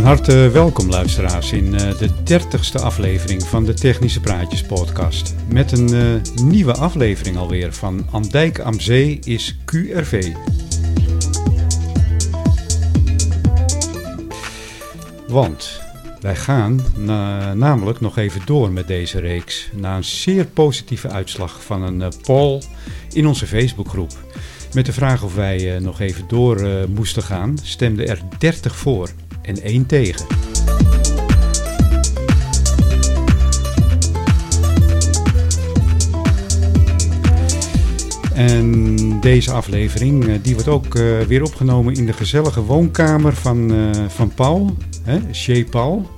Van harte welkom luisteraars in uh, de dertigste aflevering van de Technische Praatjes podcast. Met een uh, nieuwe aflevering alweer van Andijk am Zee is QRV. Want wij gaan na, namelijk nog even door met deze reeks. Na een zeer positieve uitslag van een uh, poll in onze Facebookgroep. Met de vraag of wij nog even door moesten gaan, stemden er 30 voor en 1 tegen. En deze aflevering die wordt ook weer opgenomen in de gezellige woonkamer van, van Paul. Hè, Chez Paul.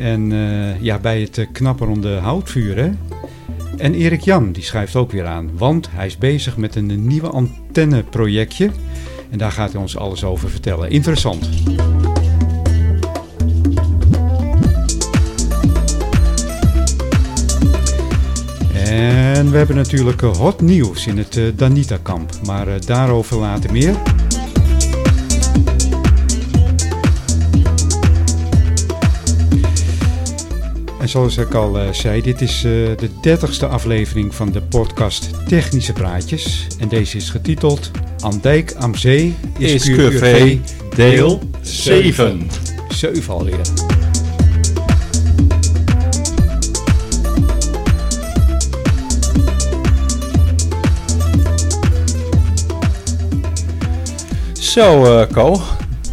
En uh, ja, bij het knapperende houtvuur. Hè? En Erik Jan, die schrijft ook weer aan. Want hij is bezig met een nieuwe antenneprojectje. En daar gaat hij ons alles over vertellen. Interessant. En we hebben natuurlijk hot nieuws in het uh, Danita-kamp. Maar uh, daarover later meer. En zoals ik al zei, dit is de dertigste aflevering van de podcast Technische Praatjes. En deze is getiteld Andijk am Zee is, is QRV deel 7. 7 alweer. Zo, Co.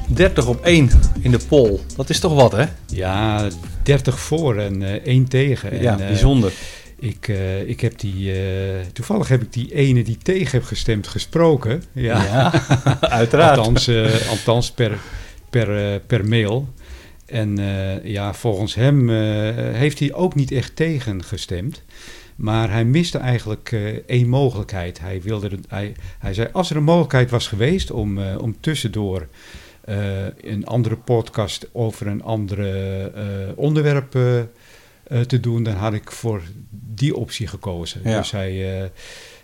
30 op 1 in de poll. Dat is toch wat, hè? Ja, 30 voor en uh, 1 tegen. Ja, en, bijzonder. Uh, ik, uh, ik heb die, toevallig heb ik die ene die tegen heb gestemd gesproken. Ja, ja uiteraard. althans, althans per, per, per mail. En ja, volgens hem heeft hij ook niet echt tegen gestemd. Maar hij miste eigenlijk één mogelijkheid. Hij, wilde, hij, hij zei, als er een mogelijkheid was geweest om, om tussendoor... Uh, een andere podcast over een andere uh, onderwerp te doen, dan had ik voor die optie gekozen. Ja. Dus hij,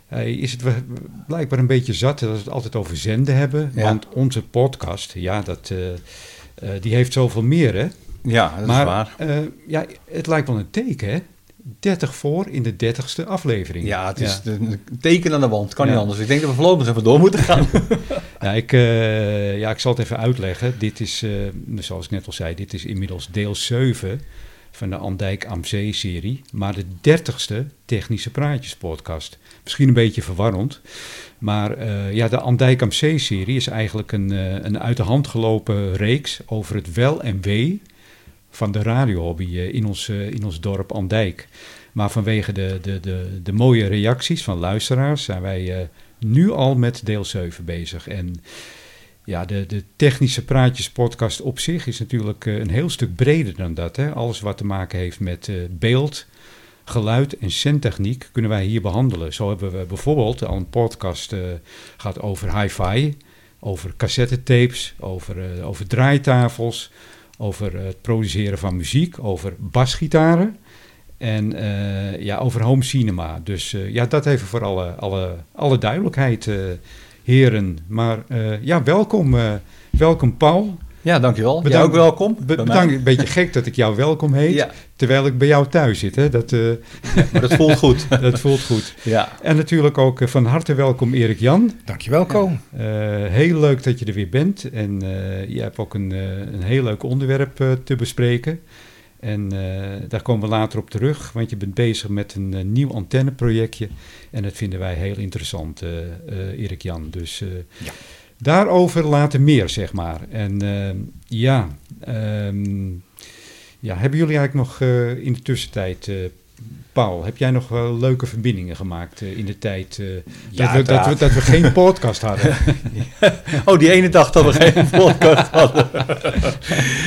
hij is het blijkbaar een beetje zat dat we het altijd over zenden hebben. Ja. Want onze podcast, ja, dat, die heeft zoveel meer, hè? Ja, dat maar, is waar. ja, het lijkt wel een teken, hè? 30 voor in de 30ste aflevering. Ja, het is ja. een teken aan de wand. Kan ja. niet anders. Ik denk dat we voorlopig even door moeten gaan. ja, ik, uh, ja, ik zal het even uitleggen. Dit is, uh, zoals ik net al zei, dit is inmiddels deel 7 van de Andijk am Zee-serie. Maar de 30ste Technische Praatjes podcast. Misschien een beetje verwarrend. Maar uh, ja, de Andijk am Zee-serie is eigenlijk een, een uit de hand gelopen reeks over het wel en wee van de radiohobby in ons, in ons dorp Andijk. Maar vanwege de, de, de, de mooie reacties van luisteraars zijn wij uh, nu al met deel 7 bezig. En ja, de, de technische praatjes podcast op zich is natuurlijk uh, een heel stuk breder dan dat. Hè? Alles wat te maken heeft met uh, beeld, geluid en zendtechniek kunnen wij hier behandelen. Zo hebben we bijvoorbeeld al een podcast gehad over hi-fi, over cassettetapes, over, over draaitafels over het produceren van muziek, over basgitaren en uh, ja, over home cinema. Dus uh, ja, dat even voor alle, alle, alle duidelijkheid, uh, heren. Maar ja, welkom, welkom Paul. Ja, dankjewel. Bedankt, Jij ook welkom. Be bedankt, een beetje gek dat ik jou welkom heet, ja. terwijl ik bij jou thuis zit. Hè? Dat, ja, maar dat voelt goed. dat voelt goed. Ja. En natuurlijk ook van harte welkom Erik Jan. Dankjewel, Ko. heel leuk dat je er weer bent. En je hebt ook een, een heel leuk onderwerp te bespreken. En uh, daar komen we later op terug, want je bent bezig met een uh, nieuw antenneprojectje. En dat vinden wij heel interessant, uh, Erik Jan. Dus ja. Daarover later meer, zeg maar. En ja, um, ja, hebben jullie eigenlijk nog in de tussentijd Paul, heb jij nog wel leuke verbindingen gemaakt uh, in de tijd ja, dat, we, dat, we, dat, we, geen podcast hadden? oh, die ene dag dat we geen podcast hadden.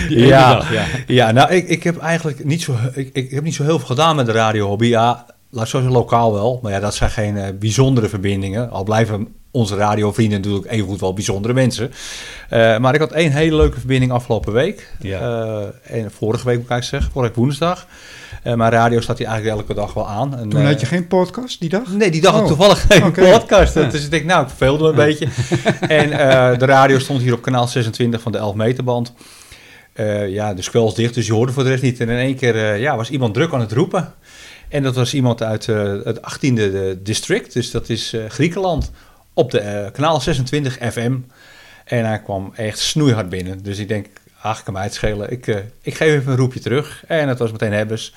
ja, dag, ja, ja. nou, ik, ik heb eigenlijk niet zo, ik, ik heb niet zo heel veel gedaan met de radiohobby. Ja, laat zo lokaal wel. Maar ja, dat zijn geen bijzondere verbindingen. Al blijven onze radiovrienden natuurlijk evengoed wel bijzondere mensen. maar ik had één hele leuke verbinding afgelopen week. Ja. en vorige week moet ik eigenlijk zeggen, vorige woensdag. Uh, maar radio staat hij eigenlijk elke dag wel aan. En, Toen had je geen podcast die dag? Nee, die dag oh. had toevallig geen okay. podcast. Ja. Dus ik denk, nou, ik verveelde me een beetje. En uh, de radio stond hier op kanaal 26 van de 11 meter band. Eh, ja, de squel is dicht, dus je hoorde voor de rest niet. En in één keer eh, ja, was iemand druk aan het roepen. En dat was iemand uit eh, het 18e district, dus dat is eh, Griekenland, op de eh, kanaal 26 FM. En hij kwam echt snoeihard binnen. Dus ik denk, ach, kan mij het schelen. Ik, eh, ik geef even een roepje terug. En het was meteen Hebbers.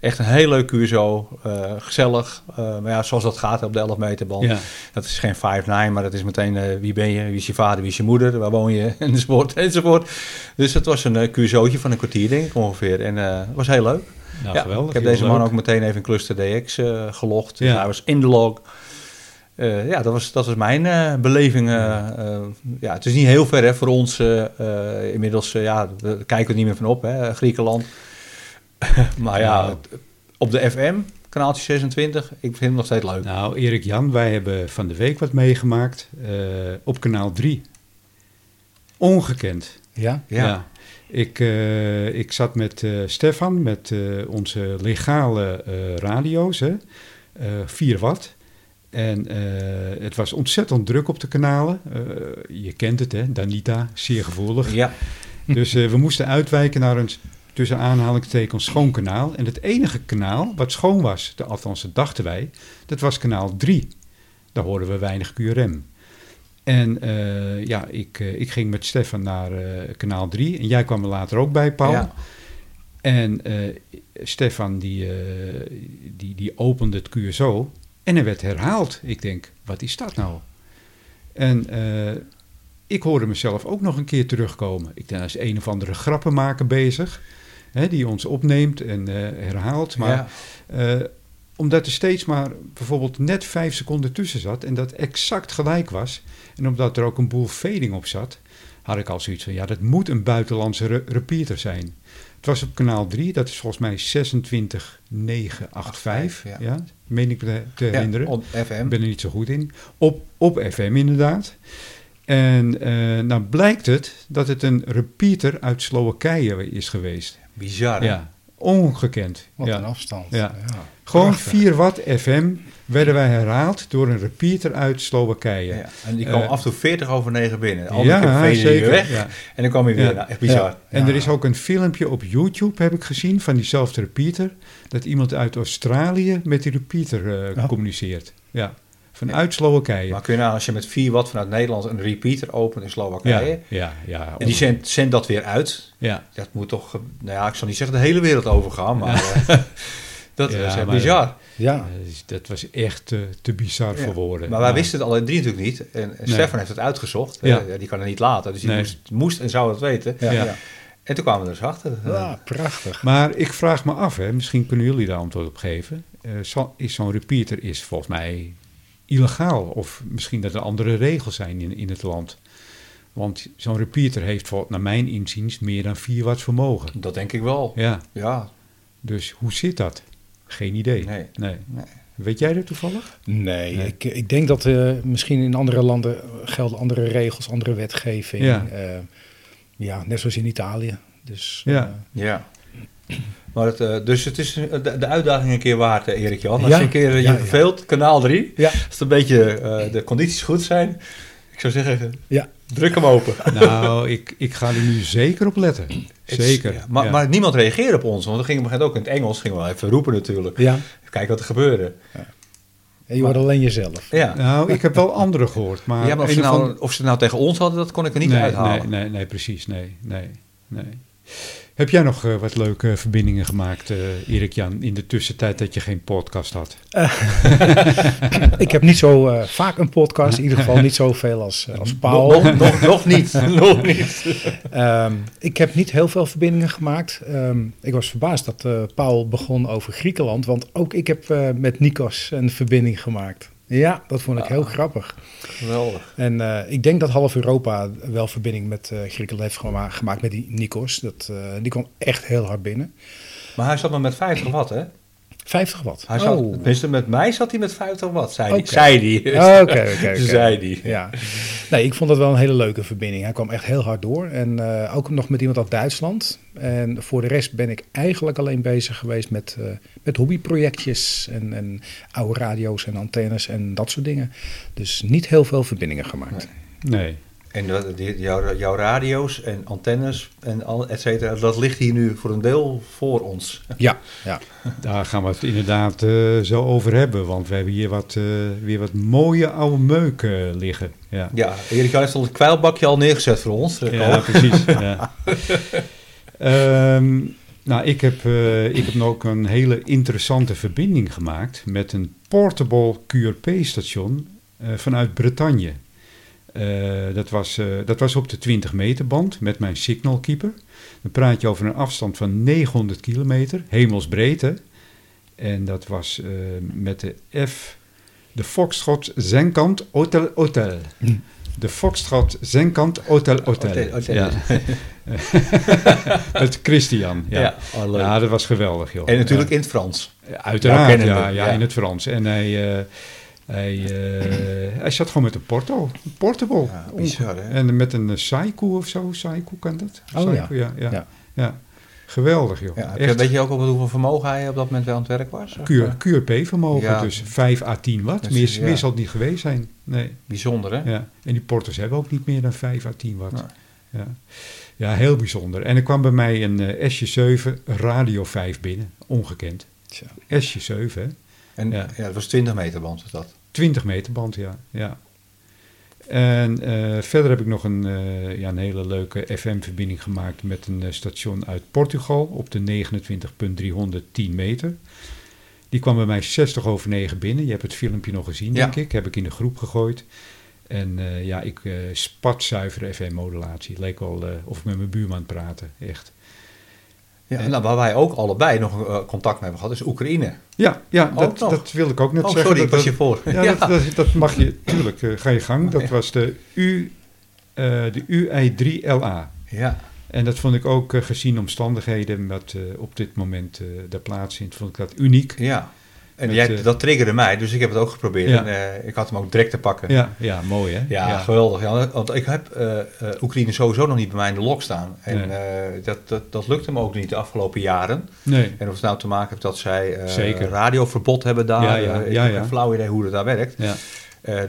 Echt een heel leuk QSO, eh, gezellig. Maar ja, zoals dat gaat op de 11 meter. Ja. Dat is geen 5-9, maar dat is meteen wie ben je, wie is je vader, wie is je moeder, waar woon je, enzovoort, enzovoort. Dus het was een QSO'tje van een kwartier, denk ik ongeveer. En het was heel leuk. Nou, ja, geweldig. ik heb deze man leuk. ook meteen even in Cluster DX gelogd. Dus Ja. hij was in de log. Eh, ja, dat was, dat was mijn eh, beleving. eh, Ja. ja, het is niet heel ver hè, voor ons. inmiddels, ja, we kijken er niet meer van op, hè, Griekenland. maar ja, Nou. op de FM, kanaaltje 26, ik vind het nog steeds leuk. Nou, Erik Jan, wij hebben van de week wat meegemaakt eh, op kanaal 3. Ongekend. Ja? Ja. Ik, eh, ik zat met eh, Stefan, met eh, onze legale eh, radio's, hè, eh 4 watt. En eh, het was ontzettend druk op de kanalen. Eh, je kent het, hè, Danita, zeer gevoelig. Ja, Dus eh, we moesten uitwijken naar een tussen aanhalingstekens schoon kanaal. En het enige kanaal wat schoon was, de, althans dat dachten wij, dat was kanaal 3. Daar hoorden we weinig QRM. En ja, ik, ik ging met Stefan naar kanaal 3. En jij kwam er later ook bij, Paul. Ja. En Stefan die, die, die opende het QSO en er werd herhaald. Ik denk, wat is dat nou? En eh, ik hoorde mezelf ook nog een keer terugkomen. Ik denk, is een of andere grappenmaker bezig. Hè, die ons opneemt en eh, herhaalt. Maar ja. eh, omdat er steeds maar bijvoorbeeld net vijf seconden tussen zat en dat exact gelijk was. En omdat er ook een boel fading op zat, had ik al zoiets van, ja, dat moet een buitenlandse re- repeater zijn. Het was op kanaal 3, dat is volgens mij 26985, ja. ja. meen ik me te Ja, herinneren. op FM. Ik ben er niet zo goed in. Op, op FM inderdaad. En eh, nou blijkt het dat het een repeater uit Slowakije is geweest. Bizar. hè? Ja, ongekend. Wat ja. een afstand. Ja. Gewoon Prachtig. 4 watt FM werden wij herhaald door een repeater uit Slowakije. Ja. En die kwam Eh, af en toe 40 over 9 binnen. Al ja, zeker. weg. Ja. En dan kwam hij weer. Ja. Nou, echt bizar. En er is ook een filmpje op YouTube, heb ik gezien, van diezelfde repeater. Dat iemand uit Australië met die repeater eh, Oh. communiceert. Ja, vanuit Slowakije. Maar kun je nou, als je met 4 watt vanuit Nederland een repeater opent in Slowakije. ja, ja. En die zendt, zendt dat weer uit. ja. Dat moet toch, nou ja, ik zal niet zeggen de hele wereld overgaan, maar eh, dat Ja, is echt maar- bizar. Ja. Eh, dus dat was echt te, te bizar Ja. voor woorden. Maar wij wisten het alle drie natuurlijk niet. En, en Nee. Stefan heeft het uitgezocht. Ja. Eh, ja, die kan het niet laten, dus die Nee. moest, moest en zou het weten. Ja. Ja. ja. En toen kwamen we er dus achter. Eh, Ah, prachtig. Maar ik vraag me af, hè, misschien kunnen jullie daar antwoord op geven. Eh, is zo'n repeater is volgens mij illegaal? Of misschien dat er andere regels zijn in, in het land? Want zo'n repeater heeft voor, naar mijn inziens meer dan 4 watt vermogen. Dat denk ik wel. Ja, Ja, dus hoe zit dat? Geen idee. Nee. nee. Nee. Weet jij dat toevallig? Nee, Nee. Ik, ik denk dat eh, misschien in andere landen gelden andere regels, andere wetgeving. Ja. Ja, ja net zoals in Italië. Dus Ja. eh, ja. Maar het, eh, dus het is eh, de, uitdaging een keer waard, eh, Erik Jan. Als Ja. je een keer eh, je Ja, ja. verveelt, kanaal 3. ja, Als het een beetje eh, de condities goed zijn. Ik zou zeggen, ja. Druk hem open. Nou, ik, ik ga er nu zeker op letten. Zeker. ja, maar, ja. maar niemand reageerde op ons. Want we gingen ook in het Engels. Gingen we wel even roepen natuurlijk. ja. Even kijken wat er gebeurde. En je hoort alleen jezelf. Ja. Nou, ik heb wel andere gehoord. Maar ja, maar of, ze of nou, ander- of ze nou tegen ons hadden, dat kon ik er niet nee, uithalen. Nee, nee, nee, precies. Nee, nee, nee. Heb jij nog eh, wat leuke verbindingen gemaakt, eh Erik Jan, in de tussentijd dat je geen podcast had? Ik heb niet zo eh, vaak een podcast, in ieder geval niet zoveel als, eh, als Paul. Nog, nog, nog, nog niet. nog niet. Ehm, ik heb niet heel veel verbindingen gemaakt. Ehm, ik was verbaasd dat eh, Paul begon over Griekenland, want ook ik heb eh, met Nikos een verbinding gemaakt. Ja, dat vond ik heel grappig. Geweldig. En eh, ik denk dat half Europa wel verbinding met eh, Griekenland heeft gema- gemaakt met die Nikos. Dat, eh, die kwam echt heel hard binnen. Maar hij zat maar met 50 watt, hè? 50 watt. Hij zat, oh. tenminste, met mij zat hij met 50 watt, zei hij. Oké. Zei hij. Oké. Zei hij. Ja. Nee, ik vond dat wel een hele leuke verbinding. Hij kwam echt heel hard door. En eh, ook nog met iemand uit Duitsland. En voor de rest ben ik eigenlijk alleen bezig geweest met, eh, met hobbyprojectjes. En, en oude radio's en antennes en dat soort dingen. Dus niet heel veel verbindingen gemaakt. Nee. En dat- die, jouw, jouw radio's en antennes en al, et cetera, dat ligt hier nu voor een deel voor ons. Ja, ja. Daar gaan we het inderdaad eh, zo over hebben, want we hebben hier wat, eh, weer wat mooie oude meuk eh, liggen. Ja, Ja, Erik heeft al het kwijlbakje al neergezet voor ons. eh, ja precies. ja. Ehm, nou, ik heb, eh, ik heb ook een hele interessante verbinding gemaakt met een portable QRP-station eh, vanuit Bretagne. Eh, dat, was, eh, dat was op de 20 meter band met mijn Signal Keeper. Dan praat je over een afstand van 900 kilometer, hemelsbreedte. En dat was eh, met de F, de Foxtrot Zenkant Hotel Hotel. Hm. De Foxtrot Zenkant Hotel Hotel. Hotel, hotel. Ja. met Christian. Ja. Ja, Ja. oh, dat was geweldig, joh. En natuurlijk in het Frans. Uiteraard, Ja, ja, in het Frans. En hij, hij, eh, hij zat gewoon met een porto, een portable. Ja, bizar, hè? En met een uh, Saiku of zo, Saiku kan dat? Oh, Saiku, ja. Ja, Ja. ja. Geweldig, joh. Ja, Echt weet je ook op hoeveel vermogen hij op dat moment wel aan het werk was? Eh, QRP-vermogen, Ja. dus 5 à 10 watt. Dus, meer, ja. meer zal het niet geweest zijn. Nee. Bijzonder, hè? Ja. En die porters hebben ook niet meer dan 5 à 10 watt. Ja. ja, heel bijzonder. En er kwam bij mij een eh, SJ7 Radio 5 binnen, ongekend. Tja. SJ7, hè? En Ja. ja. dat was 20 meter band was dat. 20 meter band, ja. ja. En eh, verder heb ik nog een, eh, ja, een hele leuke FM-verbinding gemaakt met een eh, station uit Portugal op de 29.310 meter. Die kwam bij mij 60 over 9 binnen. Je hebt het filmpje nog gezien, Ja. denk ik. Heb ik in de groep gegooid. En ja, ik eh spatzuivere FM-modulatie. Leek wel of ik met mijn buurman praten, echt. Ja, En- nou, waar wij ook allebei nog eh, contact mee hebben gehad, is Oekraïne. Ja, ja Ook dat, dat wilde ik ook net Oh, zeggen. sorry, dat, was je voor. Ja, Dat, dat, dat mag je, tuurlijk, eh, ga je gang. Dat was de, U, eh, de UI3LA. ja. En dat vond ik ook, gezien omstandigheden wat op dit moment daar plaatsvindt, vond ik dat uniek. ja. En Met, jij, eh, dat triggerde mij, dus ik heb het ook geprobeerd. Ja. En, eh, ik had hem ook direct te pakken. Ja, ja mooi hè? Ja, geweldig. Ja, want ik heb eh, Oekraïne sowieso nog niet bij mij in de lok staan. En Nee. dat, dat, dat lukte me ook niet de afgelopen jaren. Nee, En of het nou te maken heeft dat zij Zeker. radioverbod hebben daar. Ja, ja, ik heb een flauw idee hoe dat daar werkt. ja.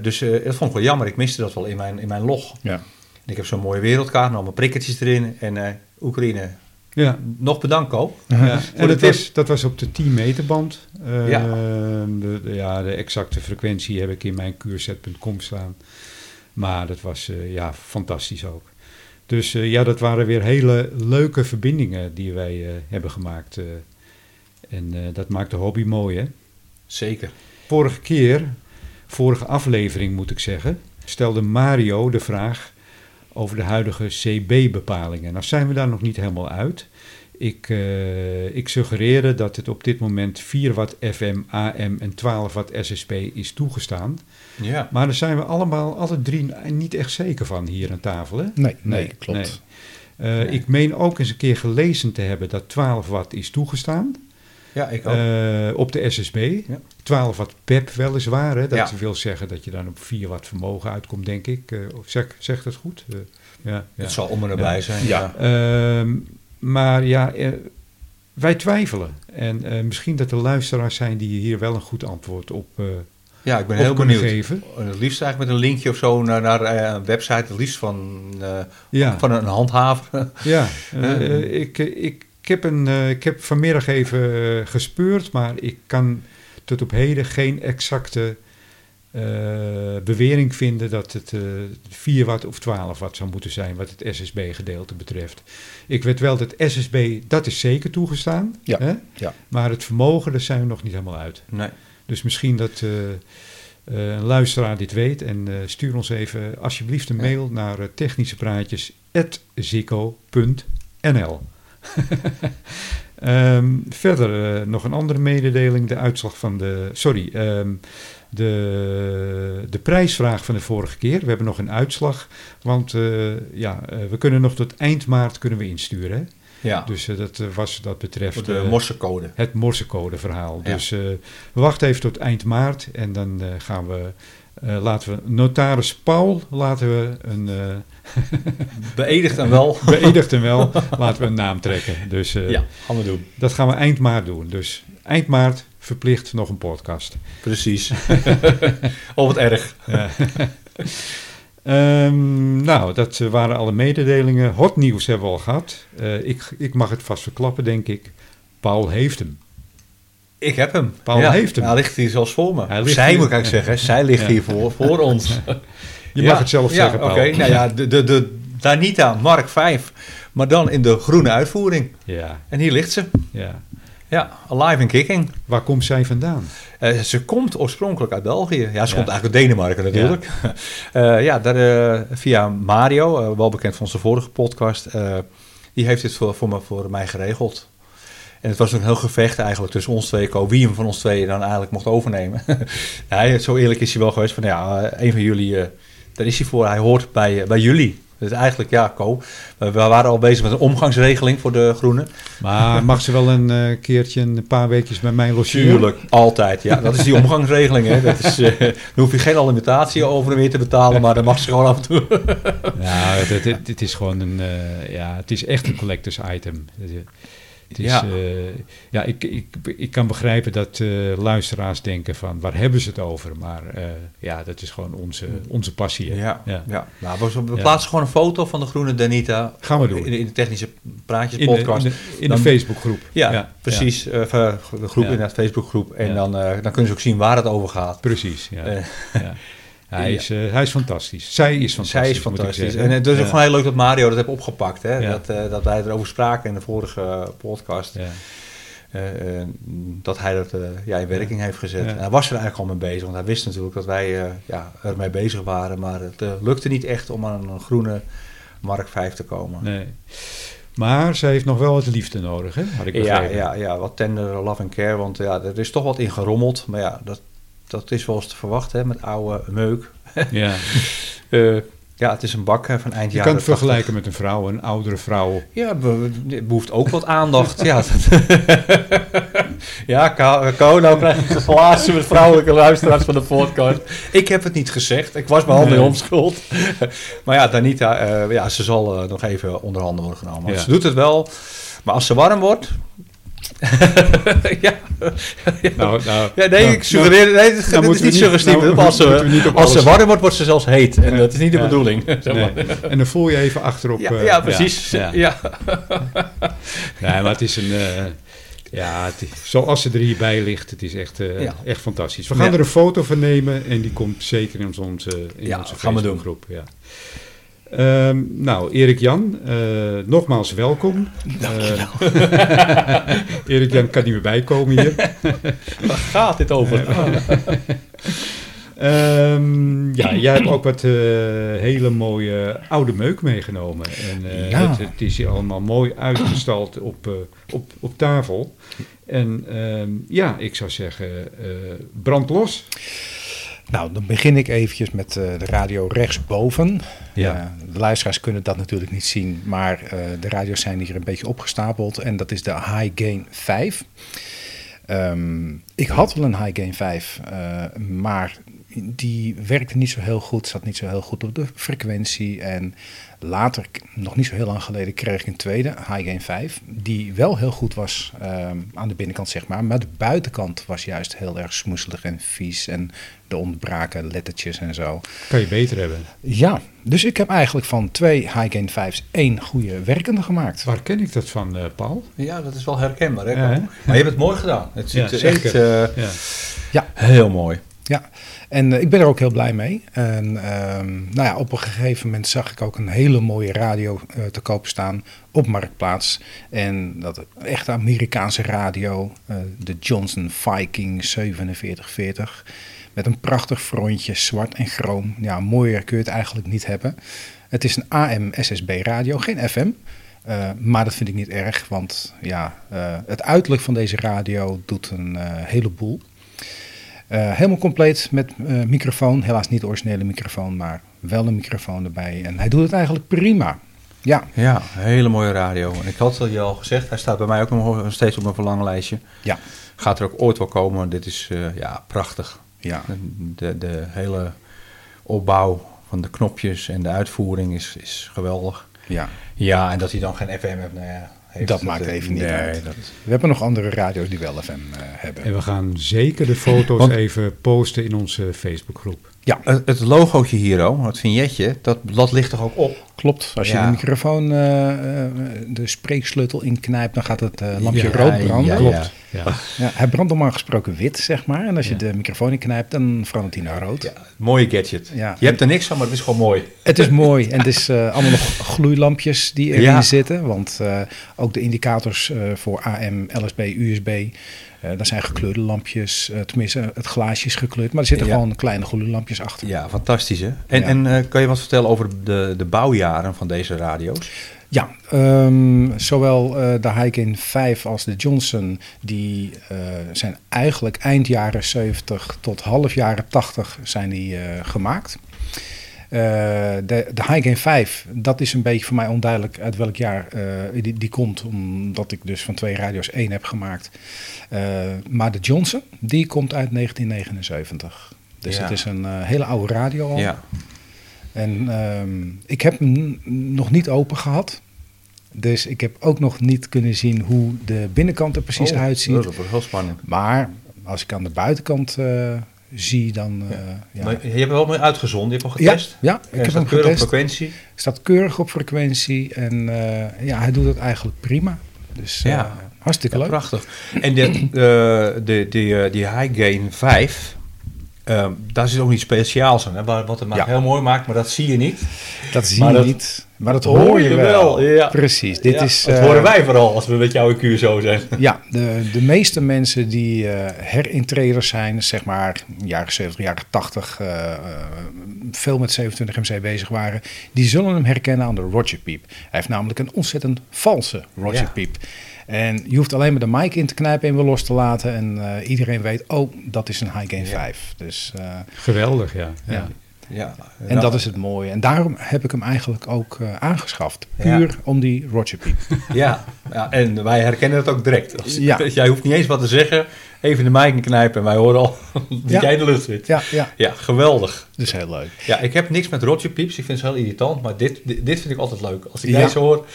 Dus dat vond ik wel jammer. Ik miste dat wel in mijn, in mijn log. Ja. En ik heb zo'n mooie wereldkaart met allemaal prikkertjes erin. En eh, Oekraïne, ja. nog bedankt Koop. Ja, en dat was, dat was op de 10 meter band. Eh, Ja. De, de- ja, de exacte frequentie heb ik in mijn kuurset.com staan. Maar dat was eh, ja, fantastisch ook. Dus eh, ja, dat waren weer hele leuke verbindingen die wij hebben gemaakt. en dat maakt de hobby mooi, hè? Zeker. Vorige keer, vorige aflevering moet ik zeggen, stelde Mario de vraag over de huidige CB-bepalingen. Nou zijn we daar nog niet helemaal uit. Ik, eh, ik suggereerde dat het op dit moment 4 watt FM, AM en 12 watt SSP is toegestaan. Ja. Maar daar zijn we allemaal, alle drie, niet echt zeker van hier aan tafel. Hè? Nee, nee, klopt. nee. Eh, Ik meen ook eens een keer gelezen te hebben dat 12 watt is toegestaan. Ja, ik ook. Eh, op de SSB. Ja. 12 watt PEP weliswaar. Hè? Dat Ja. wil zeggen dat je dan op 4 watt vermogen uitkomt, denk ik. Of zeg, zegt dat goed? Eh, ja, ja. Het zal om en nabij zijn. Ja. Ehm, maar ja, wij twijfelen. En misschien dat er luisteraars zijn die hier wel een goed antwoord op, ja, ik ben heel kunnen benieuwd. geven. En het liefst eigenlijk met een linkje of zo naar, naar een website. Het liefst van, Ja, van een handhaver. ja. Ik, ik, ik, heb een, eh, ik heb vanmiddag even eh, gespeurd, maar ik kan tot op heden geen exacte eh, bewering vinden dat het eh 4 watt of 12 watt zou moeten zijn wat het SSB-gedeelte betreft. Ik weet wel dat SSB, dat is zeker toegestaan, Ja, hè? ja. maar het vermogen, daar zijn we nog niet helemaal uit. Nee. Dus misschien dat een luisteraar dit weet en stuur ons even alsjeblieft een mail naar technischepraatjes.zico.nl Ehm, verder eh, nog een andere mededeling, de uitslag van de, sorry, ehm, de, de prijsvraag van de vorige keer. We hebben nog een uitslag, want eh, ja, eh, we kunnen nog tot eind maart kunnen we insturen. Hè? Ja, Dus dat was dat betreft... de morsecode. het Morsecode verhaal. Ja. Dus we wachten even tot eind maart en dan gaan we, laten we notaris Paul, laten we een, eh Beëdigd en wel. beëdigd en wel, laten we een naam trekken. Dus eh, ja, gaan we doen. dat gaan we eind maart doen. Dus eind maart verplicht nog een podcast. Precies. of het erg. Ja. Ehm, nou, dat eh, waren alle mededelingen. Hot nieuws hebben we al gehad. Eh, ik, ik mag het vast verklappen, denk ik. Paul heeft hem. Ik heb hem. Paul heeft hem. Hij ligt hier zelfs voor me. Hij Of ligt zij hier. moet ik eigenlijk zeggen. Zij ligt Ja. hier voor, voor ons. Je Ja, mag het zelf ja, zeggen, Paul. Oké, nou ja, de, de, de Danita Mark 5. Maar dan in de groene uitvoering. Ja, En hier ligt ze. ja. Ja, alive and kicking. Waar komt zij vandaan? Eh, ze komt oorspronkelijk uit België. Ja, ze Ja. komt eigenlijk uit Denemarken natuurlijk. Ja, ja daar, eh, via Mario, eh, wel bekend van onze vorige podcast. eh, die heeft dit voor, voor, me, voor mij geregeld. En het was een heel gevecht eigenlijk tussen ons twee, Co, wie hem van ons twee dan eigenlijk mocht overnemen. hij, zo eerlijk is hij wel geweest van ja, eh, een van jullie, eh, daar is hij voor. Hij hoort bij, eh, bij jullie. Dus eigenlijk, ja, Co, we, waren al bezig met een omgangsregeling voor de groene. Maar mag ze wel een keertje een paar weekjes bij mij logeren? Tuurlijk, altijd. Ja, dat is die omgangsregeling. Hè. Dat is, dan hoef je geen alimentatie over en weer te betalen, maar dan mag ze gewoon af en toe. Nou, het, het, het is gewoon een, ja, het is echt een collectors item. Het is, Ja. ja, ja ik, ik, ik kan begrijpen dat eh, luisteraars denken van, waar hebben ze het over? Maar eh, ja, dat is gewoon onze, onze passie. hè. Ja, Ja. ja. Nou, we, plaatsen gewoon een foto van de groene Danita. Gaan we doen. In, de- in de technische praatjes In de, in podcast. de, in Dan- de Facebookgroep. ja, precies. eh, de groep in dat Facebookgroep. En dan, eh, dan kunnen ze ook zien waar het over gaat. Precies, ja. Eh, ja. Hij, is, eh, hij is fantastisch. Zij is fantastisch. Zij is fantastisch. En het is ook Ja. gewoon heel leuk dat Mario dat heeft opgepakt. Hè? Ja. Dat, eh, dat wij erover spraken in de vorige eh, podcast. Ja. Eh, eh, dat hij dat eh, ja, in werking heeft gezet. Ja. En hij was er eigenlijk al mee bezig, want hij wist natuurlijk dat wij eh, ja, ermee bezig waren. Maar het eh, lukte niet echt om aan een groene Mark 5 te komen. Nee. Maar zij heeft nog wel wat liefde nodig, hè? Had ik ja, begrepen. ja, ja, wat tender love and care. Want ja, er is toch wat in gerommeld. Maar ja, dat, dat is wel eens te verwachten hè, met oude meuk. ja. Eh, ja, het is een bak van eind Je jaren kan het 80. vergelijken met een vrouw, een oudere vrouw. Ja, be- behoeft ook wat aandacht. ja, ja Ko, Ko, nou krijg je glazen met vrouwelijke luisteraars van de podcast. Ik heb het niet gezegd. Ik was mijn handen Nee. in onschuld. maar ja, Danita, eh, ja, ze zal eh, nog even onder handen worden genomen. Ja. Ze doet het wel. Maar als ze warm wordt... ja. Nou, nou, Ja, nee, nou, ik suggereer... Nee, het, nou is moeten we niet suggestief. nou als moeten ze, als ze warm wordt, wordt ze zelfs heet. En dat is niet de Ja. bedoeling. zeg nou, maar. nee. En dan voel je even achterop. Ja, eh, ja, precies. Ja. Nee, maar het is een... eh, ja, het is- zoals ze er hierbij ligt, het is echt, eh, echt fantastisch. We gaan er een foto van nemen en die komt zeker in onze, in onze gaan we doen. Facebookgroep. Ja. Ehm, nou, Erik Jan, eh, nogmaals welkom. Eh, Erik Jan kan niet meer bijkomen hier. Waar gaat dit over? Ehm, ja, jij hebt ook wat eh, hele mooie oude meuk meegenomen. En Ja. het, het is hier allemaal mooi uitgestald op, op, op tafel. En ehm, ja, ik zou zeggen, brand los. Nou, dan begin ik eventjes met eh, de radio rechtsboven. Ja. Eh, de luisteraars kunnen dat natuurlijk niet zien, maar eh, de radio's zijn hier een beetje opgestapeld. En dat is de High Gain 5. Ehm, ik had wel een High Gain 5, eh, maar die werkte niet zo heel goed, zat niet zo heel goed op de frequentie. En later, nog niet zo heel lang geleden, kreeg ik een tweede, High Gain 5, die wel heel goed was ehm, aan de binnenkant, zeg maar. Maar de buitenkant was juist heel erg smoeselig en vies en de ontbraken lettertjes en zo. Kan je beter hebben. Ja, dus ik heb eigenlijk van twee High Gain 5's één goede werkende gemaakt. Waar ken ik dat van, eh, Paul? Ja, dat is wel herkenbaar. Hè? Ja, hè? Maar je hebt het mooi gedaan. Het ziet Ja, er zeker. echt eh, Ja. Ja, heel mooi. Ja, en eh, ik ben er ook heel blij mee. En ehm, nou ja, op een gegeven moment zag ik ook een hele mooie radio eh, te koop staan op Marktplaats. En dat echte Amerikaanse radio, eh, de Johnson Viking 4740. Met een prachtig frontje, zwart en chroom. Ja, mooier kun je het eigenlijk niet hebben. Het is een AM-SSB radio, geen FM. Maar dat vind ik niet erg, want ja, het uiterlijk van deze radio doet een eh, heleboel. Eh, helemaal compleet met eh, microfoon. Helaas niet de originele microfoon, maar wel een microfoon erbij. En hij doet het eigenlijk prima. Ja, Ja, hele mooie radio. En ik had het je al gezegd, hij staat bij mij ook nog steeds op mijn verlanglijstje. ja, Gaat er ook ooit wel komen. Dit is eh, ja, prachtig. ja. De, de hele opbouw van de knopjes en de uitvoering is, is geweldig. ja. Ja, en dat hij dan geen FM heeft, nou ja, heeft Dat maakt eh, even niet nee, uit. dat- We hebben nog andere radio's die wel FM eh, hebben. En we gaan zeker de foto's Want- even posten in onze Facebookgroep. Ja, Het, het logootje hier, oh, het vignetje, dat, dat ligt toch ook op? klopt. Als je Ja. de microfoon, eh, eh, de spreeksleutel inknijpt, dan gaat het eh, lampje Ja, rood branden. ja, Klopt. ja. Ja. Ja, hij brandt normaal gesproken wit, zeg maar. En als je de microfoon inknijpt, dan verandert hij naar rood. Ja, mooie gadget. Ja. Je hebt er niks van, maar het is gewoon mooi. Het is mooi en het is eh, allemaal nog gloeilampjes die erin Ja. zitten. Want eh, ook de indicators eh, voor AM, LSB, USB, eh dat zijn gekleurde lampjes. Eh, tenminste, het glaasje is gekleurd, maar er zitten Ja. gewoon kleine gloeilampjes achter. Ja, fantastisch hè. En, Ja. en eh, kan je wat vertellen over de, de bouwjaren van deze radio's? Ja, ehm, zowel eh, de Hiken 5 als de Johnson, die zijn eigenlijk eind jaren 70 tot half jaren 80 zijn die gemaakt. Eh, de, de Highgain 5, dat is een beetje voor mij onduidelijk uit welk jaar eh, die, die komt, omdat ik dus van twee radio's één heb gemaakt. Eh, maar de Johnson, die komt uit 1979. Dus Ja. het is een hele oude radio al. Ja. En ehm, ik heb hem nog niet open gehad. Dus ik heb ook nog niet kunnen zien hoe de binnenkant er precies Oh, uitziet. Dat wordt heel spannend. Maar als ik aan de buitenkant zie, dan... eh, ja. Maar je hebt wel mee uitgezonden, je hebt al Ja, getest? ja, ik En heb hem keurig op frequentie. Staat keurig op frequentie en eh, ja, hij doet het eigenlijk prima. Dus eh, Ja. hartstikke Ja, leuk. prachtig. En de, eh, de, die, eh, die High Gain 5, ehm, daar zit ook niet speciaals aan. Hè? Wat wat het maar Ja. heel mooi maakt, maar dat zie je niet. Dat zie je dat niet, maar dat hoor hoor je je wel, wel. ja. Precies. Dit Ja, is, dat eh, horen wij vooral als we met jou in QSO zijn. Ja, de, de meeste mensen die eh herintreders zijn, zeg maar jaren 70, jaren 80, eh, eh, veel met 27 MC bezig waren, die zullen hem herkennen aan de Roger Piep. Hij heeft namelijk een ontzettend valse Roger Ja. Piep. En je hoeft alleen maar de mic in te knijpen en weer los te laten. En eh, iedereen weet, oh, dat is een High Gain Ja. 5. Dus, eh, Geweldig, ja. ja. Ja. En dat is het mooie. En daarom heb ik hem eigenlijk ook eh, aangeschaft. Puur Ja. om die Roger Piep. Ja, ja, en wij herkennen het ook direct. Als- Ja. Jij hoeft niet eens wat te zeggen, even de mic knijpen en wij horen al dat jij in de lucht zit. Ja, ja, Ja, geweldig. dus heel leuk. Ja, ik heb niks met Roger Pieps. Ik vind ze heel irritant, maar dit, dit, dit vind ik altijd leuk. Als ik deze hoor,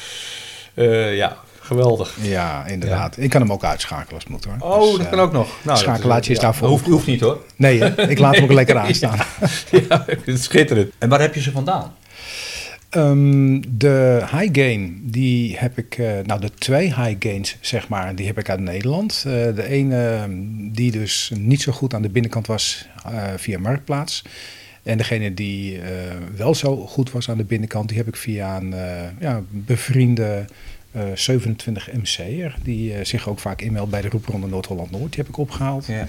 eh, ja, geweldig. Ja, inderdaad. Ik kan hem ook uitschakelen als het moet hoor. Oh, Dus, dat eh, kan ook nog. Nou, schakelaartje is daarvoor Hoeft, hoeft niet hoor. Nee, hè? ik laat hem ook lekker aanstaan. ja, het schitterend. En waar heb je ze vandaan? Ehm, de high gain, die heb ik, eh, nou de twee high gains zeg maar, die heb ik uit Nederland. Eh, de ene ehm, die dus niet zo goed aan de binnenkant was eh, via Marktplaats. En degene die eh, wel zo goed was aan de binnenkant, die heb ik via een eh, ja, bevriende eh 27 MC'er. Die eh, zich ook vaak inmeldt bij de Roepronde Noord-Holland-Noord. Die heb ik opgehaald. Ja.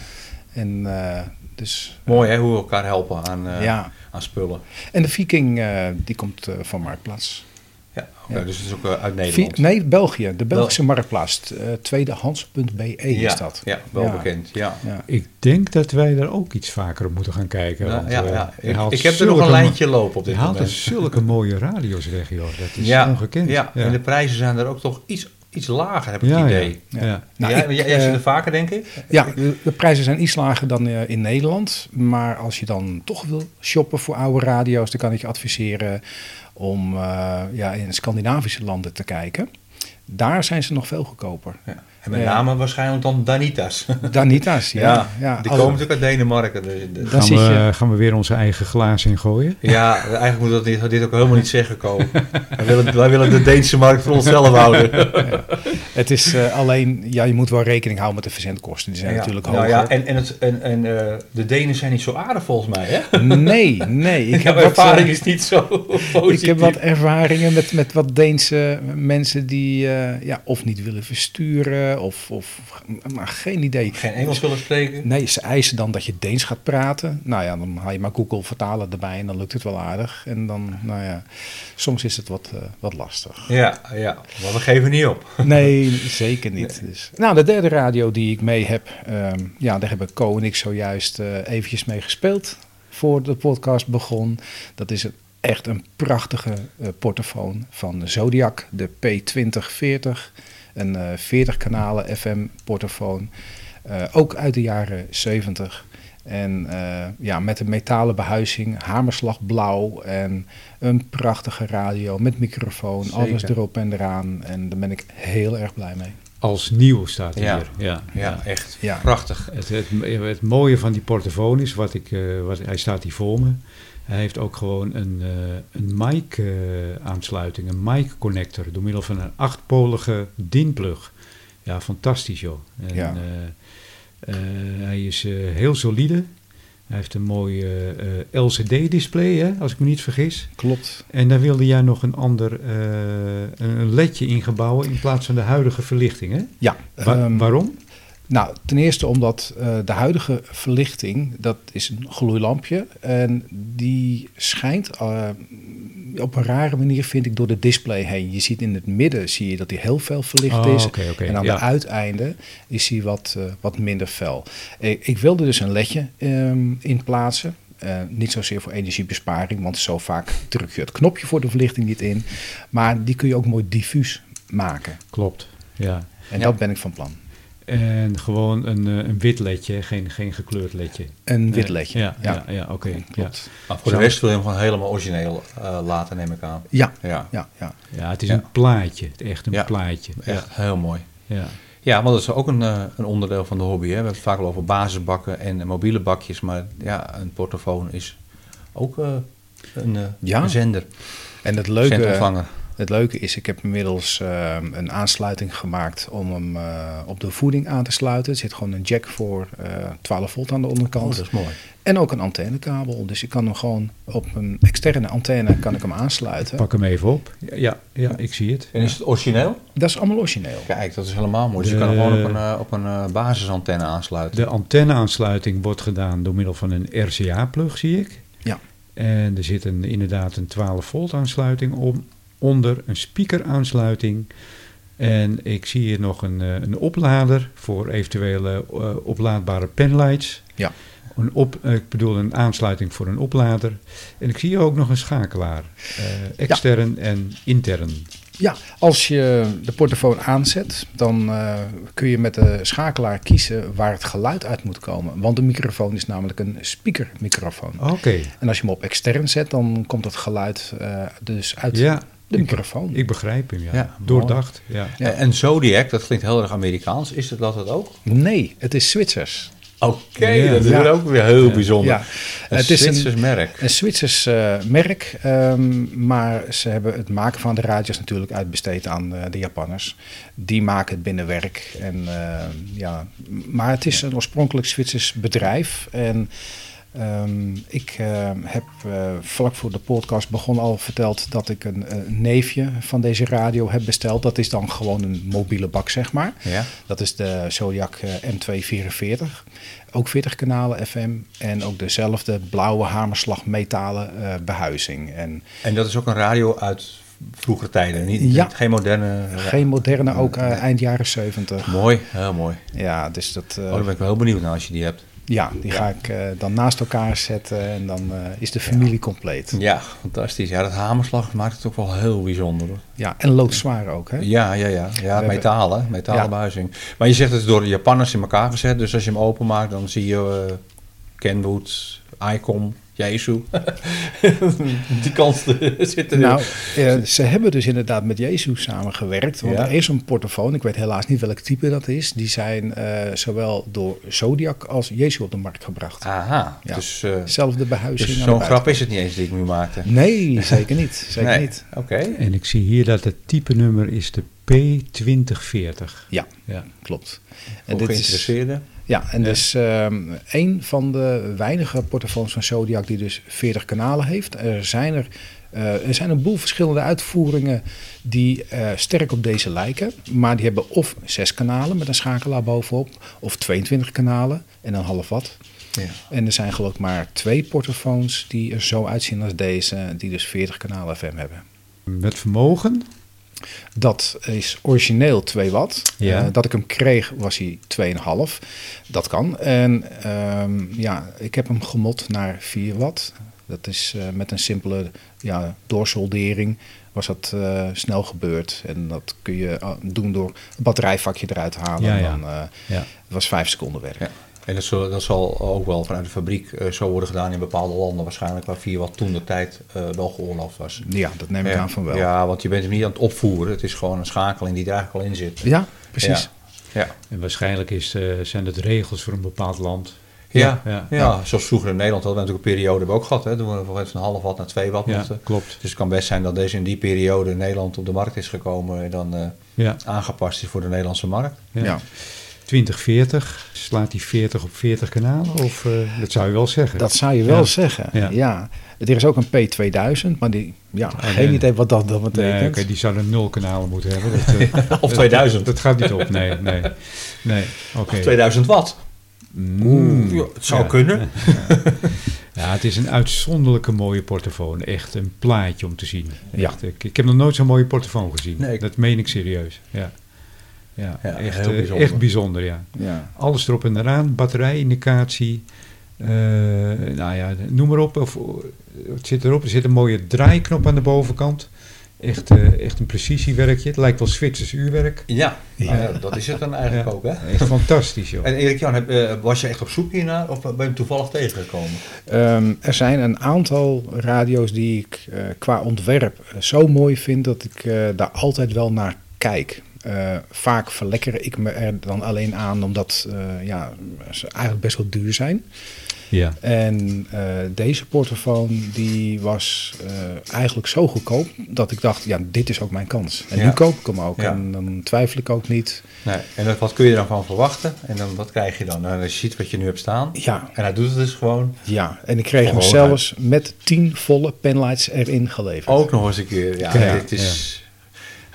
En eh, dus... Mooi hè, hoe we elkaar helpen aan, eh, ja. aan spullen. En de Viking, eh, die komt eh, van Marktplaats. Ja, Ja. dus het is ook eh, uit Nederland. nee, België. De Belgische Marktplaats. eh, tweedehands.be ja, is dat. Ja, wel Ja. bekend. Ja. Ja. Ik denk dat wij daar ook iets vaker op moeten gaan kijken. Ja, want, ja, eh, ja. Ik, haalt ik heb er nog een lijntje lopen op Hij dit haalt er moment. zulke mooie radio's weg, joh. Dat is ja, ongekend. Ja. en de prijzen zijn er ook toch iets, iets lager, heb ik ja, het ja, idee. ja. Ja. Nou, Nou, jij, ik, jij, eh, er vaker, denk ik? Ja, de, de prijzen zijn iets lager dan eh, in Nederland. Maar als je dan toch wil shoppen voor oude radio's, dan kan ik je adviseren om eh, ja, in Scandinavische landen te kijken. Daar zijn ze nog veel goedkoper. Ja. En met Ja. name waarschijnlijk dan Danitas. Danita's, ja. ja, ja, die komen natuurlijk uit Denemarken. Dus, dus- Dan Gaan, zit we, je- gaan we weer onze eigen glazen ingooien? ja, eigenlijk moet dat dit, dit ook helemaal niet zeggen komen. wij, willen, wij willen de Deense markt voor onszelf houden. Het is eh, alleen, ja, je moet wel rekening houden met de verzendkosten. Die zijn Ja. natuurlijk Nou hoger. ja, en, en, het, en, en eh, de Denen zijn niet zo aardig volgens mij, hè? Nee, nee. Ik Ik heb wat, ervaring eh, is niet zo positief. Ik heb wat ervaringen met, met wat Deense mensen die eh, ja, of niet willen versturen of, of maar geen idee. Geen Engels willen spreken. Nee, ze eisen dan dat je Deens gaat praten. Nou ja, dan haal je maar Google vertalen erbij en dan lukt het wel aardig. En dan, nou ja, soms is het wat, eh, wat lastig. Ja, ja, maar we geven niet op. Nee, zeker niet. Dus. Nou, de derde radio die ik mee heb, ehm, ja, daar hebben Co en ik zojuist eh eventjes mee gespeeld voor de podcast begon. Dat is een, echt een prachtige eh portofoon van Zodiac, de P2040. Een eh 40 kanalen FM portofoon, eh, ook uit de jaren 70. En uh, ja, met een metalen behuizing, hamerslag blauw en een prachtige radio met microfoon, Zeker. alles erop en eraan. En daar ben ik heel erg blij mee. Als nieuw staat hij Ja. hier. Ja, Ja, echt Ja. prachtig. Het, het, het mooie van die portofoon is, wat ik, eh, wat, hij staat hier voor me. Hij heeft ook gewoon een, eh, een mic-aansluiting, een mic-connector, door middel van een achtpolige DIN-plug. Ja, fantastisch joh. En, Ja. eh, eh, hij is eh, heel solide. Hij heeft een mooi eh, eh, LCD-display, hè, als ik me niet vergis. Klopt. En daar wilde jij nog een ander eh, een ledje ingebouwen in plaats van de huidige verlichting, hè? Ja, Wa- ehm, waarom? Nou, ten eerste omdat eh, de huidige verlichting, dat is een gloeilampje. En die schijnt eh, op een rare manier, vind ik, door de display heen. Je ziet in het midden, zie je dat hij heel veel verlicht Oh, is. en aan ja. de uiteinden is hij wat, eh, wat minder fel. Ik, ik wilde dus een ledje ehm, in plaatsen. Eh, niet zozeer voor energiebesparing, want zo vaak druk je het knopje voor de verlichting niet in. Maar die kun je ook mooi diffuus maken. Klopt, ja. En Ja. dat ben ik van plan. En gewoon een, eh, een wit ledje, geen, geen gekleurd ledje. Een wit ledje. Ja, ja. ja, oké. ja. Maar voor de rest wil je hem gewoon helemaal origineel eh, laten, neem ik aan. Ja, Ja, ja, ja. Ja, het is Ja. een plaatje, echt een Ja. plaatje. echt heel mooi. Ja. Ja, want dat is ook een, eh, een onderdeel van de hobby. Hè. We hebben het vaak al over basisbakken en mobiele bakjes. Maar ja, een portofoon is ook een, Ja. een zender. En het leuke. Het leuke is, ik heb inmiddels eh, een aansluiting gemaakt om hem eh, op de voeding aan te sluiten. Er zit gewoon een jack voor eh 12 volt aan de Oh, onderkant. dat is mooi. En ook een antennekabel. Dus ik kan hem gewoon op een externe antenne kan ik hem aansluiten. Pak hem even op. Ja, ja, ik zie het. En is het origineel? Dat is allemaal origineel. Kijk, dat is helemaal mooi. Dus je kan hem gewoon op een, eh, op een eh, basisantenne aansluiten. De antenneaansluiting wordt gedaan door middel van een RCA-plug, zie ik. Ja. En er zit een, inderdaad een 12 volt aansluiting om, onder, een speaker aansluiting. En ik zie hier nog een, eh, een oplader voor eventuele eh, oplaadbare penlights. Ja. Een op, eh, ik bedoel een aansluiting voor een oplader. En ik zie hier ook nog een schakelaar. extern en intern. Ja, als je de portofoon aanzet, dan kun je met de schakelaar kiezen waar het geluid uit moet komen. Want de microfoon is namelijk een speakermicrofoon. Oké, En als je hem op extern zet, dan komt het geluid dus uit ja, de ik- microfoon. ik begrijp hem, ja. Ja, Doordacht, ja. Ja. En- Zodiac, dat klinkt heel erg Amerikaans. Is het dat het ook? Nee, het is Zwitsers. Oké, Ja. dat is Ja. ook weer heel Ja. bijzonder. Ja, Een het is Zwitsers een, merk. een Zwitsers eh, merk, ehm, maar ze hebben het maken van de radio's natuurlijk uitbesteed aan eh, de Japanners. Die maken het binnenwerk. En, eh, ja, maar het is een oorspronkelijk Zwitsers bedrijf. En ehm, ik eh, heb eh, vlak voor de podcast begon al verteld dat ik een, een neefje van deze radio heb besteld. Dat is dan gewoon een mobiele bak, zeg maar. Ja. Dat is de Zodiac eh, M244. Ook 40 kanalen FM en ook dezelfde blauwe hamerslag metalen eh, behuizing. En En dat is ook een radio uit vroegere tijden. Niet, Ja. geen moderne. geen moderne, ook eh, eind jaren 70. Mooi, heel mooi. Ja, dus dat, eh, Oh, daar ben ik wel heel benieuwd naar als je die hebt. Ja, die ga ik eh, dan naast elkaar zetten en dan eh, is de familie compleet. Ja, fantastisch. Ja, dat hamerslag maakt het ook wel heel bijzonder. hoor. Ja, en loodzwaar ook, hè? Ja, ja, ja. Ja, metalen, metalen buizing. Maar je zegt het door de Japanners in elkaar gezet. Dus als je hem openmaakt, dan zie je eh, Kenwood, Icon, Jesu. die kant zit er. Nou, eh, ze hebben dus inderdaad met Jezus samengewerkt. Want Ja. er is een portofoon, ik weet helaas niet welk type dat is. Die zijn eh, zowel door Zodiac als Jezus op de markt gebracht. Aha, Ja. dus, eh, Zelfde behuizing. dus zo'n grap is het niet eens die ik nu maakte. Nee, zeker niet. Zeker Nee, niet. Oké. En ik zie hier dat het type nummer is de P2040. Ja, Ja. klopt. Voor dit is, geïnteresseerden. Ja, en Ja. dus ehm een van de weinige portofoons van Zodiac die dus 40 kanalen heeft. Er zijn er, eh, er zijn een boel verschillende uitvoeringen die eh, sterk op deze lijken. Maar die hebben of zes kanalen met een schakelaar bovenop, of 22 kanalen en een half watt. Ja. En er zijn geloof ik maar twee portofoons die er zo uitzien als deze, die dus 40 kanalen FM hebben. Met vermogen? Dat is origineel 2 watt. Ja. Eh, dat ik hem kreeg was hij 2,5. Dat kan. En ehm, ja, ik heb hem gemod naar 4 watt. Dat is eh, met een simpele ja, doorsoldering was dat eh, snel gebeurd. En dat kun je doen door een batterijvakje eruit halen. Ja, En ja. Dan, eh, Ja. het was 5 seconden werk. En dat zal, dat zal ook wel vanuit de fabriek eh, zo worden gedaan in bepaalde landen waarschijnlijk, waar via wat toen de tijd eh, wel geoorloofd was. Ja, dat neem ik aan van wel. Ja, want je bent hem niet aan het opvoeren. Het is gewoon een schakeling die er eigenlijk al in zit. Ja, precies. Ja. En waarschijnlijk is, eh, zijn het regels voor een bepaald land. Ja, Ja, ja, ja. zoals vroeger in Nederland hadden we natuurlijk een periode hebben we ook gehad. Hè, toen we van een half watt naar 2 watt Ja, mochten. klopt. Dus het kan best zijn dat deze in die periode in Nederland op de markt is gekomen en dan eh, Ja, aangepast is voor de Nederlandse markt. ja. Ja. 2040, slaat die 40 op 40 kanalen? Of, eh, dat zou je wel zeggen. Dat zou je wel Ja. zeggen. Ja. Ja. Er is ook een P2000, maar die, ja, geen nee. idee wat dat dan betekent. Nee, oké, die zouden nul kanalen moeten hebben. Dat, eh, Of 2000. Dat, gaat niet op, nee. Nee, nee. oké. Of 2000 watt. Mm. Ja, het zou Ja. kunnen. Ja, het is een uitzonderlijke mooie portofoon. Echt een plaatje om te zien. Ja. Echt, ik, ik heb nog nooit zo'n mooie portofoon gezien. Nee. Dat meen ik serieus. Ja, ja, Ja, echt, heel eh, bijzonder. echt bijzonder, ja. Ja. Alles erop en eraan, batterijindicatie. eh, nou ja, noem maar op. Of, eh, het zit erop. Er zit een mooie draaiknop aan de bovenkant. Echt, eh, echt een precisiewerkje. Het lijkt wel Zwitsers uurwerk. Ja, dat is het dan eigenlijk Ja. ook. Hè? Echt fantastisch, joh. En Erik-Jan, heb, was je echt op zoek hiernaar of ben je hem toevallig tegengekomen? Ehm, er zijn een aantal radio's die ik eh, qua ontwerp zo mooi vind dat ik eh, daar altijd wel naar kijk. Eh, vaak verlekker ik me er dan alleen aan omdat eh, ja, ze eigenlijk best wel duur zijn. Ja. En eh, deze portofoon die was eigenlijk zo goedkoop dat ik dacht, ja, dit is ook mijn kans. En Ja. nu koop ik hem ook. Ja. En dan twijfel ik ook niet. Nee. En dat- wat kun je dan van verwachten? En dan, wat krijg je dan? Nou, als je ziet wat je nu hebt staan. Ja, En hij doet het dus gewoon. ja. en ik kreeg hem zelfs met 10 volle penlights erin geleverd. Ook nog eens een keer. Ja, Ja, dit is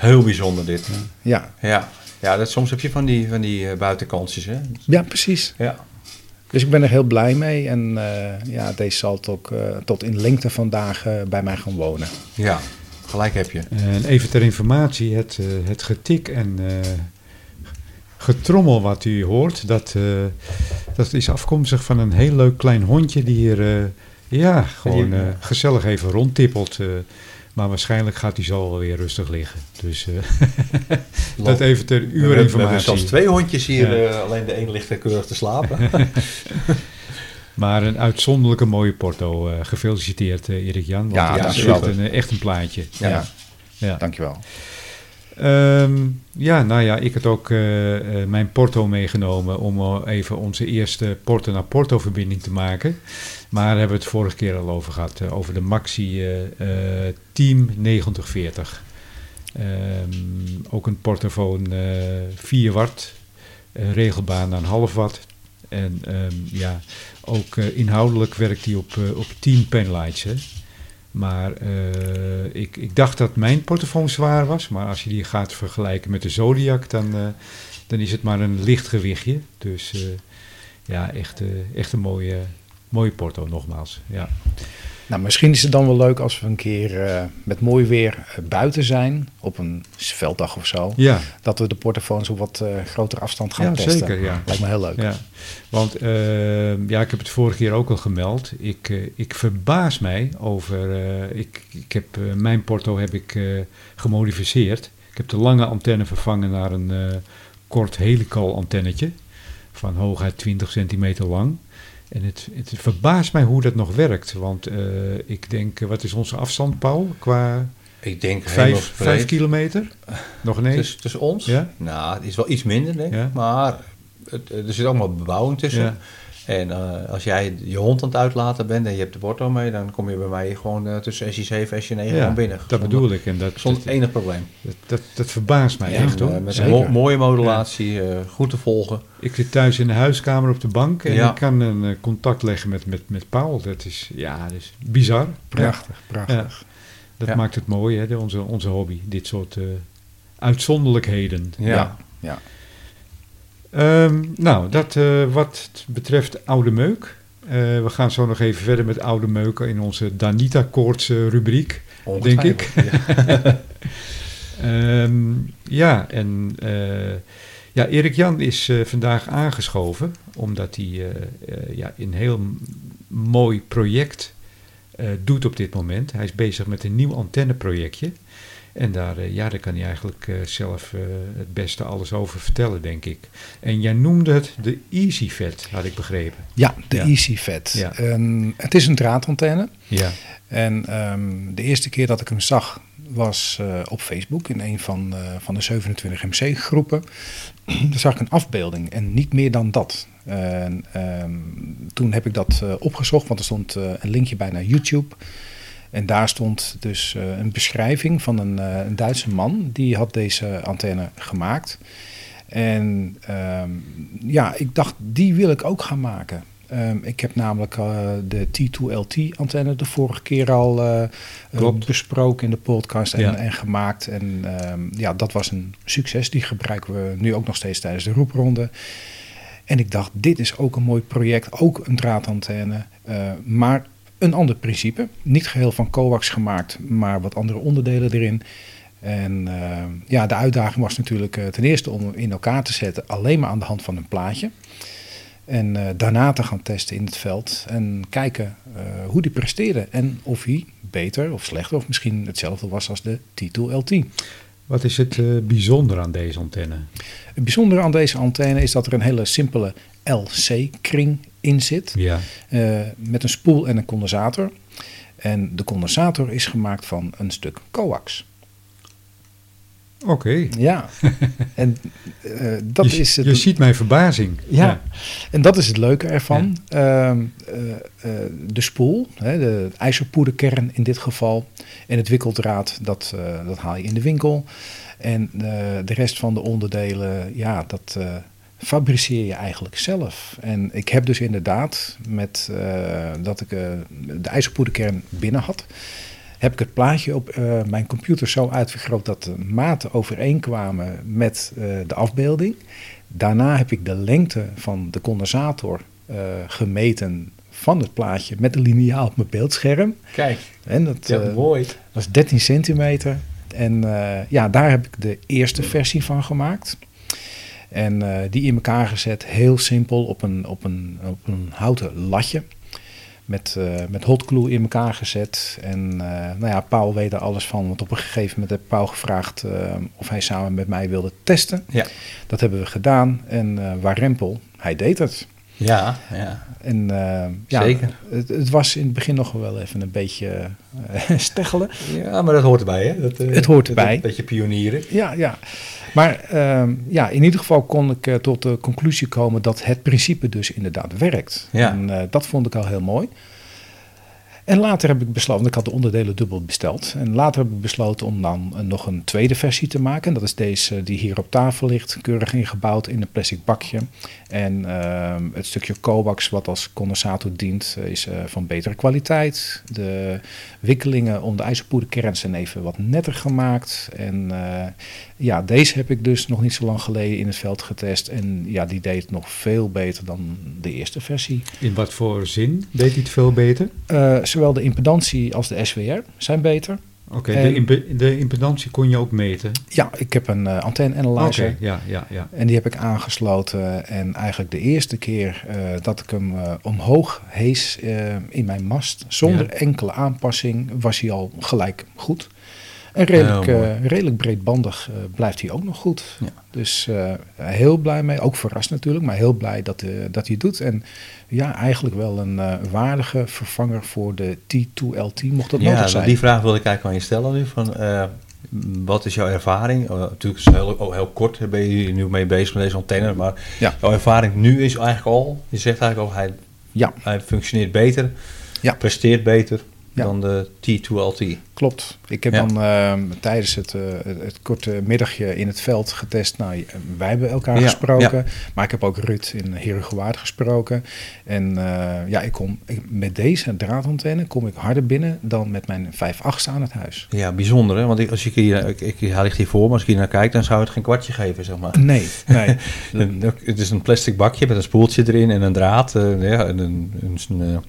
heel bijzonder dit. Ja, Ja, ja dat, soms heb je van die, van die eh, buitenkantjes. Hè? ja precies. Ja. Dus ik ben er heel blij mee. En eh, ja, deze zal ook eh, tot in lengte van dagen bij mij gaan wonen. ja, gelijk heb je. En even ter informatie, het, eh, het getik en eh, getrommel wat u hoort, dat, eh, dat is afkomstig van een heel leuk klein hondje die hier eh, ja, gewoon eh, gezellig even rondtippelt. Maar waarschijnlijk gaat hij zo wel weer rustig liggen. Dus eh, dat even ter uw hebben- We hebben zelfs informatie. twee hondjes hier. Ja. eh, alleen de een ligt er keurig te slapen. Maar een uitzonderlijke mooie porto. eh, gefeliciteerd Erik Jan. Want Ja, het is echt een, echt een plaatje. Ja. Ja, Ja. dankjewel. Ehm, ja, nou ja, ik had ook eh, eh, mijn Porto meegenomen om eh, even onze eerste Porto naar Porto verbinding te maken. Maar daar hebben we het vorige keer al over gehad, eh, over de Maxi Team 9040. Ehm, ook een portofoon eh 4 watt, regelbaan aan half watt. En ehm, ja, ook inhoudelijk werkt hij op, op 10 penlights. Maar eh, ik, ik dacht dat mijn portofoon zwaar was. Maar als je die gaat vergelijken met de Zodiac, dan, eh, dan is het maar een licht gewichtje. Dus eh, ja, echt, echt een mooie, mooie porto nogmaals. Ja. Nou, misschien is het dan wel leuk als we een keer eh, met mooi weer eh, buiten zijn, op een velddag of zo, Ja, dat we de portofoons op wat eh grotere afstand gaan ja testen. zeker. Ja. Lijkt me heel leuk. Ja, want eh, ja, ik heb het vorige keer ook al gemeld. Ik, ik verbaas mij over. ik, ik heb, mijn porto heb ik gemodificeerd. Ik heb de lange antenne vervangen naar een kort helical antennetje. Van hoogheid 20 centimeter lang. En het, het verbaast mij hoe dat nog werkt. Want eh, ik denk, eh, wat is onze afstand, Paul? Qua Ik denk vijf, kilometer? Nog ineens? Tussen, tussen ons? Ja? Nou, het is wel iets minder, denk ik. Ja. Maar het, er zit allemaal bebouwing tussen. Ja. En eh, als jij je hond aan het uitlaten bent en je hebt de porto mee, dan kom je bij mij gewoon eh, tussen SJ7 en SJ9 Ja, gewoon binnen. dat bedoel ik. En dat, Zonder dat, enig probleem. dat, dat, dat verbaast mij Ja, echt hoor. Eh, met zeker. een mo- mooie modulatie, eh, goed te volgen. Ik zit thuis in de huiskamer op de bank en Ja. ik kan een contact leggen met, met, met Paul. Dat is, ja, dat is bizar. Prachtig, prachtig. Dat Ja. maakt het mooi, hè, de- onze, onze hobby. Dit soort eh, uitzonderlijkheden. Ja. ja. Ehm, nou, dat eh, wat betreft oude meuk. Eh, we gaan zo nog even verder met oude meuken in onze Danita Koorts rubriek. Denk ik. Ja. Ehm, ja, en eh, ja, Erik Jan is vandaag aangeschoven omdat hij ja, een heel mooi project doet op dit moment. Hij is bezig met een nieuw antenneprojectje. En daar, eh, ja, daar kan hij eigenlijk eh, zelf eh, het beste alles over vertellen, denk ik. En jij noemde het de EasyFet, had ik begrepen. Ja, de Ja. EasyFet. Ja. En het is een draadantenne. Ja, En ehm, de eerste keer dat ik hem zag was op Facebook in een van, van de 27 MC-groepen. Daar zag ik een afbeelding en niet meer dan dat. En, ehm, toen heb ik dat opgezocht, want er stond een linkje bij naar YouTube. En daar stond dus eh, een beschrijving van een, eh, een Duitse man die had deze antenne gemaakt. En ehm, ja, ik dacht, die wil ik ook gaan maken. Ehm, ik heb namelijk eh, de T2LT-antenne de vorige keer al Klopt. besproken in de podcast en, Ja. en gemaakt. En ehm, ja, dat was een succes. Die gebruiken we nu ook nog steeds tijdens de roepronde. En ik dacht, dit is ook een mooi project, ook een draadantenne, eh, maar een ander principe. Niet geheel van coax gemaakt, maar wat andere onderdelen erin. En eh, ja, de uitdaging was natuurlijk eh, ten eerste om hem in elkaar te zetten, alleen maar aan de hand van een plaatje. En eh, daarna te gaan testen in het veld en kijken hoe die presteerde. En of hij beter of slechter of misschien hetzelfde was als de T2LT. wat is het eh, bijzonder aan deze antenne? Het bijzondere aan deze antenne is dat er een hele simpele LC-kring in zit. Ja, eh, met een spoel en een condensator. En de condensator is gemaakt van een stuk coax. oké. Ja, en eh, dat je, is het. je ziet mijn verbazing. Ja. En dat is het leuke ervan. Ehm, eh, de spoel, hè, de ijzerpoederkern in dit geval, en het wikkeldraad, dat, dat haal je in de winkel. En de rest van de onderdelen, ja, dat fabriceer je eigenlijk zelf. En ik heb dus inderdaad, met eh, dat ik eh, de ijzerpoederkern binnen had, heb ik het plaatje op eh, mijn computer zo uitvergroot dat de maten overeenkwamen met de afbeelding. Daarna heb ik de lengte van de condensator gemeten van het plaatje met de liniaal op mijn beeldscherm. Kijk, En dat ja, mooi. was 13 centimeter. En ja, daar heb ik de eerste versie van gemaakt. En eh, die in elkaar gezet, heel simpel, op een, op een, op een houten latje. Met, eh met hot glue in elkaar gezet. En eh, nou ja, Paul weet er alles van. Want op een gegeven moment heb Paul gevraagd of hij samen met mij wilde testen. Ja. Dat hebben we gedaan. En waar Rempel, hij deed het. Ja, ja. En eh, ja, Zeker. Het, het was in het begin nog wel even een beetje eh steggelen. Ja, maar dat hoort erbij, hè? Dat, eh, Het hoort dat- erbij. Een beetje pionieren. Ja, ja. Maar ehm, ja, in ieder geval kon ik tot de conclusie komen dat het principe dus inderdaad werkt. Ja. En dat vond ik al heel mooi. En later heb ik besloten, ik had de onderdelen dubbel besteld. En later heb ik besloten om dan eh, nog een tweede versie te maken. En dat is deze die hier op tafel ligt, keurig ingebouwd in een plastic bakje. En ehm, het stukje coax wat als condensator dient eh, is eh, van betere kwaliteit. De wikkelingen om de ijzerpoederkern zijn even wat netter gemaakt. En eh, ja, deze heb ik dus nog niet zo lang geleden in het veld getest. En ja, die deed het nog veel beter dan de eerste versie. In wat voor zin deed hij het veel beter? Eh, zowel de impedantie als de SWR zijn beter. Oké, de, de impedantie kon je ook meten. Ja, ik heb een eh, antenne analyzer. Oké, ja, ja, ja. En die heb ik aangesloten. En eigenlijk de eerste keer eh, dat ik hem eh, omhoog hees eh, in mijn mast, zonder Ja. enkele aanpassing, was hij al gelijk goed. En redelijk, eh, redelijk breedbandig eh, blijft hij ook nog goed. Ja. Dus eh, heel blij mee. Ook verrast natuurlijk, maar heel blij dat, dat hij het doet. En ja, eigenlijk wel een waardige vervanger voor de T2LT, mocht dat Ja, nodig zijn. die vraag wilde ik eigenlijk aan je stellen nu. Van, wat is jouw ervaring? Eh, natuurlijk is het heel, oh, heel kort ben je hier nu mee bezig met deze antenne. Maar Ja. jouw ervaring nu is eigenlijk al... Je zegt eigenlijk al, hij, Ja, hij functioneert beter. Ja. Presteert beter Ja. dan de T2LT. Klopt. Ik heb Ja. dan ehm, tijdens het, eh, het, het korte middagje in het veld getest. Nou, wij hebben elkaar Ja, gesproken. Maar ik heb ook Ruud in Herengewaard gesproken. En eh, ja, ik kom, ik- met deze draadantenne kom ik harder binnen dan met mijn 5.8 aan het huis. Ja, bijzonder hè. Want ik, als ik hier, ik, ik, hij ligt hier voor me. Als ik hier naar kijk, dan zou het geen kwartje geven, zeg maar. Nee, nee. Het is een plastic bakje met een spoeltje erin en een draad. eh, ja, en een, een, een,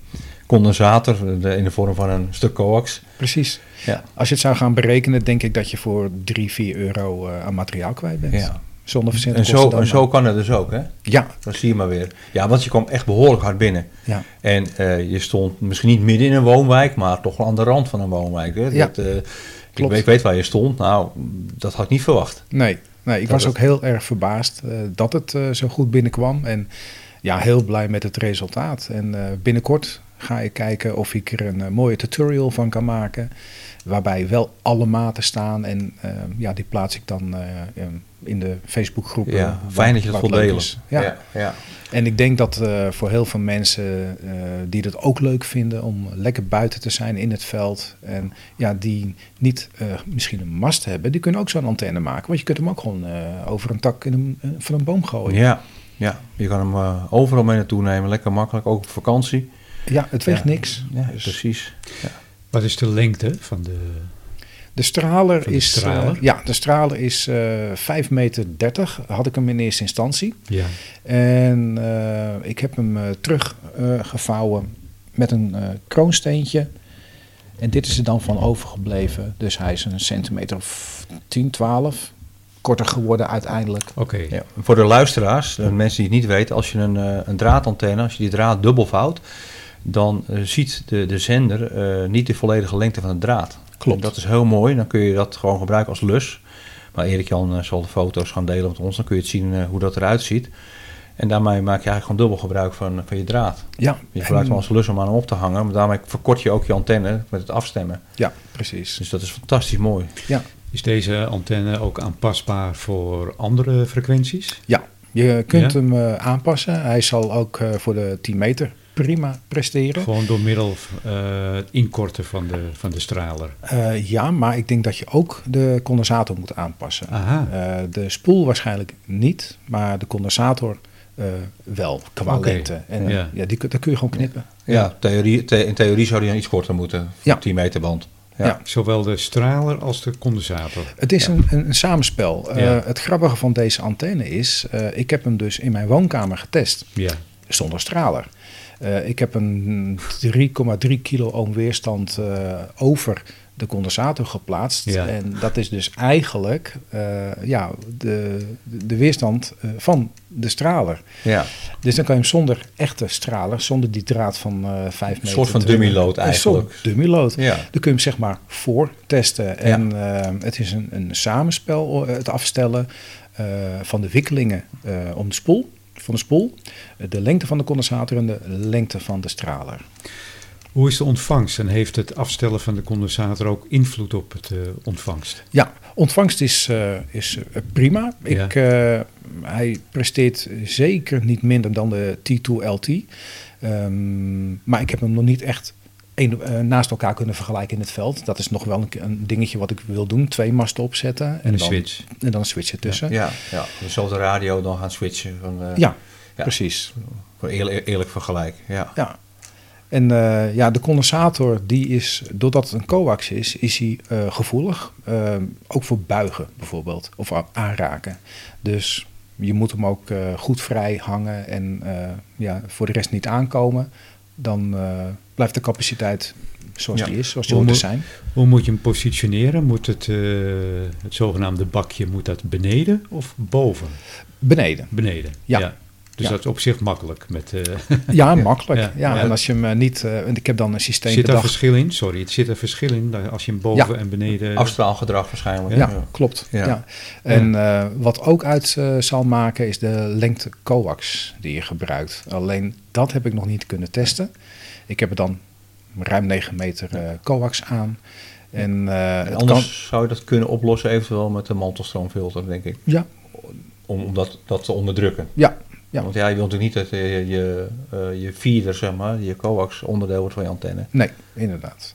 condensator in de vorm van een stuk coax. Precies. Ja. Als je het zou gaan berekenen, denk ik dat je voor 3, 4 euro eh, aan materiaal kwijt bent. Ja. Zonder En zo, dan en zo maar. kan het dus ook, hè? Ja, Dat zie je maar weer. Ja, want je kwam echt behoorlijk hard binnen. ja. En eh, je stond misschien niet midden in een woonwijk, maar toch wel aan de rand van een woonwijk. Hè? Ja. Dat, eh, klopt. Ik, ik weet waar je stond. Nou, dat had ik niet verwacht. Nee, nee ik Dat was het- ook heel erg verbaasd dat het zo goed binnenkwam. En ja, heel blij met het resultaat. En binnenkort ga ik kijken of ik er een eh, mooie tutorial van kan maken. Waarbij wel alle maten staan. En eh, ja, die plaats ik dan eh, in de Facebookgroep. Ja, fijn dat je dat wil delen. Ja. ja, ja. En ik denk dat eh, voor heel veel mensen die dat ook leuk vinden om lekker buiten te zijn in het veld. En ja, die niet misschien een mast hebben, die kunnen ook zo'n antenne maken. Want je kunt hem ook gewoon over een tak in een, van een boom gooien. Ja, ja. je kan hem overal mee naartoe nemen. Lekker makkelijk, ook op vakantie. Ja, het weegt Ja. niks. Ja, Dus precies. Wat is de lengte van de... de straler de is, straler? eh, ja, de straler is eh 5 meter 30. Had ik hem in eerste instantie. Ja, En eh, ik heb hem terug teruggevouwen met een eh, kroonsteentje. En dit is er dan van overgebleven. Dus hij is een centimeter of 10, 12. Korter geworden uiteindelijk. oké. Ja. Voor de luisteraars, de mensen die het niet weten, als je een, eh, een draadantenne, als je die draad dubbel vouwt, dan eh, ziet de, de zender eh, niet de volledige lengte van de draad. Klopt. En dat is heel mooi, dan kun je dat gewoon gebruiken als lus. Maar Erik Jan eh, zal de foto's gaan delen met ons, dan kun je het zien eh, hoe dat eruit ziet. En daarmee maak je eigenlijk gewoon dubbel gebruik van, van je draad. Ja, Je gebruikt hem als lus om aan hem op te hangen, maar daarmee verkort je ook je antenne met het afstemmen. ja, precies. Dus dat is fantastisch mooi. Ja, Is deze antenne ook aanpasbaar voor andere frequenties? ja. je kunt Ja? hem eh, aanpassen. Hij zal ook eh, voor de 10 meter prima presteren. Gewoon door middel van eh, het inkorten van de, van de straler. Eh, ja, maar ik denk dat je ook de condensator moet aanpassen. Aha. Eh, de spoel waarschijnlijk niet, maar de condensator eh, wel, qua lengte. En ja. ja. die, kun- dat kun je gewoon knippen. Ja, theorie, the- in theorie zou die dan iets korter moeten, Ja. 10 meter band. Ja. Ja. Zowel de straler als de condensator. Het is een, een, een samenspel. Eh. Het grappige van deze antenne is, eh, ik heb hem dus in mijn woonkamer getest, Ja, zonder straler. Eh, ik heb een 3,3 kilo ohm weerstand eh, over de condensator geplaatst. Ja. En dat is dus eigenlijk eh, ja, de, de weerstand van de straler. Ja. Dus dan kan je hem zonder echte straler, zonder die draad van eh 5 meter. soort van dummy Een eigenlijk. soort dummy load. Ja. Dan kun je hem zeg maar voor testen. En het is een, een samenspel, het afstellen van de wikkelingen om de spoel, van de spoel, de lengte van de condensator en de lengte van de straler. Hoe is de ontvangst en heeft het afstellen van de condensator ook invloed op het eh, ontvangst? Ja, ontvangst is, eh, is eh, prima. Ja. Ik, hij presteert zeker niet minder dan de T2LT. Ehm, maar ik heb hem nog niet echt een, eh, naast elkaar kunnen vergelijken in het veld. Dat is nog wel een, een dingetje wat ik wil doen. Twee masten opzetten. En een dan, switch. En dan een switch ertussen. Ja, ja. Dezelfde radio dan gaan switchen. Van, eh, Ja, Ja. precies. Voor eerlijk, eerlijk vergelijk. Ja. Ja. En eh, ja, de condensator, die is, doordat het een coax is, is hij gevoelig. Ook voor buigen bijvoorbeeld, of aanraken. Dus je moet hem ook goed vrij hangen en ja, voor de rest niet aankomen. Dan eh, blijft de capaciteit zoals Ja. die is, zoals die Hoe hoort te moet- zijn. Hoe moet je hem positioneren? Moet het, eh, het zogenaamde bakje moet dat beneden of boven? Beneden. Beneden. Ja. Dus Ja. dat is op zich makkelijk. Met, eh, Ja, makkelijk. Ja. Ja, Ja. En als je hem eh, niet, eh, en ik heb dan een systeem zit bedacht. verschil in? Sorry, het zit er verschil in dat als je hem boven en beneden... Afstraalgedrag waarschijnlijk. Ja, klopt. Ja. Ja. En eh, wat ook uit zal maken is de lengte coax die je gebruikt. Alleen dat heb ik nog niet kunnen testen. Ik heb er dan ruim 9 meter eh, coax aan. En, eh, anders zou je dat kunnen oplossen eventueel met een mantelstroomfilter, denk ik. ja, Om, om dat, dat te onderdrukken. ja, ja. Want ja, je wilt natuurlijk niet dat je, je, eh, je feeder, zeg maar, je coax onderdeel wordt van je antenne. nee, inderdaad.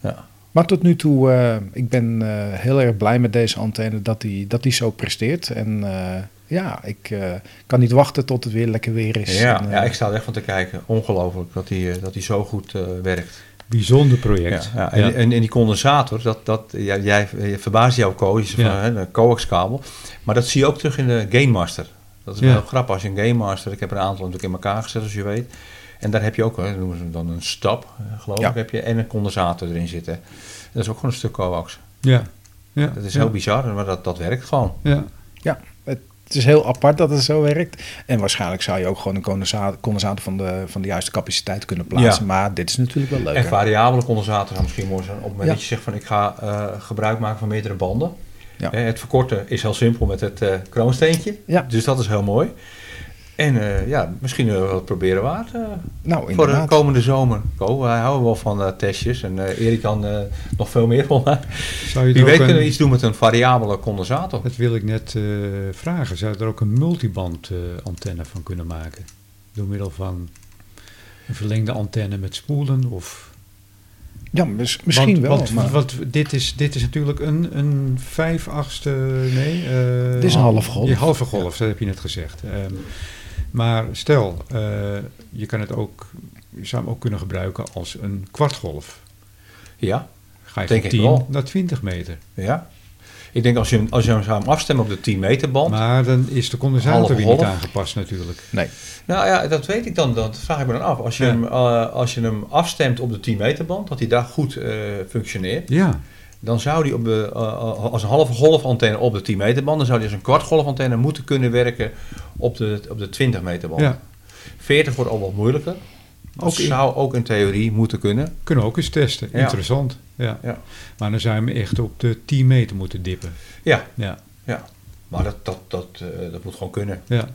Ja. Maar tot nu toe, eh, ik ben eh, heel erg blij met deze antenne dat die, dat die zo presteert. En eh, ja, ik eh, kan niet wachten tot het weer lekker weer is. Ja, En, eh, ja, ik sta er echt van te kijken. Ongelooflijk dat die, eh, dat die zo goed eh, werkt. Bijzonder Ja, project. ja. En, En, en die condensator, dat, dat, ja, jij je verbaast jou co, je zegt van Ja. hè, de coaxkabel. Maar dat zie je ook terug in de Game Master. Dat is Ja. wel grappig als je een Game Master, ik heb er een aantal natuurlijk in elkaar gezet zoals je weet. En daar heb je ook, hè, dat noemen ze dan een stap, eh, geloof Ja. ik, heb je, en een condensator erin zitten. Dat is ook gewoon een stuk coax. Ja. ja. Dat is ja. heel bizar, maar dat, dat werkt gewoon. Ja. Ja, het, is heel apart dat het zo werkt. En waarschijnlijk zou je ook gewoon een condensator, condensator van, de, van de juiste capaciteit kunnen plaatsen. Ja. Maar dit is natuurlijk wel leuk. En variabele condensator zou misschien mooi zijn. Op het moment Ja. dat je zegt van ik ga eh, gebruik maken van meerdere banden. Ja. Eh, het verkorten is heel simpel met het eh, kroonsteentje. Ja. Dus dat is heel mooi. En eh, ja, misschien willen we wat proberen waard. eh, Nou, voor de komende zomer. Ko, wij houden wel van eh, testjes. En eh, Erik kan eh, nog veel meer van. Zou je Wie weet ook kunnen we iets doen met een variabele condensator. dat wil ik net eh, vragen. Zou je er ook een multiband eh, antenne van kunnen maken? Door middel van een verlengde antenne met spoelen of... Ja, mis- misschien want, wel. Want, maar want dit, is, dit is natuurlijk een, een vijf achtste... Nee, eh, Dit is een halve golf. Die halve golf, dat heb je net gezegd. Ehm, maar stel, eh, je kan het ook... Je zou hem ook kunnen gebruiken als een kwartgolf. Ja, Ga je Denk van ik 10 wel. naar 20 meter. ja. Ik denk als je, hem- als je hem zou hem afstemmen op de 10 meter band. Maar dan is de condensator weer niet aangepast natuurlijk. nee. Nou ja, dat weet ik dan. Dat vraag ik me dan af. Als je, Ja. hem, eh, als je hem afstemt op de 10 meter band, dat hij daar goed eh, functioneert. Ja, Dan zou die op de, eh, als een halve golfantenne op de 10 meter band, dan zou die als een kwart golfantenne moeten kunnen werken op de, op de 20 meter band. ja. 40 wordt al wat moeilijker. Dat Ook in- zou ook in theorie moeten kunnen. kunnen we ook eens testen. Ja. Interessant. Ja. Ja. Maar dan zou je hem echt op de 10 meter moeten dippen. Ja, Ja, ja. maar dat, dat, dat, eh, dat moet gewoon kunnen. ja.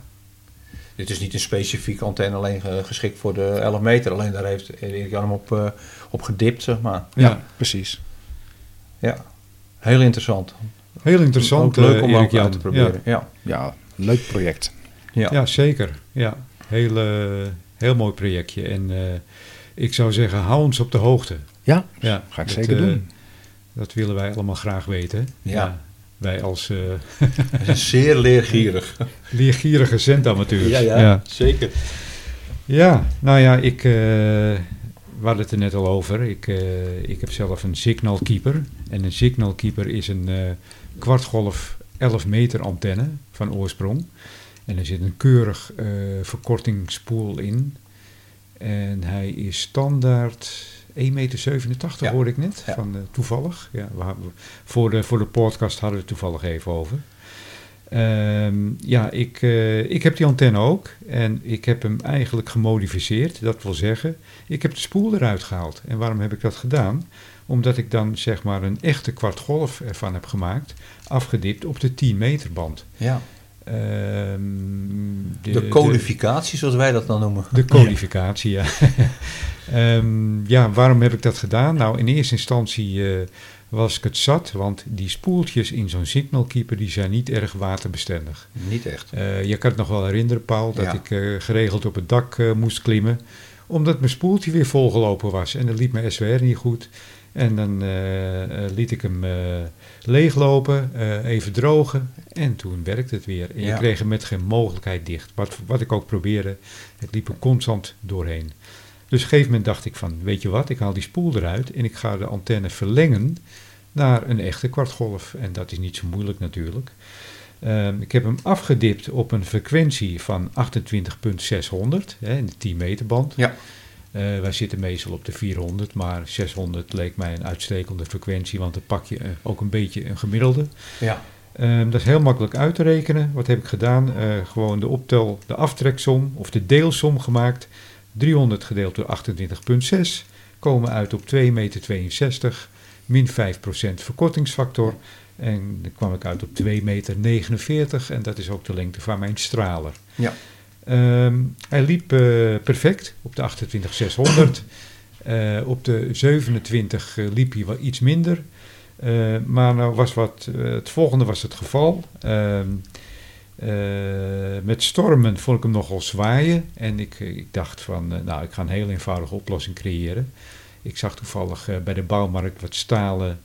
Dit is niet een specifieke antenne alleen ge- geschikt voor de 11 meter. Alleen daar heeft Erik Jan hem op, eh, op gedipt, zeg maar. Ja, Ja. precies. Ja, heel interessant. Heel interessant. Ook leuk eh, om ook uit te proberen. Ja. Ja, leuk project. Ja. Ja, zeker. Ja, heel, eh, heel mooi projectje. En eh, ik zou zeggen, hou ons op de hoogte. Ja, Ja, ga ik dat, zeker eh, doen. Dat willen wij allemaal graag weten. Ja. wij als eh zeer leergierig. leergierige zendamateurs. ja, ja, ja. zeker. Ja, nou ja, ik, eh, we hadden het er net al over. Ik, ik heb zelf een Signal Keeper. En een Signal Keeper is een kwartgolf 11 meter antenne van oorsprong. En er zit een keurig verkortingsspoel in. En hij is standaard 1,87 meter, Ja. hoorde ik net, Ja. van, eh, toevallig. Ja, we hadden- voor, de, voor de podcast hadden we het toevallig even over. Ehm, ja, ik, eh, ik heb die antenne ook en ik heb hem eigenlijk gemodificeerd. Dat wil zeggen, ik heb de spoel eruit gehaald. En waarom heb ik dat gedaan? Omdat ik dan zeg maar een echte kwart golf ervan heb gemaakt, afgedipt op de 10 meter band. Ja. Ehm, De, codificatie, zoals wij dat dan noemen. de codificatie, ja. Ehm, ja, waarom heb ik dat gedaan? Nou, in eerste instantie eh, was ik het zat, want die spoeltjes in zo'n signalkeeper die zijn niet erg waterbestendig. Niet echt. Eh, je kan het nog wel herinneren, Paul, dat Ja. ik eh, geregeld op het dak moest klimmen, omdat mijn spoeltje weer volgelopen was. En dan liep mijn SWR niet goed. En dan liet ik hem leeglopen, eh, even drogen. En toen werkte het weer. En Ja. je kreeg hem met geen mogelijkheid dicht. Wat, wat ik ook probeerde, het liep er constant doorheen. Dus op een gegeven moment dacht ik van, weet je wat, ik haal die spoel eruit en ik ga de antenne verlengen naar een echte kwartgolf. En dat is niet zo moeilijk natuurlijk. Ehm, ik heb hem afgedipt op een frequentie van 28.600 hè, in de 10 meter band. Ja. Eh, wij zitten meestal op de 400, maar 600 leek mij een uitstekende frequentie, want dan pak je eh, ook een beetje een gemiddelde. Ja. Ehm, dat is heel makkelijk uit te rekenen. Wat heb ik gedaan? Eh, gewoon de optel, de aftreksom of de deelsom gemaakt. 300 gedeeld door 28,6 komen uit op 2,62 meter, min 5% verkortingsfactor. En dan kwam ik uit op 2,49 meter en dat is ook de lengte van mijn straler. Ja. Ehm, hij liep eh, perfect op de 28600. Eh, op de 27 eh, liep hij wel iets minder. Maar nou was wat, het volgende was het geval. Ehm, eh, met stormen vond ik hem nogal zwaaien. En ik, ik dacht van, nou, ik ga een heel eenvoudige oplossing creëren. Ik zag toevallig bij de bouwmarkt wat stalen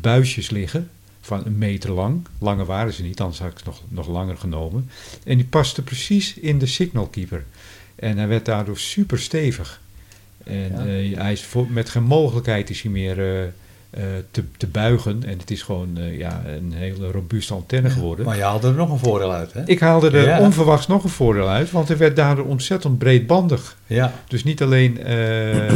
buisjes liggen van een meter lang. Langer waren ze niet, anders had ik het nog, nog langer genomen. En die paste precies in de signalkeeper. En hij werd daardoor super stevig. En Ja. eh, hij is voor, met geen mogelijkheid is hij meer eh, te, te buigen. En het is gewoon eh, ja, een hele robuuste antenne geworden. Maar je haalde er nog een voordeel uit, hè? Ik haalde er Ja. onverwachts nog een voordeel uit, want er werd daardoor ontzettend breedbandig. Ja, Dus niet alleen eh,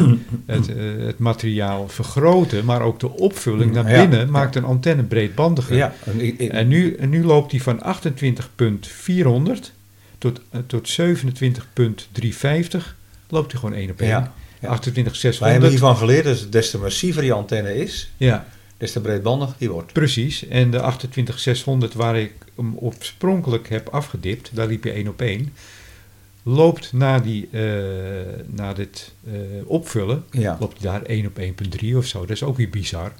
het, eh, het materiaal vergroten, maar ook de opvulling naar Ja. binnen maakt een antenne breedbandiger. ja. En ik- ik- En nu, en nu loopt die van 28.400 tot, eh, tot 27.350 loopt hij gewoon één op één. Ja, ja. 28.600. wij hebben hiervan geleerd, dus des te massiever die antenne is, Ja, des te breedbandig die wordt. precies. En de 28.600 waar ik hem oorspronkelijk heb afgedipt, daar liep je één op één. Loopt na, die, eh, na dit eh, opvullen, Ja, loopt hij daar 1 op 1.3 of zo. Dat is ook weer bizar.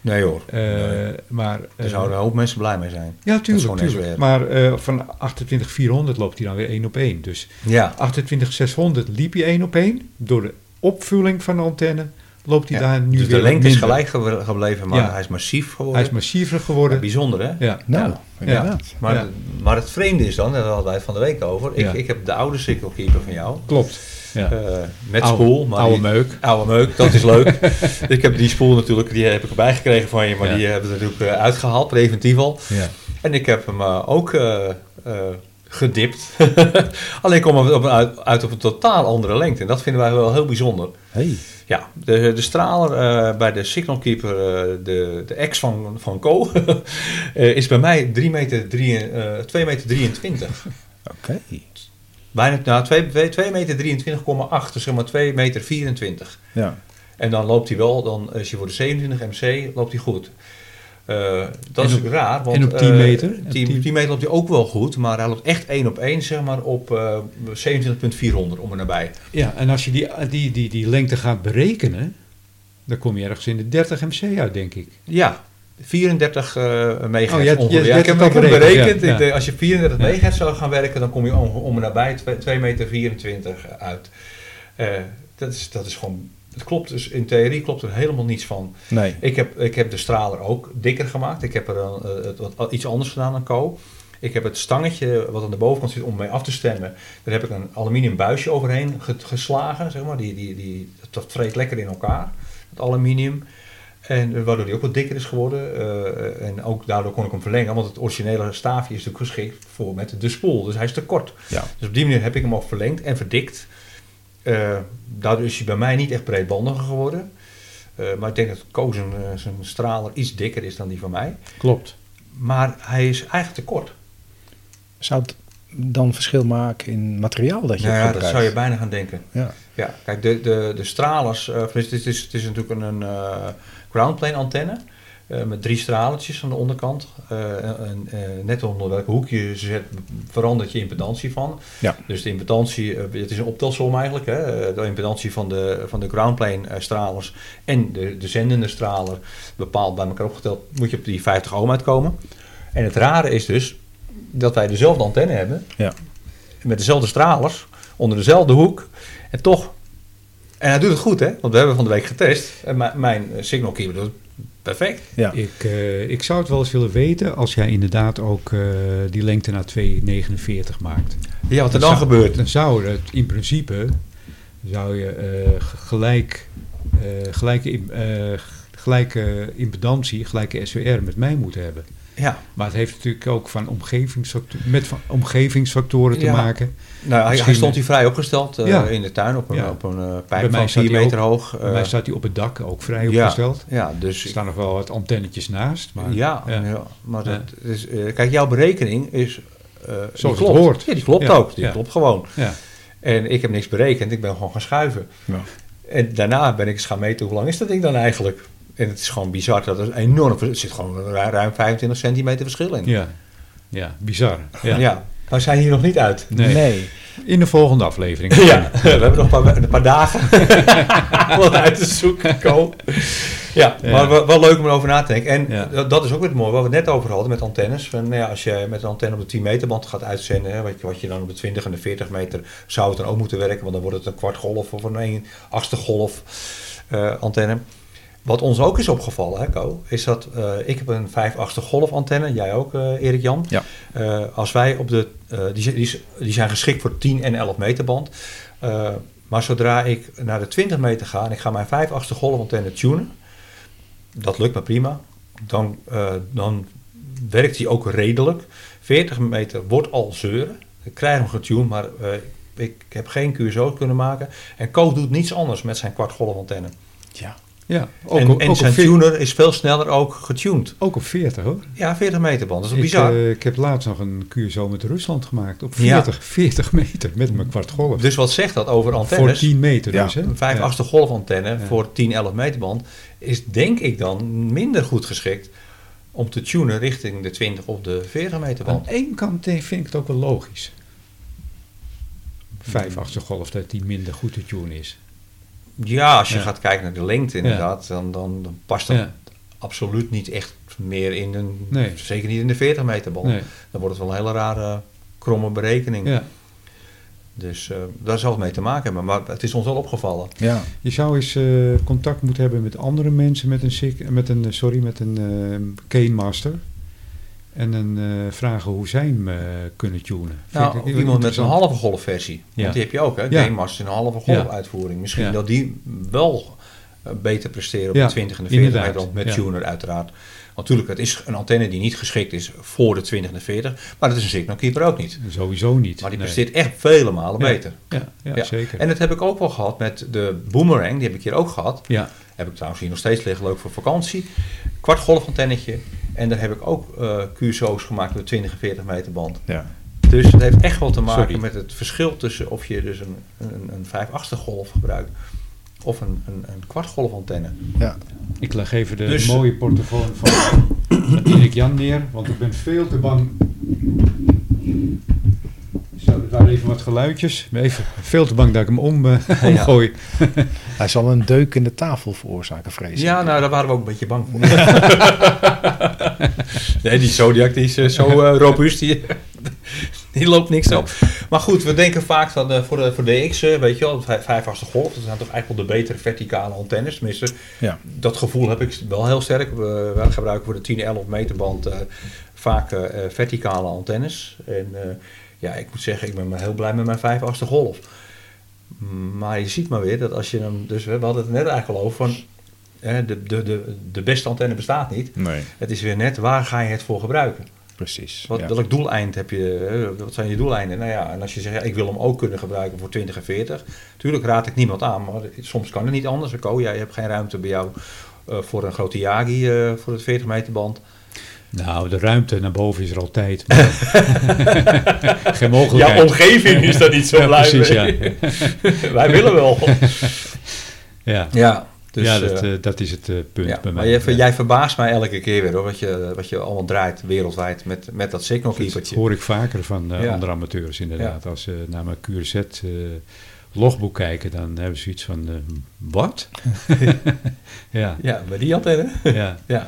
nee hoor. Nee. Maar, Daar eh, zouden een hoop mensen blij mee zijn. ja, tuurlijk. tuurlijk. Maar eh, van 28.400 loopt hij dan weer 1 op 1. Dus Ja, 28.600 liep hij 1 op 1. Door de opvulling van de antenne loopt hij ja. daar nu dus weer de lengte is gelijk ge- gebleven, maar Ja. hij is massief geworden. Hij is massiever geworden. Bijzonder, hè? Ja. Nou, Ja. inderdaad. Maar, Ja. maar het vreemde is dan, daar hadden wij het van de week over. Ik, Ja. ik heb de oude signalkeeper van jou. Klopt. Ja. eh, met Oude- spoel. Maar oude die- meuk. Oude meuk, dat is leuk. ik heb die spoel natuurlijk, die heb ik erbij gekregen van je, maar Ja. die hebben we natuurlijk eh, uitgehaald, preventief al. Ja. En ik heb hem eh, ook eh, eh, gedipt. Alleen komen we op een, uit, uit op een totaal andere lengte. En dat vinden wij wel heel bijzonder. Hey. Ja, de, de straler eh, bij de signalkeeper, eh, de, de ex van, van Co, eh, is bij mij 3 meter, drie, eh, 2 meter 23. Oké. Bijna, nou, 2, 2 meter 23,8, dus zeg maar 2 meter 24. Ja. En dan loopt hij wel, dan als je voor de 27 MC loopt hij goed. Eh, dat is raar. Want, en op 10 eh, meter? Op 10, 10 10 meter loopt hij ook wel goed, maar hij loopt echt één op één, zeg maar, op eh 27,400 om en nabij. ja, en als je die, die, die, die lengte gaat berekenen, dan kom je ergens in de 30 MC uit, denk ik. Ja, 34 eh megahertz Oh, je hebt- ongeveer. je- Ja, je ik heb het berekend. ja, ja. eh, Als je 34 Ja. megahertz zou gaan werken, dan kom je om, om en nabij 2 meter 24 uit. Eh, dat, is, dat is gewoon... Het klopt dus, in theorie klopt er helemaal niets van. Nee. Ik heb, ik heb de straler ook dikker gemaakt. Ik heb er een, eh, het wat, iets anders gedaan dan Co. Ik heb het stangetje wat aan de bovenkant zit om mee af te stemmen. Daar heb ik een aluminium buisje overheen ge- geslagen. Zeg maar. die, die, die, dat vreet lekker in elkaar, het aluminium. En waardoor die ook wat dikker is geworden. Eh, en ook daardoor kon ik hem verlengen. Want het originele staafje is natuurlijk geschikt voor met de spoel. Dus hij is te kort. Ja. Dus op die manier heb ik hem ook verlengd en verdikt. Eh, daardoor is hij bij mij niet echt breedbandiger geworden. Eh, maar ik denk dat Koos zijn, eh, zijn straler iets dikker is dan die van mij. Klopt. Maar hij is eigenlijk te kort. Zou het dan verschil maken in materiaal dat je Nou ja, dat zou je bijna gaan denken. Ja. Ja, kijk, de, de, de stralers, eh, het, is, het, is, het is natuurlijk een eh groundplane antenne. Eh, met drie stralertjes aan de onderkant. Eh, en, eh, net onder welke hoek je ze zet, verandert je impedantie van. Ja. Dus de impedantie, het is een optelsom eigenlijk. Hè? De impedantie van de, van de groundplane stralers en de, de zendende straler bepaald bij elkaar opgeteld, moet je op die 50 ohm uitkomen. En het rare is dus dat wij dezelfde antenne hebben, Ja. met dezelfde stralers, onder dezelfde hoek. En toch, en hij doet het goed hè, want we hebben van de week getest. En mijn, signal doet het perfect. Ja. Ik, eh, ik zou het wel eens willen weten als jij inderdaad ook eh, die lengte naar 2,49 maakt. Ja, wat er Dan dan zou- gebeurt. Dan zou het in principe zou je eh, gelijk, eh, gelijke, eh, gelijke impedantie, gelijke SWR met mij moeten hebben. Ja, Maar het heeft natuurlijk ook van omgevingsfactoren, met van omgevingsfactoren te Ja. maken. nou, hij, hij stond hier vrij opgesteld eh, Ja. in de tuin op een, Ja. op een Bij pijp van staat 4 hij meter hoog. Bij mij eh, staat hij op het dak ook vrij opgesteld. Ja, dus Er staan nog wel wat antennetjes naast. Maar, ja, maar dat is, eh, kijk, jouw berekening is. Zoals het klopt. hoort. Ja, die klopt ook. Die klopt gewoon. Ja. En ik heb niks berekend, ik ben gewoon gaan schuiven. Ja. En daarna ben ik eens gaan meten hoe lang is dat ding dan eigenlijk. En het is gewoon bizar dat er enorm. Er zit gewoon ru- ruim 25 centimeter verschil in. Ja. ja, bizar. Ja. Ja. We zijn hier nog niet uit. Nee. Nee. In de volgende aflevering. Ja, we hebben nog een paar, een paar dagen om wat uit te zoeken. Ko. Ja, Ja. maar wel, wel leuk om erover na te denken. En Ja. dat- is ook weer mooi, wat we het net over hadden met antennes. Van, nou ja, als je met een antenne op de 10 meter band gaat uitzenden, hè, wat, je, wat je dan op de 20 en de 40 meter zou het dan ook moeten werken, want dan wordt het een kwart golf of een 1 achtste golf eh, antenne. Wat ons ook is opgevallen, hè, Ko, is dat eh, ik heb een 5 achtste golf antenne, jij ook, eh, Erik Jan. Ja. Eh, als wij op de, die, die, die zijn geschikt voor 10 en 11 meter band. Maar zodra ik naar de 20 meter ga en ik ga mijn 5 achtste golfantenne tunen, dat lukt me prima. Dan, dan werkt hij ook redelijk. 40 meter wordt al zeuren. Ik krijg hem getuned, maar ik heb geen QSO kunnen maken. En Co doet niets anders met zijn kwartgolfantenne. Ja. Ja, ook, en op- en ook, zijn tuner is veel sneller ook getuned. ook op 40 hoor. Ja, 40 meter band. Dat is Ik, bizar. eh, ik heb laatst nog een QSO met Rusland gemaakt. Op Ja. 40, 40 meter met mijn kwart golf. dus wat zegt dat over Voor antennes? 10 meter Ja, dus hè. Een 5 Ja. achtste golfantenne voor 10, 11 meter band is denk ik dan minder goed geschikt om te tunen richting de 20 of de 40 meter Aan band. één kant eh, vind ik het ook wel logisch. 5 achtste golf dat die minder goed te tunen is. Ja, als je Ja. gaat kijken naar de lengte inderdaad, dan, dan, dan past dat Ja. absoluut niet echt meer in een, Nee. zeker niet in de 40 meter. Nee. Dan wordt het wel een hele rare kromme berekening. Ja. Dus eh, daar zal het mee te maken hebben. Maar het is ons wel opgevallen. Ja. Je zou eens eh, contact moeten hebben met andere mensen met een, sig- met een, eh, sorry, met een eh Cane Master. En dan eh, vragen hoe zij hem eh, kunnen tunen. Nou, ik iemand met een halve golfversie. Ja. Want die heb je ook, hè? Ja. Game Master in een halve golf Ja. uitvoering. Misschien Ja. dat die wel eh, beter presteren op Ja, de 20 en de 40 inderdaad. meter band met Ja. tuner uiteraard. Want natuurlijk, het is een antenne die niet geschikt is voor de 20 en de 40. Maar dat is een signal keeper ook niet. Sowieso niet. Maar die nee. presteert echt vele malen Ja. beter. Ja, ja, Ja. zeker. En dat heb ik ook wel gehad met de Boomerang. Die heb ik hier ook gehad. ja, Heb ik trouwens hier nog steeds liggen, leuk voor vakantie. Kwart golfantennetje. En daar heb ik ook eh QSO's gemaakt met 20 en 40 meter band. Ja. Dus het heeft echt wel te maken Sorry. met het verschil tussen of je dus een, een, een 5 achtste golf gebruikt of een, een, een kwart golfantenne. ja. ik leg even de Dus- mooie portofoon van, van Erik Jan neer, want ik ben veel te bang. Zo, er waren even wat geluidjes. Even veel te bang dat ik hem om, eh, omgooi. Hij zal een deuk in de tafel veroorzaken, vrees ik. Ja, nou daar waren we ook een beetje bang voor. nee, die Zodiac die is eh, zo eh, robuust, die, die loopt niks op. Maar goed, we denken vaak dat voor, de, voor DX, eh, weet je wel, de 5 achtste golf, dat zijn toch eigenlijk wel de betere verticale antennes. Tenminste, Ja. dat gevoel heb ik wel heel sterk. We, wij gebruiken voor de 10, 11 meter band eh, vaak verticale antennes. En eh, ja, ik moet zeggen, ik ben maar heel blij met mijn 5 achtste golf. Maar je ziet maar weer dat als je hem, dus we hadden het net eigenlijk al over van, hè, de, de, de, de beste antenne bestaat niet. Nee, Het is weer net, waar ga je het voor gebruiken? precies. Wat, ja. Welk doeleind heb je? Wat zijn je doeleinden? Nou ja, en als je zegt, ja, ik wil hem ook kunnen gebruiken voor 20 en 40. Tuurlijk raad ik niemand aan, maar soms kan het niet anders. Oh, jij hebt geen ruimte bij jou eh, voor een grote Yagi eh, voor het 40 meter band. Nou, de ruimte naar boven is er altijd. maar- Geen mogelijkheid. omgeving is daar niet zo Ja, blij precies, mee. Wij willen wel. Ja, Ja, dus, ja dat, eh, eh, dat is het eh, punt ja, bij maar mij. jij, Ja. jij verbaast mij elke keer weer hoor, wat je, wat je allemaal draait wereldwijd met, met dat signal Dat keepertje. hoor ik vaker van eh, Ja. andere amateurs inderdaad. Als ze naar mijn QRZ eh, logboek kijken, dan hebben ze zoiets van, wat? ja, Ja, met die antenne. ja. Ja.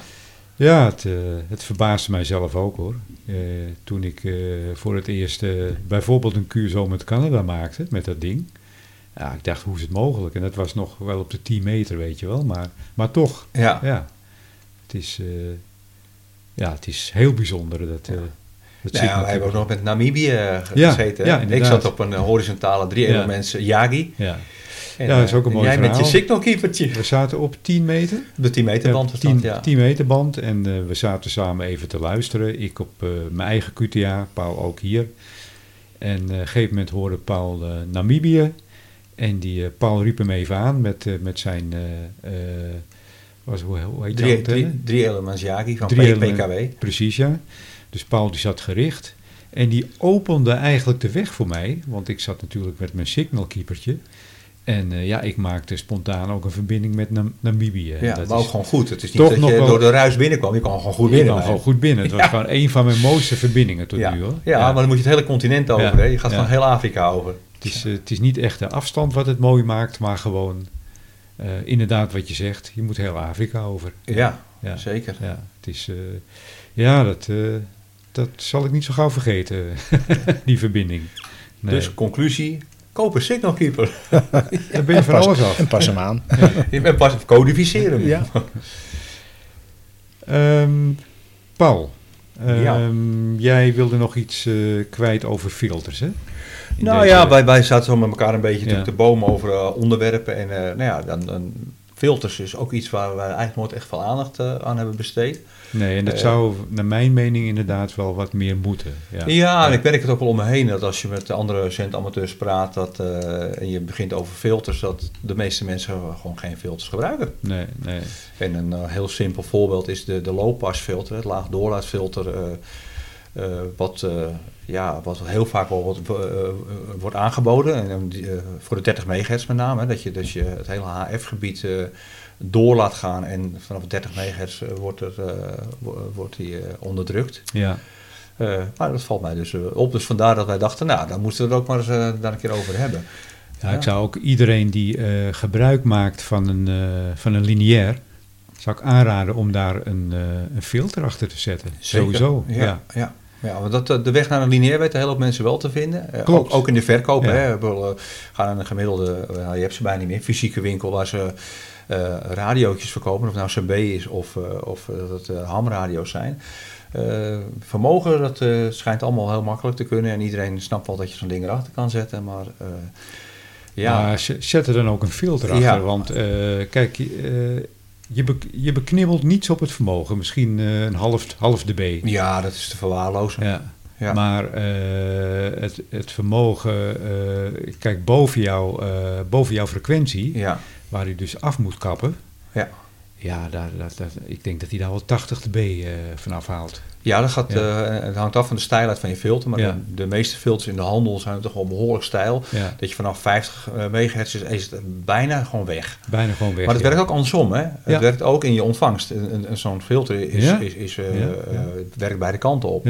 Ja het, eh, het verbaasde mijzelf ook hoor. Eh, toen ik eh, voor het eerst bijvoorbeeld een QSO met Canada maakte, met dat ding. Ja, ik dacht, hoe is het mogelijk? En dat was nog wel op de 10 meter, weet je wel. Maar, maar toch, Ja. ja. Het is, ja, het is heel bijzonder dat... dat Nou ja, signal wij hebben ook nog met Namibië Ja, gezeten. ja, ik zat op een horizontale drie elements Yagi. Ja. En, Ja, dat is ook een mooi Jij met je verhaal. signal keepertje. We zaten op 10 meter. De 10 meter band was 10, dat, ja. 10 meter band. En eh, we zaten samen even te luisteren. Ik op eh, mijn eigen QTA, Paul ook hier. En eh, op een gegeven moment hoorde Paul Namibië. En die, Paul riep hem even aan met, met zijn... was, hoe, hoe heet Drie, antenne? drie, Yagi van Drie PKW. Precies, ja. Dus Paul die zat gericht. En die opende eigenlijk de weg voor mij. Want ik zat natuurlijk met mijn signalkeepertje. En eh, ja, ik maakte spontaan ook een verbinding met Nam- Namibië. Ja, dat maar ook is gewoon goed. Het is niet toch dat nog je wel- door de ruis binnenkwam. Je kwam gewoon goed ik binnen. kwam gewoon goed binnen. Het was gewoon een van mijn mooiste verbindingen tot ja. nu hoor. Ja, maar dan moet je het hele continent over. Hè? Je gaat van heel Afrika over. Het is, eh, het is niet echt de afstand wat het mooi maakt, maar gewoon eh, inderdaad wat je zegt. Je moet heel Afrika over. Ja, zeker. Ja, het is, ja dat, dat zal ik niet zo gauw vergeten, die verbinding. Nee. Dus conclusie, koop een signal keeper. dan ben je van Pas- alles af. En pas hem aan. Je bent pas codificeren. hem. Ja. Ehm, Paul, Ja. ehm, jij wilde nog iets eh, kwijt over filters, hè? In Nou deze- ja, wij, wij zaten zo met elkaar een beetje Ja. te bomen over eh, onderwerpen. En eh, nou ja, dan, dan filters is ook iets waar wij eigenlijk nooit echt veel aandacht aan hebben besteed. Nee, en dat zou naar mijn mening inderdaad wel wat meer moeten. Ja, ja en ik merk het ook wel om me heen dat als je met de andere centamateurs praat dat, en je begint over filters, dat de meeste mensen gewoon geen filters gebruiken. Nee, nee. En een heel simpel voorbeeld is de, de low-pass filter, het laag doorlaatfilter. wat ja, wat heel vaak wel wordt, uh, wordt aangeboden. En, voor de 30 MHz met name. Dat je, dat je het hele HF-gebied door laat gaan. En vanaf 30 MHz wordt, er, wordt die onderdrukt. Ja. maar dat valt mij dus op. Dus vandaar dat wij dachten, nou, daar moeten we het ook maar eens daar een keer over hebben. Ja, Ik zou ook iedereen die gebruik maakt van een, van een lineair zou ik aanraden om daar een, een filter achter te zetten. Sowieso. ja. ja. Ja, want dat, de weg naar een lineair weten heel veel mensen wel te vinden. Eh, ook, ook, in de verkoop. Ja. Hè. We gaan naar een gemiddelde, uh, je hebt ze bijna niet meer, fysieke winkel waar ze radiootjes verkopen. Of nou CB is of, of dat het hamradio's zijn. vermogen, dat schijnt allemaal heel makkelijk te kunnen. En iedereen snapt wel dat je zo'n ding erachter kan zetten. Maar ja. Maar zet er dan ook een filter achter. Want kijk je, je beknibbelt niets op het vermogen. Misschien een half, half dB. Ja, dat is te verwaarlozen. Ja. ja. Maar het, het vermogen, kijk, boven, jou, boven jouw frequentie, ja. Waar je dus af moet kappen. Ja. Ja, daar, dat, dat, ik denk dat hij daar wel 80 dB vanaf haalt. Ja, dat gaat, het hangt af van de stijlheid van je filter. Maar de, de, meeste filters in de handel zijn toch wel behoorlijk stijl. Dat je vanaf 50 megahertz is, is het bijna gewoon weg. Bijna gewoon weg. Maar het werkt ook andersom. Hè? Het werkt ook in je ontvangst. Zo'n filter is, is, is, uh, werkt beide kanten op.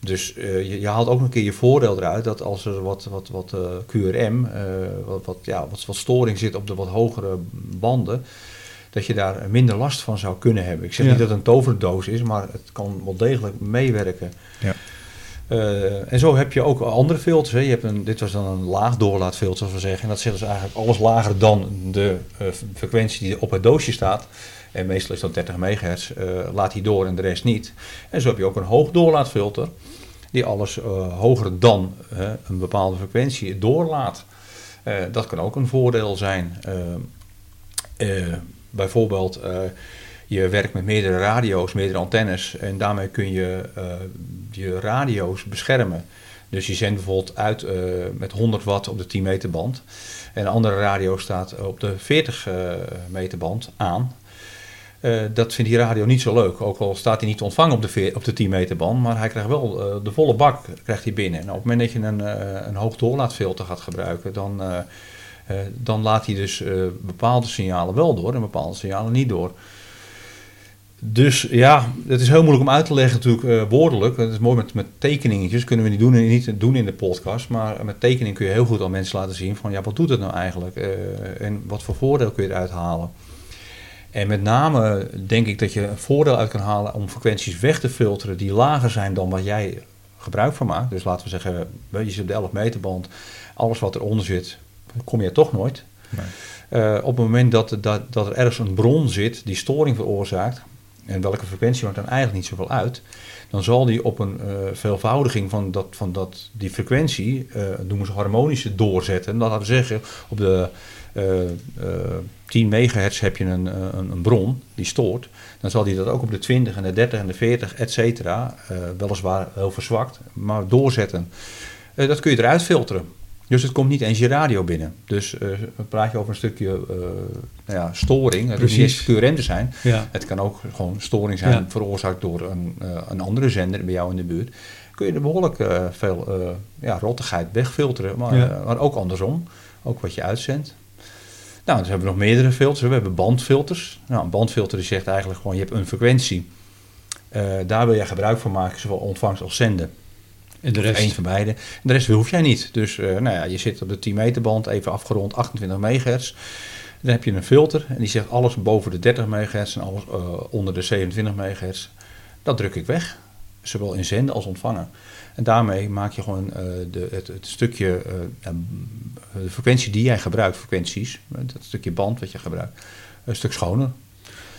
Dus uh, je, je, haalt ook een keer je voordeel eruit dat als er wat, wat, wat uh, QRM, wat, wat, ja, wat, wat storing zit op de wat hogere banden, dat je daar minder last van zou kunnen hebben. Ik zeg niet dat het een toverdoos is, maar het kan wel degelijk meewerken. Ja. En zo heb je ook andere filters. Hè. Je hebt een, dit was dan een laag doorlaatfilter, zoals we zeggen. En dat zit dus eigenlijk alles lager dan de frequentie die op het doosje staat. En meestal is dat 30 megahertz. Uh, laat die door en de rest niet. En zo heb je ook een hoog doorlaatfilter. Die alles hoger dan een bepaalde frequentie doorlaat. dat kan ook een voordeel zijn bijvoorbeeld je werkt met meerdere radio's, meerdere antennes en daarmee kun je je radio's beschermen. Dus je zendt bijvoorbeeld uit met 100 watt op de 10 meter band en een andere radio staat op de 40 meter band aan. Dat vindt die radio niet zo leuk, ook al staat hij niet ontvangen op de, op de 10 meter band, maar hij krijgt wel de volle bak krijgt hij binnen. En op het moment dat je een, een hoog doorlaatfilter gaat gebruiken, dan eh, dan laat hij dus eh, bepaalde signalen wel door en bepaalde signalen niet door. Dus ja, het is heel moeilijk om uit te leggen natuurlijk uh, woordelijk. Het is mooi met, met tekeningetjes, kunnen we niet doen, niet doen in de podcast. Maar met tekening kun je heel goed aan mensen laten zien van ja, wat doet het nou eigenlijk? Uh, en wat voor voordeel kun je eruit halen? En met name denk ik dat je een voordeel uit kan halen om frequenties weg te filteren die lager zijn dan wat jij gebruik van maakt. Dus laten we zeggen, je zit op de 11 meter band, alles wat eronder zit, kom je toch nooit. Nee. Uh, op het moment dat, dat, dat er ergens een bron zit die storing veroorzaakt, en welke frequentie maakt dan eigenlijk niet zoveel uit, dan zal die op een uh, veelvoudiging van, dat, van dat, die frequentie, uh, noemen ze harmonische doorzetten. Dat laten we zeggen, op de 10 megahertz heb je een, een, een, bron die stoort. Dan zal die dat ook op de 20 en de 30 en de 40, et cetera, weliswaar heel verzwakt, maar doorzetten. dat kun je eruit filteren. Dus het komt niet eens je radio binnen. Dus uh, praat je over een stukje nou ja, storing. Het is niet te zijn. Ja. Het kan ook gewoon storing zijn ja. veroorzaakt door een, een andere zender bij jou in de buurt. Kun je er behoorlijk veel ja, rottigheid wegfilteren. Maar, maar ook andersom. Ook wat je uitzendt. Nou, dus hebben we nog meerdere filters. We hebben bandfilters. Nou, een bandfilter die zegt eigenlijk gewoon, je hebt een frequentie. daar wil je gebruik van maken, zowel ontvangst als zenden. En de rest? Eén van beide. En de rest hoef jij niet. Dus uh, nou ja, je zit op de 10 meter band, even afgerond 28 megahertz. Dan heb je een filter en die zegt alles boven de 30 megahertz en alles uh, onder de 27 megahertz. Dat druk ik weg. Zowel in zenden als ontvangen. En daarmee maak je gewoon uh, de, het, het, stukje, de frequentie die jij gebruikt, frequenties, dat stukje band wat je gebruikt, een stuk schoner.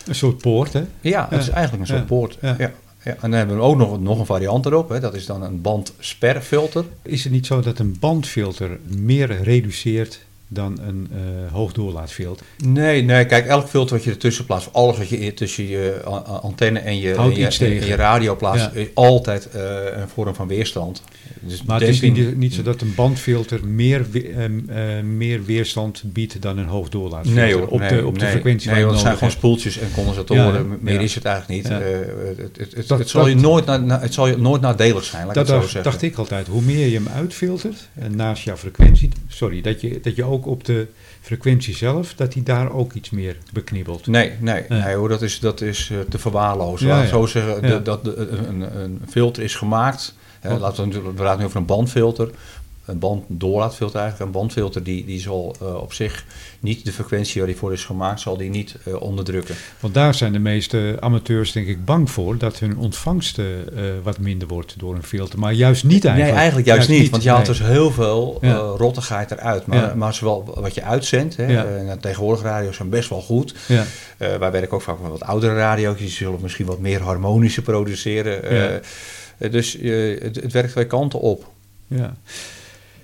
Een soort poort, hè? Ja, het is eigenlijk een soort poort. Ja. ja. Ja, en dan hebben we ook nog, nog een variant erop. Hè. Dat is dan een bandsperfilter. Is het niet zo dat een bandfilter meer reduceert dan een uh, hoogdoorlaatfilter. Nee, nee, kijk, elk filter wat je ertussen plaatst, alles wat je tussen je antenne en je, en je, en je, radio plaatst, ja. is altijd uh, een vorm van weerstand. Dus maar het is niet, niet, zo dat een bandfilter meer, uh, meer weerstand biedt dan een hoogdoorlaatfilter nee, hoor, op, nee, de, op de nee, frequentie Nee, want het zijn gewoon spoeltjes en condensatoren. Ja, meer is het eigenlijk niet. het, het, het, dat, het, zal je nooit na, na, het zal je nooit nadelig zijn, laat dat ik het dacht, zo zeggen. dacht ik altijd. Hoe meer je hem uitfiltert, en naast jouw frequentie, sorry, dat je, dat je ook op de frequentie zelf, dat hij daar ook iets meer beknibbelt. Nee, nee, nee hoor, dat is, dat is uh, te verwaarlozen. Laat ik zo zeggen, de- dat de- een, een filter is gemaakt. Hè, laten we, natuurlijk- we praten nu over een bandfilter. Een banddoorlaatfilter eigenlijk. Een bandfilter die, die zal uh, op zich niet de frequentie waar die voor is gemaakt, zal die niet uh, onderdrukken. Want daar zijn de meeste amateurs denk ik bang voor, dat hun ontvangst uh, wat minder wordt door een filter. Maar juist niet eigenlijk. Nee, eigenlijk juist, niet, want je haalt nee. dus heel veel Ja. rottigheid eruit. Maar, Ja. maar zowel wat je uitzendt, hè, Ja. en tegenwoordig radio's zijn best wel goed. Ja. Wij werken ook vaak met wat oudere radio's, die zullen misschien wat meer harmonische produceren. Uh, dus uh, het, het, werkt twee kanten op. Ja,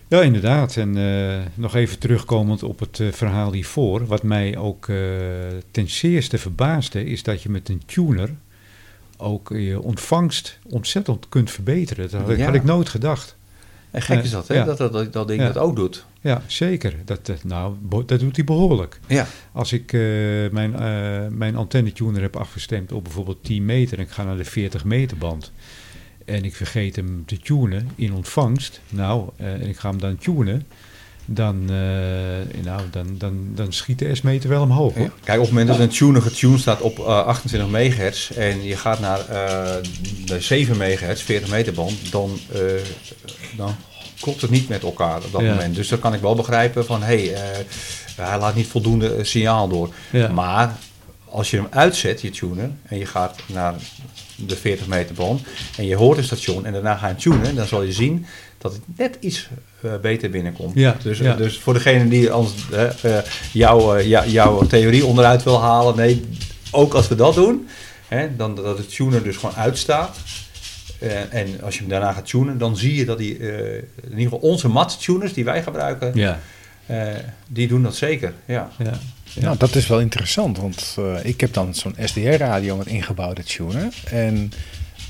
ja inderdaad. En uh, nog even terugkomend op het uh, verhaal hiervoor. Wat mij ook uh, ten zeerste verbaasde, is dat je met een tuner ook je ontvangst ontzettend kunt verbeteren. Dat had, ja. had ik nooit gedacht. En gek is dat, hè? Ja. Dat, dat, dat ding ja. dat ook doet. Ja, zeker. Dat, nou, dat doet hij behoorlijk. Ja. Als ik mijn, mijn antennetuner heb afgestemd op bijvoorbeeld 10 meter en ik ga naar de 40 meter band en ik vergeet hem te tunen in ontvangst, nou, uh, en ik ga hem dan tunen, dan, nou, dan, dan, dan schiet de S-meter wel omhoog. Hoor. Ja. Kijk, op het moment dat een tuner getuned staat op 28 megahertz en je gaat naar de 7 megahertz, 40 meter band, dan, dan klopt het niet met elkaar op dat ja. moment. Dus dan kan ik wel begrijpen van, hé, hey, hij laat niet voldoende signaal door. Ja. Maar als je hem uitzet, je tuner, en je gaat naar de 40 meter band en je hoort een station en daarna ga je tunen, dan zal je zien dat het net iets uh, beter binnenkomt. Ja, dus, ja. dus voor degene die anders uh, jou, uh, jouw theorie onderuit wil halen, nee, ook als we dat doen, hè, dan dat de tuner dus gewoon uitstaat. En, en als je hem daarna gaat tunen, dan zie je dat die, in ieder geval onze mat-tuners die wij gebruiken, ja. die doen dat zeker. Ja. Ja. Ja. Nou, dat is wel interessant, want uh, ik heb dan zo'n SDR-radio met ingebouwde tuner. En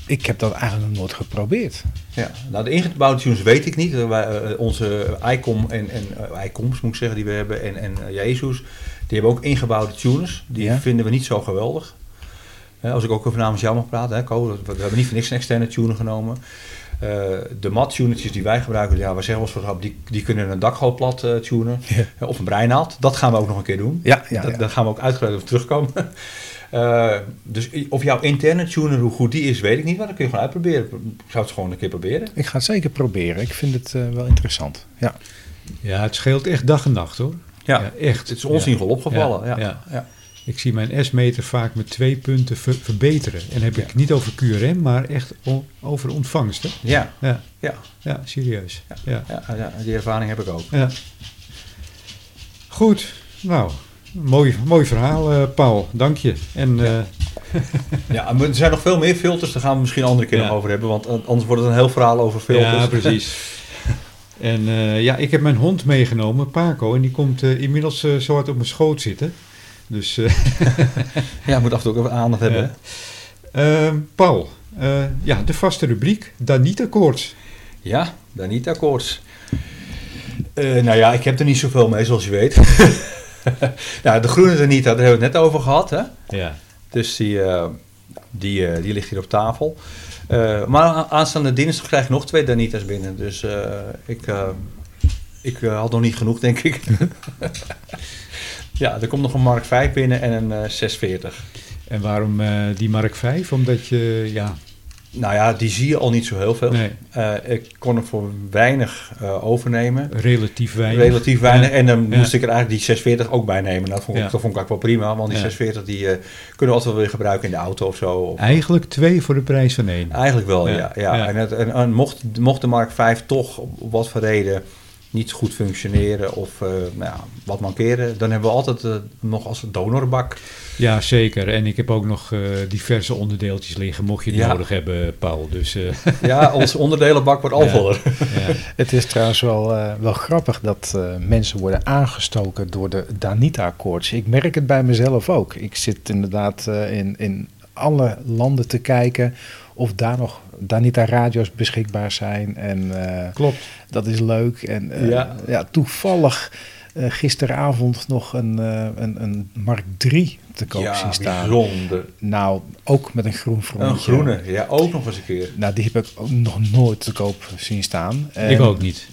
ik heb dat eigenlijk nog nooit geprobeerd. Ja, nou de ingebouwde tuners weet ik niet. Wij, uh, onze ICOM en, en uh, ICOMs moet ik zeggen die we hebben en, en Jezus, die hebben ook ingebouwde tuners. Die ja. vinden we niet zo geweldig. als ik ook over namens jou mag praten, hè, Ko, we hebben niet voor niks een externe tuner genomen. Uh, de mat-tunertjes die wij gebruiken, ja, we zeggen wel eens, die, die kunnen een dakgoot plat uh, tunen. Ja. Of een breinaald. Dat gaan we ook nog een keer doen. Ja, ja, dat, ja. Daar gaan we ook uitgebreid over terugkomen. uh, dus of jouw interne tuner, hoe goed die is, weet ik niet. Maar dat kun je gewoon uitproberen. Ik zou het gewoon een keer proberen. Ik ga het zeker proberen. Ik vind het uh, wel interessant. Ja. ja, het scheelt echt dag en nacht hoor. Ja, ja echt. Het is ons in ieder geval opgevallen. Ja. Ja. Ik zie mijn S-meter vaak met twee punten ver verbeteren. En heb ik niet over QRM, maar echt over ontvangst. Hè? Ja. Ja. Ja. ja, serieus. Ja. Ja. ja, die ervaring heb ik ook. Ja. Goed, nou, mooi, mooi verhaal, uh, Paul. Dank je. En, uh, ja, maar er zijn nog veel meer filters, daar gaan we misschien een andere keer nog over hebben. Want anders wordt het een heel verhaal over filters. Ja, precies. En uh, ja, ik heb mijn hond meegenomen, Paco, en die komt inmiddels zo hard op mijn schoot zitten. Dus, uh, ja, moet af en toe ook even aandacht hebben. Uh, uh, Paul, eh, ja, de vaste rubriek, Danita Koorts. Ja, Danita Koorts. nou ja, ik heb er niet zoveel mee, zoals je weet. ja, de groene Danita, daar hebben we het net over gehad. Hè? Ja. Dus die, die, die ligt hier op tafel. maar aanstaande dinsdag krijg ik nog twee Danitas binnen. Dus ik, ik had nog niet genoeg, denk ik. Ja, er komt nog een Mark 5 binnen en een uh, 640. En waarom uh, die Mark 5? Omdat je, ja... Nou ja, die zie je al niet zo heel veel. Nee. Uh, ik kon er voor weinig overnemen. Relatief weinig. Relatief weinig. Ja. En dan ja. moest ik er eigenlijk die 640 ook bij nemen. Dat vond ik, Ja. dat vond ik eigenlijk wel prima. Want die Ja. 640 die, kunnen we altijd wel weer gebruiken in de auto of zo. Of, Eigenlijk twee voor de prijs van één. Eigenlijk wel, Ja. ja. ja. Ja. En, het, en, en mocht, mocht de Mark 5 toch op wat voor reden niet goed functioneren of nou ja, wat mankeren, dan hebben we altijd nog als donorbak. Ja, zeker. En ik heb ook nog diverse onderdeeltjes liggen, mocht je het nodig hebben, Paul. Dus, Ja, onze onderdelenbak wordt al voller. Ja. Het is trouwens wel, wel grappig dat mensen worden aangestoken door de Danita-koorts. Ik merk het bij mezelf ook. Ik zit inderdaad in, in alle landen te kijken of daar nog Danita-radio's beschikbaar zijn. En, Klopt. Dat is leuk. En ja. ja. toevallig uh, gisteravond nog een, uh, een, een Mark 3 te koop ja, zien staan. Bijzonder. Nou, ook met een groen frontje. Een groene, ja, ook nog eens een keer. Nou, die heb ik ook nog nooit te koop zien staan. En ik ook niet.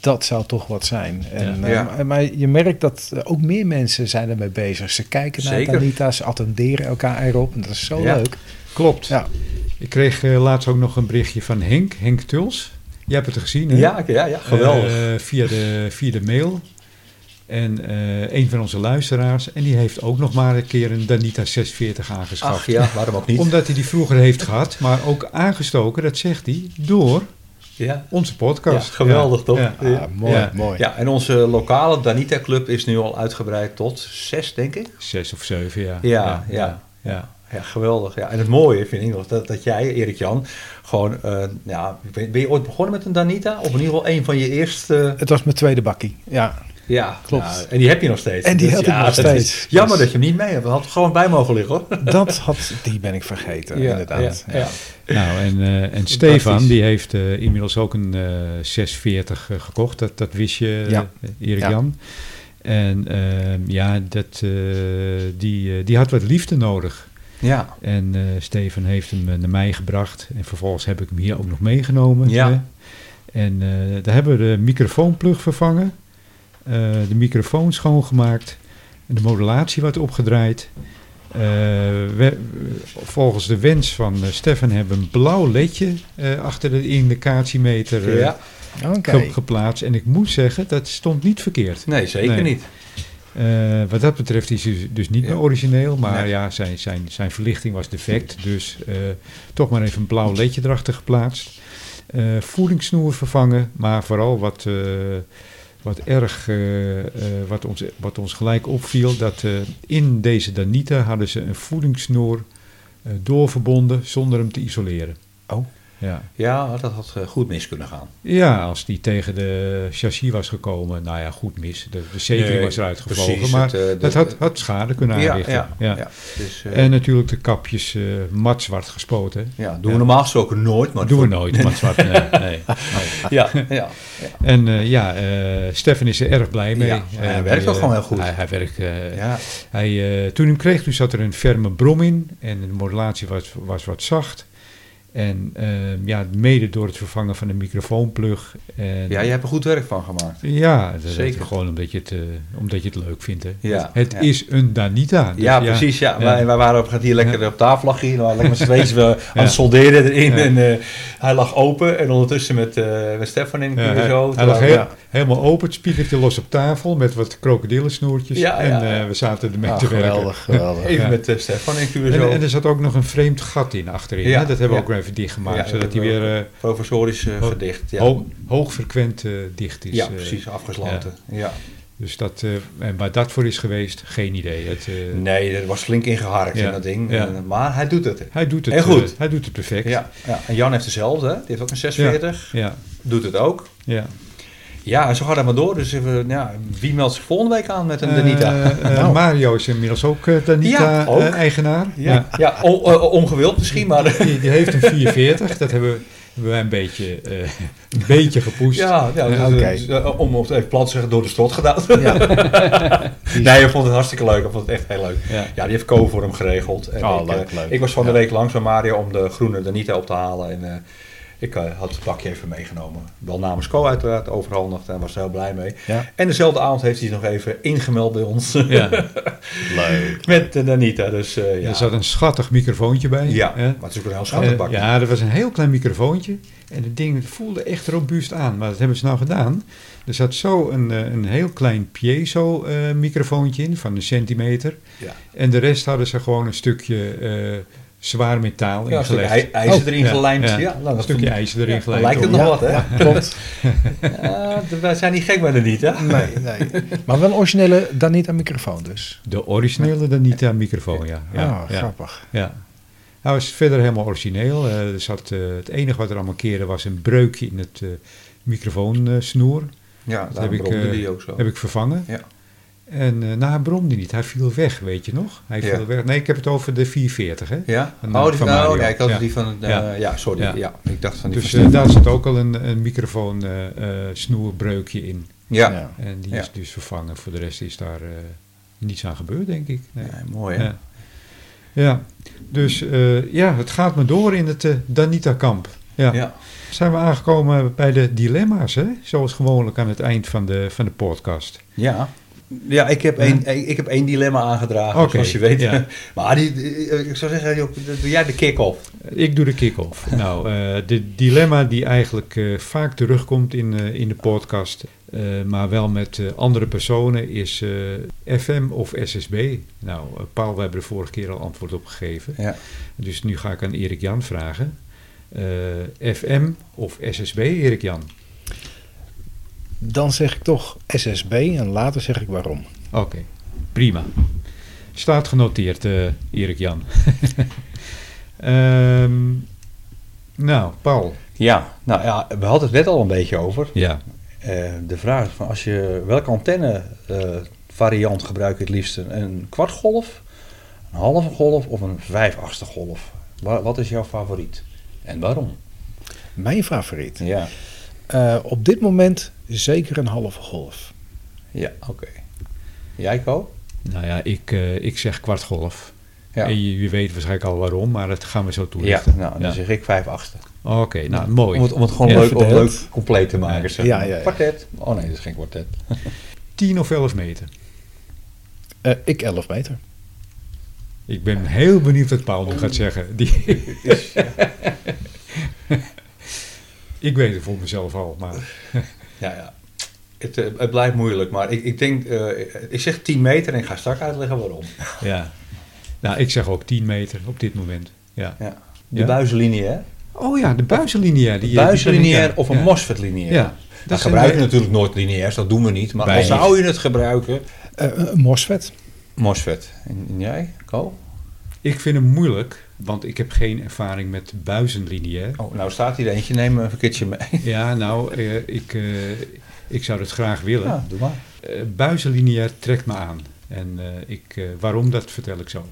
Dat zou toch wat zijn. En, ja. Uh, maar je merkt dat ook meer mensen zijn ermee bezig. Ze kijken naar Danita, ze attenderen elkaar erop. En dat is zo leuk. Klopt. Ja. Ik kreeg laatst ook nog een berichtje van Henk, Henk Tuls. Jij hebt het gezien, hè? Ja, ja, ja geweldig. Uh, via, de, via de mail. En uh, een van onze luisteraars. En die heeft ook nog maar een keer een Danita 640 aangeschaft. Ach ja, waarom ook niet? Omdat hij die vroeger heeft gehad. Maar ook aangestoken, dat zegt hij, door ja. onze podcast. Ja, geweldig toch? Ja. Ah, mooi, mooi. Ja, en onze lokale Danita Club is nu al uitgebreid tot zes, denk ik. Zes of zeven, ja. Ja, ja. ja. Ja, geweldig. Ja. En het mooie vind ik dat, dat jij, Erik-Jan, gewoon, uh, ja, ben, ben, je ooit begonnen met een Danita? Of in ieder geval een van je eerste... Het was mijn tweede bakkie, ja. Ja, klopt. Ja, en die heb je nog steeds. En die dus, heb ik nog steeds. Jammer dat je hem niet mee hebt. Dat had gewoon bij mogen liggen hoor. Dat had, die ben ik vergeten, inderdaad. Ja, Nou, en, uh, en Stefan, die heeft uh, inmiddels ook een 640 gekocht. Dat, dat wist je, Erik Jan. En ehm, ja, dat, die, die had wat liefde nodig. Ja. En uh, Steven heeft hem naar mij gebracht. En vervolgens heb ik hem hier ook nog meegenomen. Ja. En uh, daar hebben we de microfoonplug vervangen. Uh, de microfoon schoongemaakt. En de modulatie wat opgedraaid. We, volgens de wens van Stefan hebben we een blauw ledje achter de indicatiemeter ja. okay. geplaatst. En ik moet zeggen, dat stond niet verkeerd. Nee, zeker nee. niet. Uh, wat dat betreft is hij dus niet meer origineel, maar nee. ja, zijn, zijn, zijn verlichting was defect. Dus uh, toch maar even een blauw ledje erachter geplaatst. Uh, voedingssnoer vervangen, maar vooral wat, wat erg, wat, ons, wat ons gelijk opviel, dat in deze Danita hadden ze een voedingssnoer doorverbonden zonder hem te isoleren. Oh. Ja. ja, dat had goed mis kunnen gaan. Ja, als die tegen de chassis was gekomen, nou ja, goed mis. De Nee, was eruit gevlogen, precies, maar het, eh, de- dat had, had schade kunnen aanrichten. ja, Ja, ja. Dus, eh, En natuurlijk de kapjes eh mat zwart gespoten. ja, doen we normaal gesproken nooit. Maar doen we nooit, mat zwart, nee. nee, nee. Ja, ja. En eh, ja, eh Stefan is er erg blij mee. Ja, Eh, hij werkt ook eh, gewoon heel goed. Hij, hij werkt, eh, ja. hij, eh, toen hij hem kreeg, toen zat er een ferme brom in en de modulatie was, was wat zacht. En eh, ja, mede door het vervangen van de microfoonplug. En, ja, je hebt er goed werk van gemaakt. Ja, dat is Zeker. gewoon omdat je, het, omdat je het leuk vindt. Hè. Ja, het ja. is een Danita. dus ja, precies. Ja. Ja. Wij, wij waren op, hier lekker op tafel lag hier. We waren lekker met z'n tweeën we aan het solderen erin. Ja. En eh, hij lag open. En ondertussen met, eh met Stefan in hij, zo. hij lag heel- helemaal open, het spiegeltje los op tafel met wat krokodillensnoertjes. Ja, en ja, eh, we zaten ermee Ah, te werken. geweldig, geweldig. Even Ja. met Stefan in. En, en er zat ook nog een vreemd gat in achterin. Ja, hè? Dat hebben we ja. ook weer even dichtgemaakt, Ja, zodat dat hij weer eh, Professorisch Ho- gedicht. Ja, ho- hoogfrequent eh, dicht is. ja precies. Afgesloten. Ja. dus dat, en waar dat voor is geweest, geen idee. Het, Nee, er was flink ingeharkt Ja. in dat ding. Ja. Maar hij doet het. Hij doet het, En goed. hij doet het perfect. Ja, ja. En Jan heeft dezelfde. Die heeft ook een 640. ja, Doet het ook. ja. Ja, zo gaat het maar door. Dus even, ja, wie meldt zich volgende week aan met een Danita? Eh, eh, Nou. Mario is inmiddels ook eh, Ja. Danita-eigenaar. ja, ja. on- ongewild misschien, maar... Die, die heeft een 440. Dat hebben we, hebben wij een beetje, een beetje gepusht. Ja, ja, dus, om het even plat te zeggen, door de strot gedaan. Ja. nee, ik vond het hartstikke leuk. Ik vond het echt heel leuk. Ja. Ja, die heeft Co voor hem geregeld. En Oh, ik, leuk, leuk. ik was van de week langs bij Mario om de groene Danita op te halen. En ik eh, had het bakje even meegenomen. Wel namens Co uiteraard overhandigd en was er heel blij mee. Ja. En dezelfde avond heeft hij zich nog even ingemeld bij ons. Ja. Leuk. Met de Danita. Dus eh, ja. Er zat een schattig microfoontje bij. ja, hè. maar het is ook een heel schattig bakje. ja, dat was een heel klein microfoontje. En het ding voelde echt robuust aan. Maar dat hebben ze nou gedaan. Er zat zo een, eh, een heel klein piezo-microfoontje in van een centimeter. Ja. En de rest hadden ze gewoon een stukje eh, zwaar metaal Ja, een stukje ingelegd. ijzer Oh, erin ja, gelijmd. ja. Ja, nou, een dat stukje ijzer erin gelijmd. lijkt het nog wat, hè? Ja, klopt. Ja, wij zijn niet gek bij de niet, hè? Nee, nee. Maar wel een originele Danita microfoon dus. De originele Danita microfoon, ja. ja, ah, ja, grappig. ja. Hij was verder helemaal origineel. Eh, er zat, eh, het enige wat er allemaal keerde was een breukje in het eh microfoonsnoer. Ja, Dat heb ik, eh, die ook zo. heb ik vervangen. Ja. En eh nou, hij bromde niet. Hij viel weg, weet je nog? Hij Ja. viel weg. Nee, ik heb het over de 440, hè? Ja? Een, Oh, eh, die van van Mario. nee, ik had Ja. die van... eh, Ja. ja. sorry. Ja. Ja. ik dacht van die Dus van eh, daar zit ook al een, een microfoon eh, eh, snoerbreukje in. ja. Ja. En die Ja. is dus vervangen. Voor de rest is daar eh, niets aan gebeurd, denk ik. Nee. Mooi, hè? Ja. ja, dus eh, ja, het gaat me door in het eh, Danita-kamp. Ja. Ja. Zijn we aangekomen bij de dilemma's, hè? Zoals gewoonlijk aan het eind van de, van de podcast. Ja. Ja, ik heb, één, ik heb één dilemma aangedragen, Oké, zoals je weet. ja. maar die, die- ik zou zeggen, doe jij de kick-off. Ik doe de kick-off. nou, eh, de dilemma die eigenlijk eh, vaak terugkomt in, eh, in de podcast, eh, maar wel met eh, andere personen, is eh, FM of SSB. Nou, eh, Paul, we hebben er vorige keer al antwoord op gegeven. Ja. Dus nu ga ik aan Erik Jan vragen. Eh, FM of SSB, Erik Jan? Dan zeg ik toch SSB en later zeg ik waarom. Oké, prima. Staat genoteerd, eh, Erik Jan. Ehm, nou, Paul. ja, nou ja, we hadden het net al een beetje over. Ja. Eh, de vraag is van als je welke antenne eh, variant gebruik je het liefst? Een, kwartgolf, een halve golf of een vijfachtste golf? Wa- wat is jouw favoriet? En waarom? Mijn favoriet. Ja, Eh, op dit moment zeker een halve golf. ja oké. Jij, Ko? Nou ja, ik, eh, ik zeg kwartgolf. Ja. En je, je weet waarschijnlijk al waarom, maar dat gaan we zo Ja, toelichten. nou, dan Ja. zeg ik vijf achtste. Oké, nou mooi. Om het, om het gewoon Ja, leuk, om verdeeld. leuk compleet te maken. Ja. zeg Ja, ja, ja. Kwartet. Oh nee, dat is geen kwartet. 10 of 11 meter. Eh, ik 11 meter. Ik ben heel benieuwd wat Paul nu gaat zeggen. Die... ik weet het voor mezelf al, maar Ja, ja. Het, eh, het blijft moeilijk, maar ik, ik denk, eh, ik zeg 10 meter en ik ga straks uitleggen waarom. ja. Nou, ik zeg ook 10 meter op dit moment. Ja. Ja. De Ja. buizenlinie, hè? Oh ja, de buizenlineair. Die, buizenlineair die- of een ja. Ja. Dat Dat is gebruik je een- natuurlijk nooit lineairs, dat doen we niet. Maar Wij al niet. zou je het gebruiken, Eh, een MOSFET. MOSFET. En, en jij, Ko? Ik vind hem moeilijk, want ik heb geen ervaring met buizenlineair. Oh, nou staat hier eentje, neem een keertje mee. Ja, nou, eh, ik, eh, ik zou dat graag willen. Ja, doe maar. Eh, buizenlineair trekt me aan. En eh, ik, eh, waarom, dat vertel ik zo.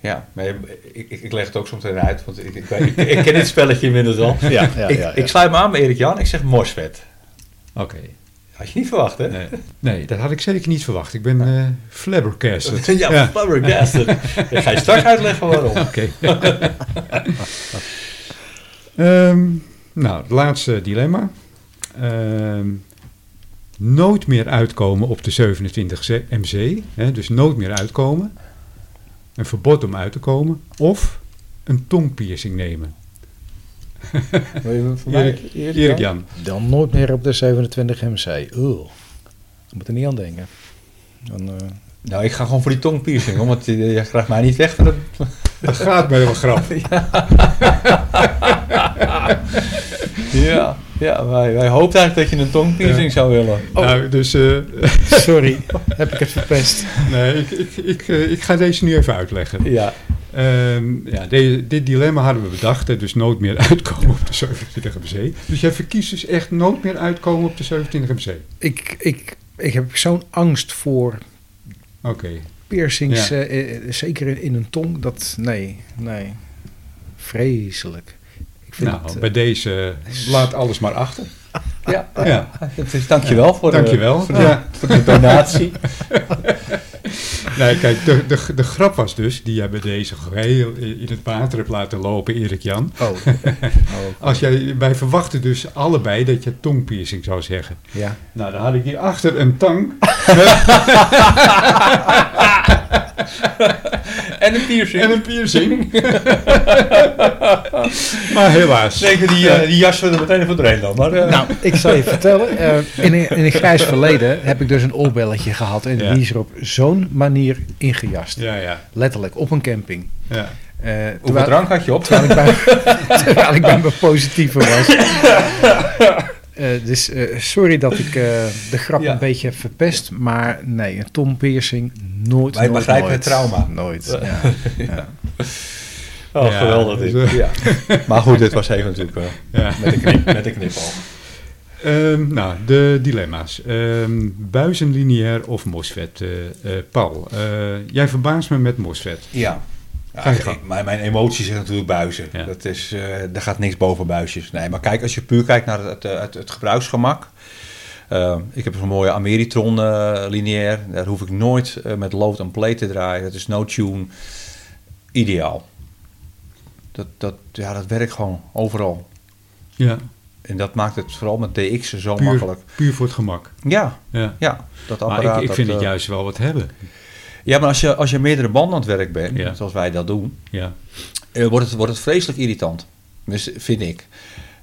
Ja, maar ik, ik, ik leg het ook zo meteen uit, want ik, ik, ik, ik ken dit spelletje inmiddels al. Ja, ja, ik, ja, ja. ik sluit me aan bij Erik Jan, ik zeg MOSFET. Oké. Had je niet verwacht, hè? Nee, nee, dat had ik zeker niet verwacht. Ik ben eh flabbergasted. Ja, Ja. flabbergasted. Ik ga je straks uitleggen waarom. Oké. Ehm, nou, het laatste dilemma. Ehm, nooit meer uitkomen op de 27 MC. Hè, dus nooit meer uitkomen. Een verbod om uit te komen. Of een tongpiercing nemen. Wil je voor mij, Erik, Erik Jan. Dan nooit meer op de 27 MC. Oeh. Ik moet er niet aan denken. Dan, eh, Nou, ik ga gewoon voor die tongpiercing, hoor, want je, je krijgt mij niet weg van de... Dat gaat mij wel grappig. Ja, ja wij, wij hoopten eigenlijk dat je een tongpiercing Ja. zou willen. Nou, dus eh, sorry, heb ik het verpest. nee, ik, ik, ik, eh, ik ga deze nu even uitleggen. Ja, Ehm, ja, de- dit dilemma hadden we bedacht, hè, dus nooit meer uitkomen op de 27 MC. Dus jij verkiest dus echt nooit meer uitkomen op de 27 MC. Ik, ik, ik heb zo'n angst voor Oké, piercings, Ja. eh, eh, zeker in, in een tong. Dat, nee, nee. Vreselijk. Ik vind nou, het, eh, bij deze laat alles maar achter. ja. Ja, is, dankjewel voor, de- dankjewel. voor, de, Ja. voor de donatie. Nee, kijk, de, de, de grap was dus, die jij bij deze geheel in het water hebt laten lopen, Erik Jan. oh. oh, Als jij, wij verwachten dus allebei dat je tongpiercing zou zeggen. ja. Nou, dan had ik hierachter een tang. en een piercing. En een piercing. maar helaas. Zeker, die, eh, die we er meteen even doorheen dan. Maar, eh, Nou, ik zal je vertellen. eh, in, een, in een grijs verleden heb ik dus een oorbelletje gehad. En Ja. die is er op zo'n manier ingejast. Ja, ja, Letterlijk, op een camping. ja. Eh, Hoeveel drank had je op? terwijl, ik bij, terwijl ik bij mijn positieve was. Eh, dus eh, sorry dat ik eh, de grap Ja. een beetje heb verpest. Maar nee, een tompiercing nooit, Wij nooit, begrijpen nooit. het trauma. Nooit, ja. ja. Oh, Ja, geweldig dit. Ja. Maar goed, dit was even natuurlijk Ja. met, een knip, met een knipoog. Ehm, nou, de dilemma's. Ehm buizen lineair of MOSFET? Paul, eh, jij verbaast me met MOSFET. Ja. Ja, ik- mijn, mijn emoties zijn natuurlijk buizen. Ja. Dat is, eh daar gaat niks boven buisjes. Nee, maar kijk, als je puur kijkt naar het, het, het, het gebruiksgemak. eh, ik heb zo'n mooie Ameritron eh, lineair. Daar hoef ik nooit eh, met load en plate te draaien. Dat is no tune. Ideaal. Dat, dat, ja, dat werkt gewoon overal. Ja, En dat maakt het vooral met DX zo puur, makkelijk. puur voor het gemak. Ja, Ja. ja. Dat Maar apparaat. ik, ik dat, vind het eh, juist wel wat hebben. Ja, maar als je, als je meerdere banden aan het werk bent, Ja. zoals wij dat doen, Ja, eh, wordt, het, wordt het vreselijk irritant. Dus vind ik.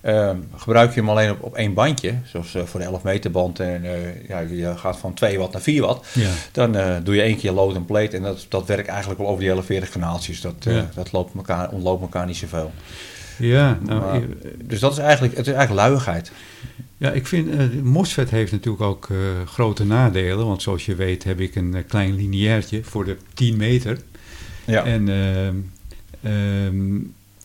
Ehm, gebruik je hem alleen op, op één bandje, zoals eh, voor de 11 meter band, en eh, ja, je gaat van 2 watt naar 4 watt, ja. dan doe je één keer load en plate en dat, dat werkt eigenlijk wel over die hele 40 kanaaltjes. Dat, Ja. dat loopt elkaar, ontloopt elkaar niet zoveel. Ja, nou, Maar- Dus dat is eigenlijk, het is eigenlijk luiigheid. Ja, ik vind, eh MOSFET heeft natuurlijk ook eh, grote nadelen. Want zoals je weet heb ik een eh, klein lineairtje voor de 10 meter. Ja. En ehm,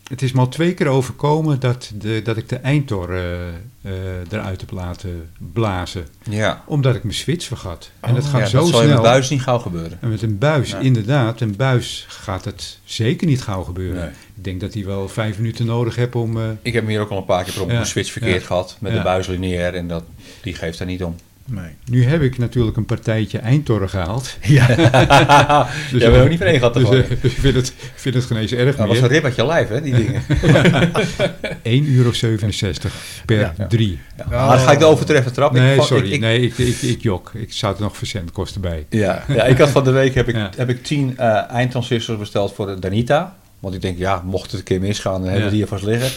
het is me al twee keer overkomen dat, de, dat ik de eindtor eh, eh, eruit heb laten blazen. ja. Omdat ik mijn switch vergat. En Oh, dat gaat ja, zo dat zal je snel. met buis niet gauw gebeuren. En met een buis, inderdaad, een buis gaat het zeker niet gauw gebeuren. Nee. Ik denk dat hij wel vijf minuten nodig heeft om... eh, Ik heb hem hier ook al een paar keer per Ja. een switch verkeerd Ja. gehad met de buis lineair en dat, die geeft daar niet om. Nee. nu heb ik natuurlijk een partijtje eindtorren gehaald. Ja. Dus Jij bent ook niet van één gehad te dus, eh, dus ik vind het, vind het geen eens erg Dat was een meer. rib uit je lijf, hè, die dingen. 1,67 euro per Ja. drie. Ja. Maar dan ga ik de overtreffende trap. Nee, sorry. ik- ik- nee, ik, ik, ik jok. Ik zou er nog verzendkosten bij. Ja, ja, ik had van de week heb ik, Ja. heb ik tien eh, eindtransistors besteld voor de Danita. Want ik denk, ja, mocht het een keer misgaan, dan hebben we Ja. die er vast liggen.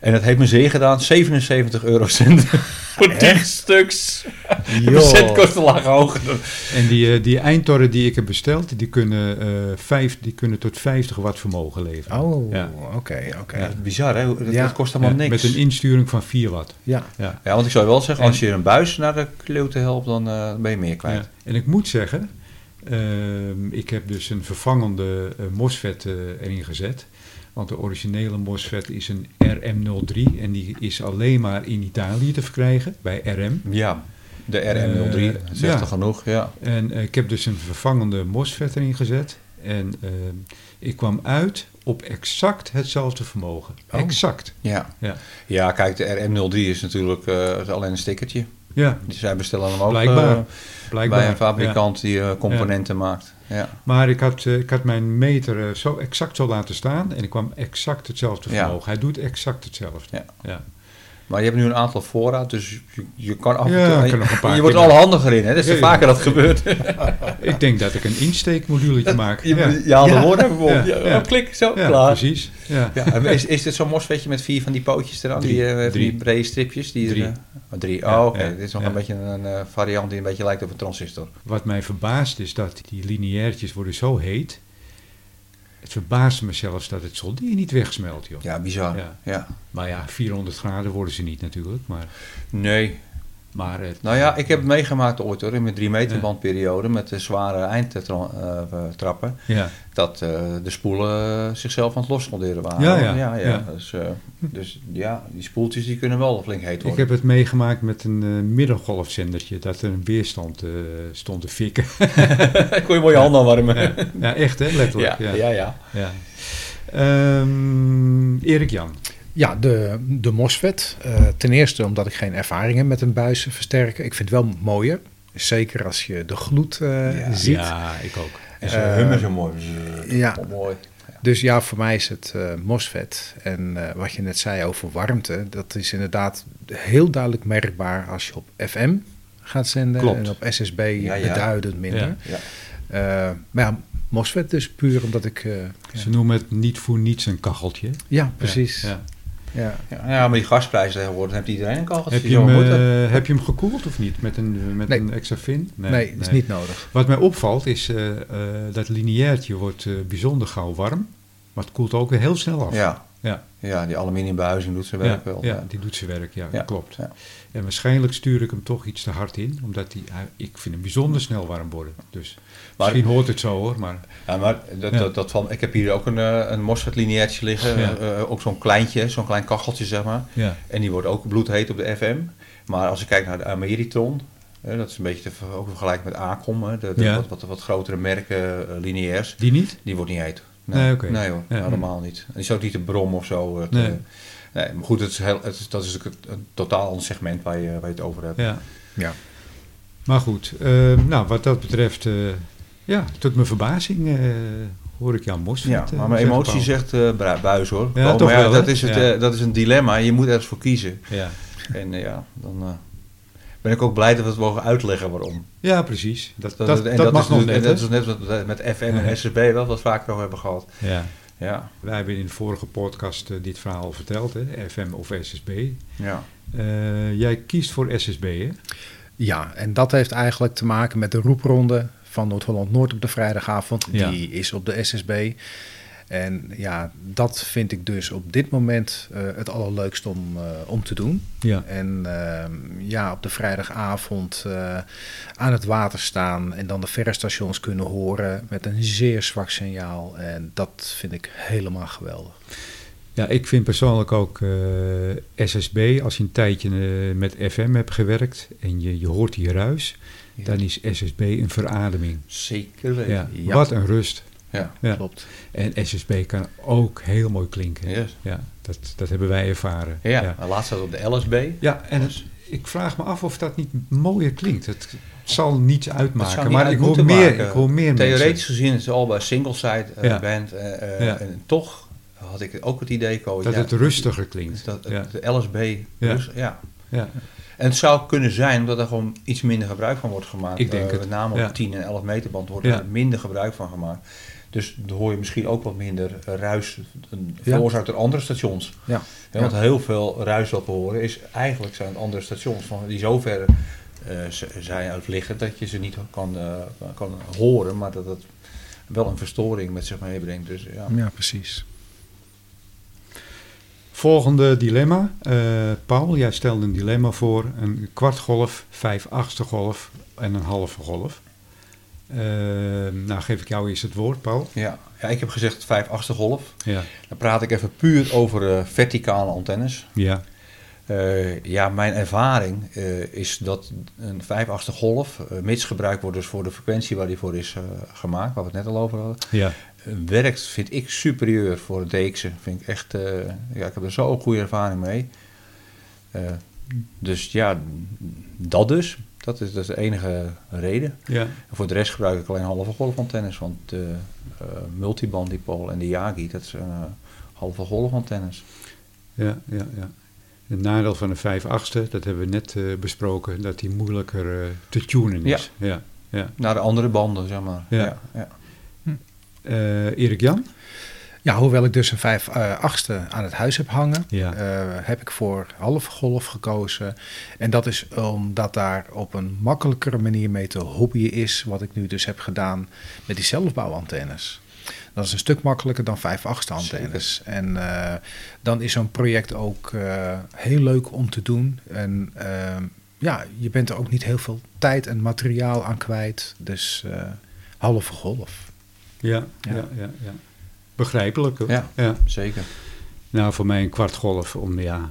En dat heeft me zeer gedaan, 77 eurocent voor 10 stuks. De Joh. verzendkosten lagen hoger. dan- En die, eh, die eindtorren die ik heb besteld, die kunnen, eh, vijf, die kunnen tot 50 watt vermogen leveren. Oh, Ja. oké, oké. Ja, bizar, hè? Dat, Ja. dat kost allemaal Ja, niks. Met een insturing van 4 watt. Ja. Ja. Ja, want ik zou wel zeggen, En- als je een buis naar de klote helpt, dan eh, ben je meer kwijt. Ja. En ik moet zeggen, ehm, ik heb dus een vervangende MOSFET eh, erin gezet. Want de originele MOSFET is een RM03 en die is alleen maar in Italië te verkrijgen, bij RM. Ja, de RM03, Eh, zegt ja. er genoeg, ja. En eh, ik heb dus een vervangende MOSFET erin gezet. En ehm, ik kwam uit op exact hetzelfde vermogen. Oh. Exact. Ja. Ja. ja, kijk, de RM03 is natuurlijk eh, alleen een stickertje. Ja, Dus zij bestellen hem ook Blijkbaar. eh, blijkbaar. bij een Ja. fabrikant die eh, componenten maakt. Ja. Maar ik had, eh, ik had mijn meter eh, zo exact zo laten staan en ik kwam exact hetzelfde vermogen. Hij doet exact hetzelfde. Ja. Maar je hebt nu een aantal voorraad, dus je, je kan af en toe... een paar je wordt er al handiger in, hè? Dat is Ja, vaker dat gebeurt. Ik denk dat ik een insteekmoduletje maak. Je, Ja, je haalt woorden even op. Oh, Klik, zo, ja klaar. precies. Ja. Is, is dit zo'n mosvetje met vier van die pootjes eraan? Drie. Die, van Drie. brede stripjes? Die Drie. Er, eh, oh, drie. Oh, oké. Dit is nog een beetje een eh, variant die een beetje lijkt op een transistor. Wat mij verbaast is dat die lineairtjes worden zo heet. Het verbaast me zelfs dat het soldier niet wegsmelt, joh. Ja, bizar. Ja. Ja. Maar ja, 400 graden worden ze niet natuurlijk. Maar, Nee. Maar het, Nou ja, ik heb het meegemaakt ooit hoor, in mijn drie meter bandperiode met de zware eindtrappen. ja. dat eh, de spoelen zichzelf aan het losmonteren waren. Ja, ja, ja, ja. Dus, eh, dus ja, die spoeltjes die kunnen wel flink heet Ik worden. heb het meegemaakt met een eh, middengolfzendertje, dat er een weerstand eh, stond te fikken. Ik kon je mooie handen warmen. ja, ja, echt hè, letterlijk. ja, Ja, ja. ja. Ehm, Erik Jan. Ja, de, de MOSFET. Eh, ten eerste omdat ik geen ervaring heb met een buisversterker. Ik vind het wel mooier. Zeker als je de gloed eh, Ja. ziet. Ja, ik ook. En ze Eh, hummen zo mooi. ja. Oh, mooi. Dus ja, voor mij is het eh MOSFET. En eh, wat je net zei over warmte, dat is inderdaad heel duidelijk merkbaar als je op FM gaat zenden. Klopt. En op SSB Ja, ja. beduidend minder. Ja. Eh, maar ja, MOSFET dus puur omdat ik... eh, Ze noemen het niet voor niets een kacheltje. ja, precies. Ja. Ja. Maar die gasprijzen tegenwoordig heeft iedereen een kacheltje. Heb, je hem, eh, heb je hem gekoeld of niet? Met een, met Nee. een extra fin? Nee, dat is niet nodig. Wat mij opvalt is eh, eh, dat lineairtje wordt eh, bijzonder gauw warm. Maar het koelt ook weer heel snel af. Ja. Ja. ja, die aluminiumbehuizing doet zijn werk ja, wel. ja, die doet zijn werk, ja, Ja, klopt. En waarschijnlijk stuur ik hem toch iets te hard in, omdat die, hij- ik vind hem bijzonder snel warm worden. Dus Maar- misschien hoort het zo hoor, maar Ja, maar dat, Ja. dat, dat van, ik heb hier ook een, eh, een MOSFET lineairtje liggen. Ja. eh, ook zo'n kleintje, zo'n klein kacheltje zeg maar. ja, En die wordt ook bloedheet op de FM. Maar als ik kijk naar de Ameritron, hè, dat is een beetje te ook vergelijken met Acom, hè, de, de Ja. wat, wat, wat grotere merken eh, lineairs. die niet? Die wordt niet heet. Nee, oké. Nee hoor, helemaal niet. En die is ook niet te brom of zo. Nee. Eh, nee, maar goed, het is heel, het is, dat is ook het- een totaal ander segment waar je, waar je het over hebt. Ja. Ja. Maar goed, eh, nou wat dat betreft, eh, ja, tot mijn verbazing eh, hoor ik jou mos. Ja, maar mijn emotie zegt eh, buis hoor. Ja, maar toch ja, wel, dat, is het, Ja. eh, dat is een dilemma. Je moet ergens voor kiezen. Ja. En eh, ja, dan eh, ben ik ook blij dat we het mogen uitleggen waarom. ja, precies. Dat, dat, Dat, en dat, mag is, nog dus- net, en hè? dat is net wat we met FM en SSB wel wat vaker over hebben gehad. Ja. Ja, Wij hebben in de vorige podcast eh, dit verhaal verteld, hè? FM of SSB. ja. Eh, jij kiest voor SSB, hè? Ja, en dat heeft eigenlijk te maken met de roepronde van Noord-Holland-Noord op de vrijdagavond. Ja. Die is op de SSB. En ja, dat vind ik dus op dit moment eh, het allerleukst om, eh, om te doen. Ja. En ehm, ja, op de vrijdagavond eh, aan het water staan en dan de verre stations kunnen horen met een zeer zwak signaal. En dat vind ik helemaal geweldig. Ja, ik vind persoonlijk ook eh, SSB, als je een tijdje met FM hebt gewerkt en je, je hoort die ruis, dan is SSB een verademing. Zeker weten. Ja, Ja. Wat een rust. Ja. Ja. Klopt. En SSB kan ook heel mooi klinken. Yes. Ja, dat, dat hebben wij ervaren. Ja, laatst op de LSB. Ja, en ik vraag me af of dat niet mooier klinkt. Het zal niets uitmaken, niet maar uit ik hoor, meer, maken. ik hoor meer Theoretisch mensen. gezien is het al bij single-side eh, Ja. band. eh, eh. En toch had ik ook het idee. Dat het rustiger klinkt. Dat. De LSB. Ja. rust- ja. Ja, En het zou kunnen zijn dat er gewoon iets minder gebruik van wordt gemaakt. Ik denk het. Met name op Ja. de 10 en 11 meter band wordt er minder gebruik van gemaakt. Dus dan hoor je misschien ook wat minder ruis veroorzaakt door andere stations. Ja. Ja, want heel veel ruis wat we horen is eigenlijk zijn andere stations van die zo ver eh, zijn uit liggen dat je ze niet kan, eh, kan horen, maar dat het wel een verstoring met zich meebrengt. Dus ja. Ja, precies. Volgende dilemma. Eh, Paul, jij stelde een dilemma voor. Een kwartgolf, vijf achtste golf en een halve golf. Eh, nou, geef ik jou eerst het woord, Paul. Ja. ja, ik heb gezegd 5 achtste golf. Ja. Dan praat ik even puur over eh, verticale antennes. Ja. Eh, ja, mijn ervaring eh, is dat een 5 achtste golf, mits gebruikt wordt dus voor de frequentie waar die voor is gemaakt, waar we het net al over hadden, Ja. werkt, vind ik, superieur voor het DX'en. Vind ik echt, ja, ik heb er zo goede ervaring mee. Dus ja, dat dus. Dat is, dat is de enige reden. Ja. En voor de rest gebruik ik alleen halve golfantennes, want de eh multiband dipole en de Yagi, dat zijn eh, halve golfantennes. Ja, ja, ja. Het nadeel van de 5 achtste, dat hebben we net eh, besproken, dat die moeilijker eh, te tunen is. Ja. ja. Naar de andere banden, zeg maar. Ja. ja, ja. Eh, Erik Jan? Ja, hoewel ik dus een 5 eh, achtste aan het huis heb hangen, Ja. eh, heb ik voor halve golf gekozen. En dat is omdat daar op een makkelijkere manier mee te hobbyen is, wat ik nu dus heb gedaan met die zelfbouwantennes. Dat is een stuk makkelijker dan 5 achtste antennes. En eh, dan is zo'n project ook heel leuk om te doen. En ehm, ja, je bent er ook niet heel veel tijd en materiaal aan kwijt. Dus halve golf. Ja, ja, Ja. ja. ja, Begrijpelijk hoor. Ja. ja. Zeker. Nou, voor mij een kwartgolf om, ja,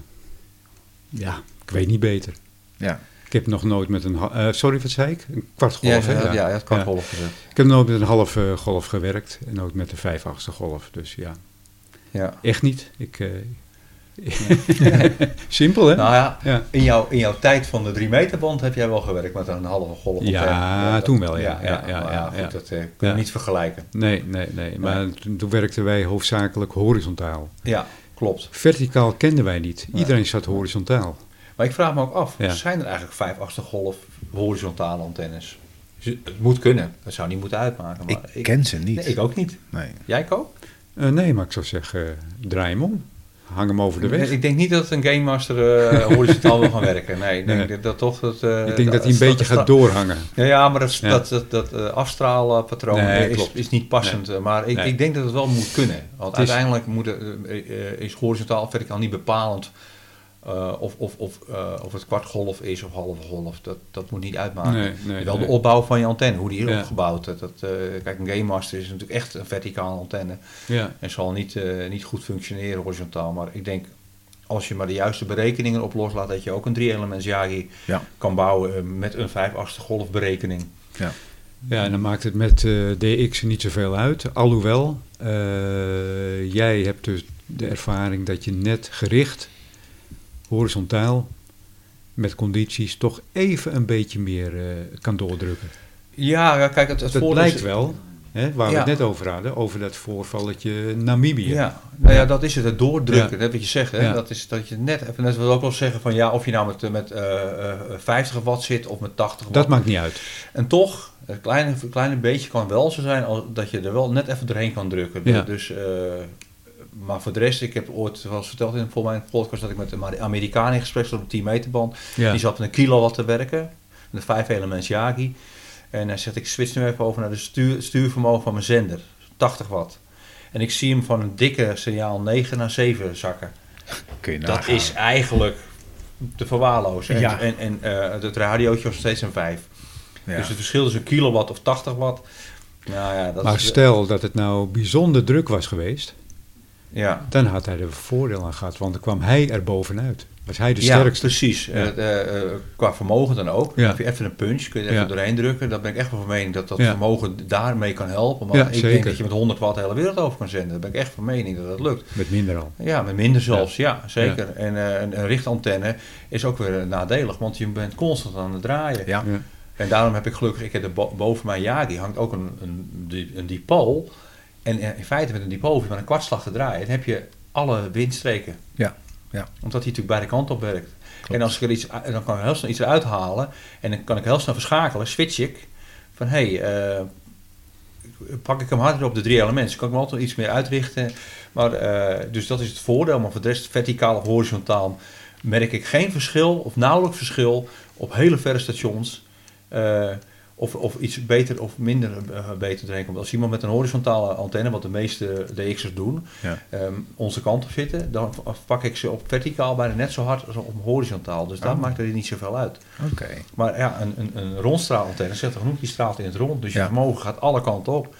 ja, ik weet niet beter. Ja. Ik heb nog nooit met een, eh, sorry wat zei ik? Een kwartgolf, Ja, hè? ja, Ja. ja, het kan golf gezet. Ik heb nooit met een halve golf gewerkt en ook met de vijf achtste golf. Dus ja, Ja. echt niet. Ik, Simpel hè? Nou ja, ja. in, jouw, in jouw tijd van de 3 meter band heb jij wel gewerkt met een halve golf. Ja, dat- toen wel, ja. Ja, ja, maar ja, goed, ja. dat eh, kun je Ja. niet vergelijken. Nee, nee, nee. Maar toen, toen werkten wij hoofdzakelijk horizontaal. Ja, klopt. Verticaal kenden wij niet. Nee. Iedereen zat horizontaal. Maar ik vraag me ook af, Ja. zijn er eigenlijk vijf achtste golf horizontale antennes? Het moet kunnen, dat zou niet moeten uitmaken. Maar Ik ken ze niet. Nee, ik ook niet. Nee. Jij Ko? Eh, nee, maar ik zou zeggen, draai hem om. Hang hem over de weg. Ik denk niet dat een Game Master uh, horizontaal wil gaan werken. Nee, ik denk dat, dat toch... Dat, uh, ik denk dat hij een beetje gaat doorhangen. Ja, ja maar dat, ja. dat, dat, dat uh, afstraalpatroon nee, is, is, niet passend. Nee. Maar ik, ik denk dat het wel moet kunnen. Want uiteindelijk is, moet, is horizontaal verticaal niet bepalend uh, of, of, of, uh, of het kwartgolf is of halve golf, dat, dat moet niet uitmaken. Nee, nee, wel nee. de opbouw van je antenne, hoe die is ja. opgebouwd. Dat, dat, uh, kijk, een Game Master is natuurlijk echt een verticale antenne. Ja. En zal niet, niet goed functioneren horizontaal. Maar ik denk, als je maar de juiste berekeningen op loslaat, dat je ook een drie-elements Yagi ja. kan bouwen met een vijfachtige golfberekening. Ja. Ja, en dan maakt het met DX niet zoveel uit. Alhoewel, jij hebt dus de ervaring dat je net gericht horizontaal met condities toch even een beetje meer uh, kan doordrukken. Ja, kijk, het, het dat lijkt wel, hè, waar ja. we het net over hadden, over dat voorvalletje Namibië. Ja, nou ja, dat is het, het doordrukken, ja. wat je zegt. Hè? Ja. Dat is dat je net even, net wil ook wel zeggen van ja, of je nou met, met uh, uh, 50 watt zit of met 80 watt. Dat maakt niet uit. En toch, een kleine, kleine beetje kan wel zo zijn als dat je er wel net even doorheen kan drukken. Ja. Dus uh, maar voor de rest, ik heb ooit wel eens verteld in volgens mij podcast dat ik met een Amerikaan in gesprek zat op een 10 meter band. Ja. Die zat met een kilowatt te werken, een 5 elements Yagi. En hij zegt, ik switch nu even over naar de stuur, stuurvermogen van mijn zender, 80 watt. En ik zie hem van een dikke signaal 9 naar 7 zakken. Kun je dat is eigenlijk te verwaarlozen. Ja. En, en uh, het radiootje was steeds een 5. Ja. Dus het verschil is een kilowatt of 80 watt. Nou ja, dat maar is, stel dat het nou bijzonder druk was geweest, ja. dan had hij er voordeel aan gehad, want dan kwam hij er bovenuit. Was hij de ja, sterkste. precies. Ja. Uh, uh, qua vermogen dan ook. Ja. Heb je even een punch, kun je er Ja. even doorheen drukken. Dan ben ik echt van mening dat dat Ja. vermogen daarmee kan helpen. Maar Ja, ik zeker. denk dat je met 100 watt de hele wereld over kan zenden. Daar ben ik echt van mening dat dat lukt. Met minder al. Ja, met minder zelfs. Ja, zeker. En uh, een, een richtantenne is ook weer nadelig, want je bent constant aan het draaien. Ja. Ja. En daarom heb ik gelukkig, ik heb bo boven mijn Yagi hangt ook een, een, die- een dipool. En in feite met een je maar een kwartslag te draaien. Dan heb je alle windstreken. Ja, ja. Omdat hij natuurlijk beide kanten op werkt. Klopt. En als ik er iets, dan kan ik heel snel iets eruit halen. En dan kan ik heel snel verschakelen, switch ik. Van hé, hey, eh, pak ik hem harder op de drie elementen. Dus kan ik hem altijd iets meer uitrichten. Maar, eh, dus dat is het voordeel. Maar voor de rest, verticaal of horizontaal, merk ik geen verschil of nauwelijks verschil op hele verre stations. eh, of, of iets beter of minder eh, beter erin komt. Als iemand met een horizontale antenne, wat de meeste DX'ers doen, Ja. ehm, onze kant op zitten, dan pak ik ze op verticaal bijna net zo hard als op horizontaal. Dus dat Oh. maakt er niet zoveel uit. Oké. Maar ja, een, een, een rondstraalantenne zegt er genoeg, die straalt in het rond. Dus je vermogen gaat alle kanten op.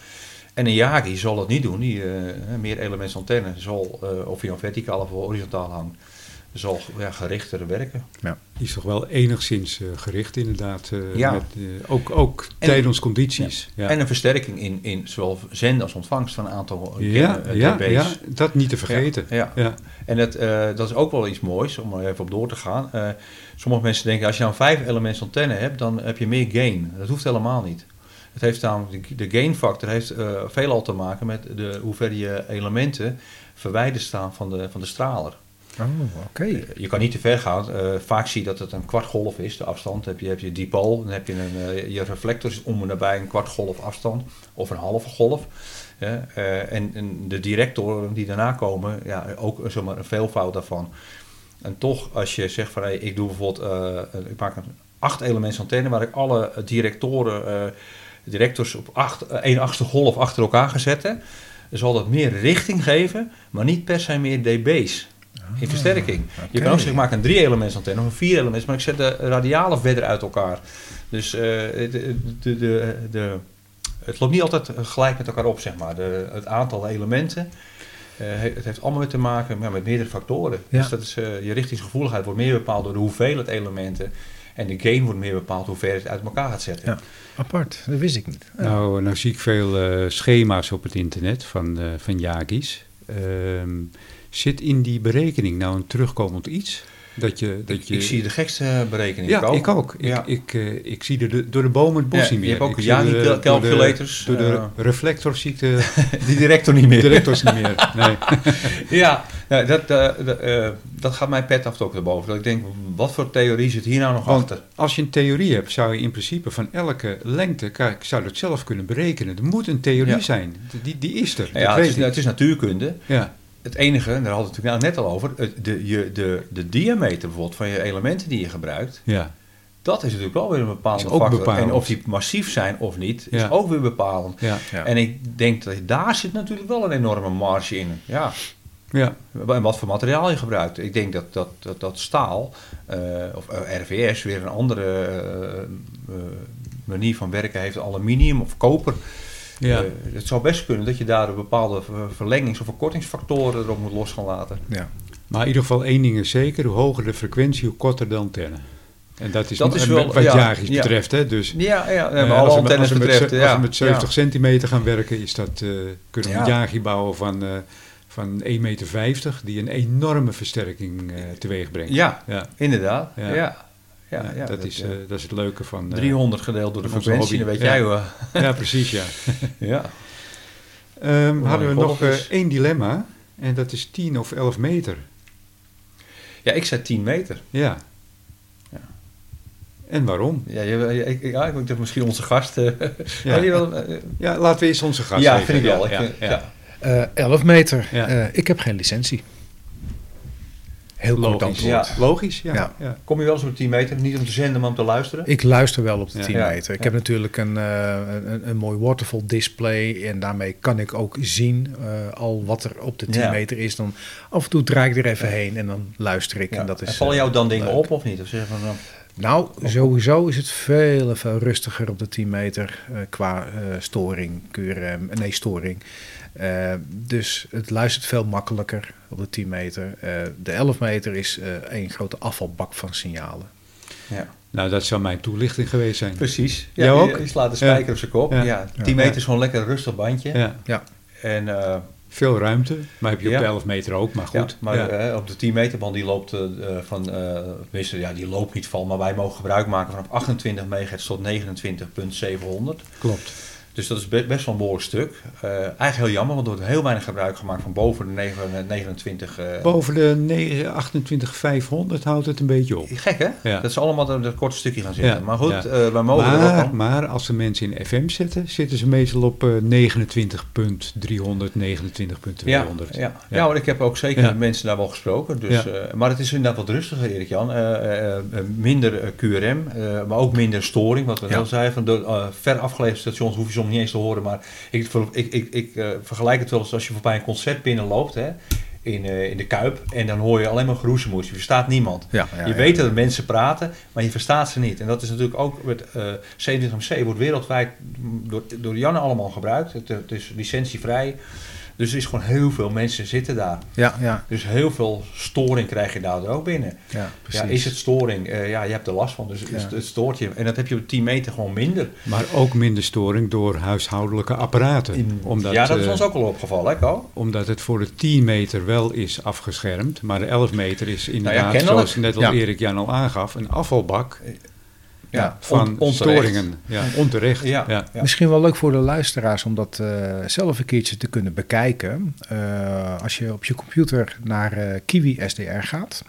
En een Yagi zal dat niet doen. Die eh, meer elements antenne zal, eh, of je nou verticaal of horizontaal hangt, zal ja, gerichter werken. Die is toch wel enigszins eh, gericht inderdaad. eh, Ja. met, eh, ook ook En- tijdens condities. Ja, En een versterking in, in zowel zenden als ontvangst van een aantal ja, ja, ja, dat niet te vergeten. Ja, Ja. En dat, eh, dat is ook wel iets moois, om er even op door te gaan. Eh, sommige mensen denken, als je nou een vijf elements antenne hebt, dan heb je meer gain. Dat hoeft helemaal niet. Het heeft namelijk, de, gain factor heeft eh, veelal te maken met de, hoe ver je elementen verwijderd staan van de, van de straler. Oh. Eh, Je kan niet te ver gaan. Eh, vaak zie je dat het een kwartgolf is, de afstand. Heb je, heb je dipool, dan heb je een, eh, je reflector om en nabij een kwartgolf afstand of een halve golf. En, en de directoren die daarna komen, ja, ook zomaar een veelvoud daarvan. En toch, als je zegt van ik doe bijvoorbeeld, ik maak een acht elements antenne waar ik alle directoren, directors op acht, één achtste golf achter elkaar ga zetten, zal dat meer richting geven, maar niet per se meer dB's in versterking. Je kan ook zeggen, ik maak een drie elements antenne of een vier elements, maar ik zet de radialen verder uit elkaar. Dus eh, de, de, de, de, het loopt niet altijd gelijk met elkaar op, zeg maar. De, het aantal elementen, eh, he- het heeft allemaal te maken ja, met meerdere factoren. Ja. Dus dat is, eh, je richtingsgevoeligheid wordt meer bepaald door de hoeveelheid elementen. En de gain wordt meer bepaald hoe ver je het uit elkaar gaat zetten. Ja. Apart, dat wist ik niet. Ja. Nou, nou zie ik veel eh, schema's op het internet van, eh van Yagi's. Ehm, zit in die berekening nou een terugkomend iets? Dat je, dat je... ik zie de gekste berekeningen ja, komen. ik ook. Ja. Ik, ik, eh, ik zie de, de- door de bomen het bos Ja, niet meer. je hebt ook de- door de-. Door de, eh, reflector zie ik de die director niet meer. directors niet meer. Nee. Ja, nou, dat, eh, dat, eh, dat gaat mijn pet af ook erboven. Dat ik denk, wat voor theorie zit hier nou nog Want achter? als je een theorie hebt, zou je in principe van elke lengte, kijk, zou dat zelf kunnen berekenen. Er moet een theorie zijn. Die, die is er. Ja, het is, het is natuurkunde. Ja, het enige, en daar hadden we het natuurlijk net al over, de, je, de, de diameter bijvoorbeeld van je elementen die je gebruikt, Ja, dat is natuurlijk wel weer een bepaalde Is ook factor. bepalend. En of die massief zijn of niet, is ook weer bepalend. ja, Ja. En ik denk dat daar zit natuurlijk wel een enorme marge in. Ja, ja. en wat voor materiaal je gebruikt. Ik denk dat dat, dat, dat staal eh, of eh, RVS weer een andere eh, manier van werken heeft. Aluminium of koper. Ja. Eh, het zou best kunnen dat je daar een bepaalde ver- verlengings- of verkortingsfactoren erop moet los gaan laten. Ja. Maar in ieder geval één ding is zeker, hoe hoger de frequentie, hoe korter de antenne. En dat is, Dat is wel- wat ja, Jagis ja. betreft. Hè? Dus Ja, ja eh, maar als, alle we, als, antennes we met, betreft. ze- ja, als we met 70 ja. centimeter gaan werken, is dat, eh, kunnen we Ja. een Yagi bouwen van, eh van 1,50 meter, die een enorme versterking eh teweeg brengt. Ja, ja. inderdaad. Ja. Ja. Ja. Dat, is, eh, eh, dat is het leuke van... eh, 300 gedeeld door de frequentie, dan weet jij Ja. wel. Ja, precies, ja. Ja. Ehm, Hoe hadden we nog eh, één dilemma, en dat is 10 of 11 meter. ja, ik zei 10 meter. Ja. Ja. En waarom? Ja, je, ik, ik- ja, ik denk dat misschien onze gast... eh, Ja. ja. je wel, eh, Ja, laten we eens onze gast ja, even- vind ik wel. Ik Ja, vind- ja. ja. Eh, 11 meter. Ja. Eh, ik heb geen licentie. Heel kort Logisch. antwoord. Ja. Logisch, ja. Ja. ja. Kom je wel eens op de 10 meter? Niet om te zenden, maar om te luisteren? Ik luister wel op de Ja. 10 Ja. meter. Ik Ja. heb natuurlijk een, eh, een, een mooi waterfall display. En daarmee kan ik ook zien eh, al wat er op de 10 Ja. meter is. Dan af en toe draai ik er even heen en dan luister ik. Ja. En dat is, en vallen eh, jou dan dingen leuk. op of niet? Of zeg je van, nou, sowieso is het veel, veel rustiger op de 10 meter eh, qua eh, storing, QRM, nee, storing. Eh, dus het luistert veel makkelijker op de 10 meter. Eh, de 11 meter is eh één grote afvalbak van signalen. ja. Nou, dat zou mijn toelichting geweest zijn. Precies. Jij Ja, ook? Je, je slaat de spijker op zijn kop. Ja. Ja. Ja. 10 meter Ja. is gewoon lekker een rustig bandje. Ja. Ja, En eh, Veel ruimte, maar heb je op Ja. de 11 meter ook, maar goed. Ja, maar eh, op de 10 meter band die loopt eh, van, tenminste, ja, die loopt niet van, maar wij mogen gebruik maken vanaf 28 MHz tot 29.700. Klopt. Dus dat is be- best wel een behoorlijk stuk. Eh, eigenlijk heel jammer, want er wordt heel weinig gebruik gemaakt van boven de 9, 29. eh, Boven de 9 28500 houdt het een beetje op. Gek hè? Ja. Dat ze allemaal dat, dat korte stukje gaan zitten. Ja, Maar goed, ja. eh, wij mogen er Maar, ook maar als ze mensen in FM zetten, zitten ze meestal op eh 29.300, 29.200. Ja, ja. ja. maar ik heb ook zeker met mensen daar wel gesproken. Dus, eh, maar het is inderdaad wat rustiger, Erik-Jan. Eh, eh, eh, minder eh, QRM, eh, maar ook minder storing. Wat we al zeiden, van de eh, ver afgelegen stations hoef je soms niet eens te horen. Maar ik, ik, ik, ik eh, vergelijk het wel eens als je voorbij een concert binnenloopt hè, in, eh, in de Kuip. En dan hoor je alleen maar geroezemoes. Je verstaat niemand. ja, ja, je ja. weet dat er mensen praten, maar je verstaat ze niet. En dat is natuurlijk ook met eh 27MC wordt wereldwijd door, door Janne allemaal gebruikt. Het, het is licentievrij. Dus er is gewoon heel veel mensen zitten daar. Ja, ja, Dus heel veel storing krijg je daar ook binnen. ja, precies. Ja, is het storing? Eh, ja, je hebt er last van, dus Ja. het, stoort je. En dat heb je op 10 meter gewoon minder. Maar ook minder storing door huishoudelijke apparaten. omdat, ja, dat is eh, ons ook al opgevallen, hè, Ko? Omdat het voor de 10 meter wel is afgeschermd, maar de 11 meter is inderdaad, kennelijk. zoals net al Ja. Erik Jan al aangaf, een afvalbak Ja, van on- storingen. Ja, onterecht. Ja, Ja. ja. Misschien wel leuk voor de luisteraars om dat eh, zelf een keertje te kunnen bekijken. Eh, als je op je computer naar eh, Kiwi SDR gaat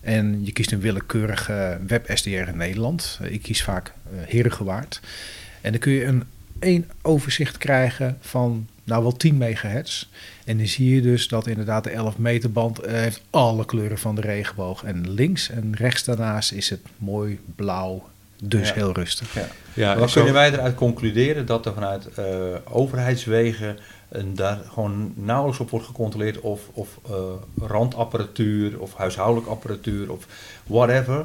en je kiest een willekeurige web SDR in Nederland. Ik kies vaak eh Herengewaard. En dan kun je een één overzicht krijgen van nou wel 10 megahertz. En dan zie je dus dat inderdaad de 11 meter band heeft alle kleuren van de regenboog. En links en rechts daarnaast is het mooi blauw, dus Ja. heel rustig. Ja. Zo- kunnen wij eruit concluderen dat er vanuit eh, overheidswegen en daar gewoon nauwelijks op wordt gecontroleerd of, of eh, randapparatuur of huishoudelijk apparatuur of whatever.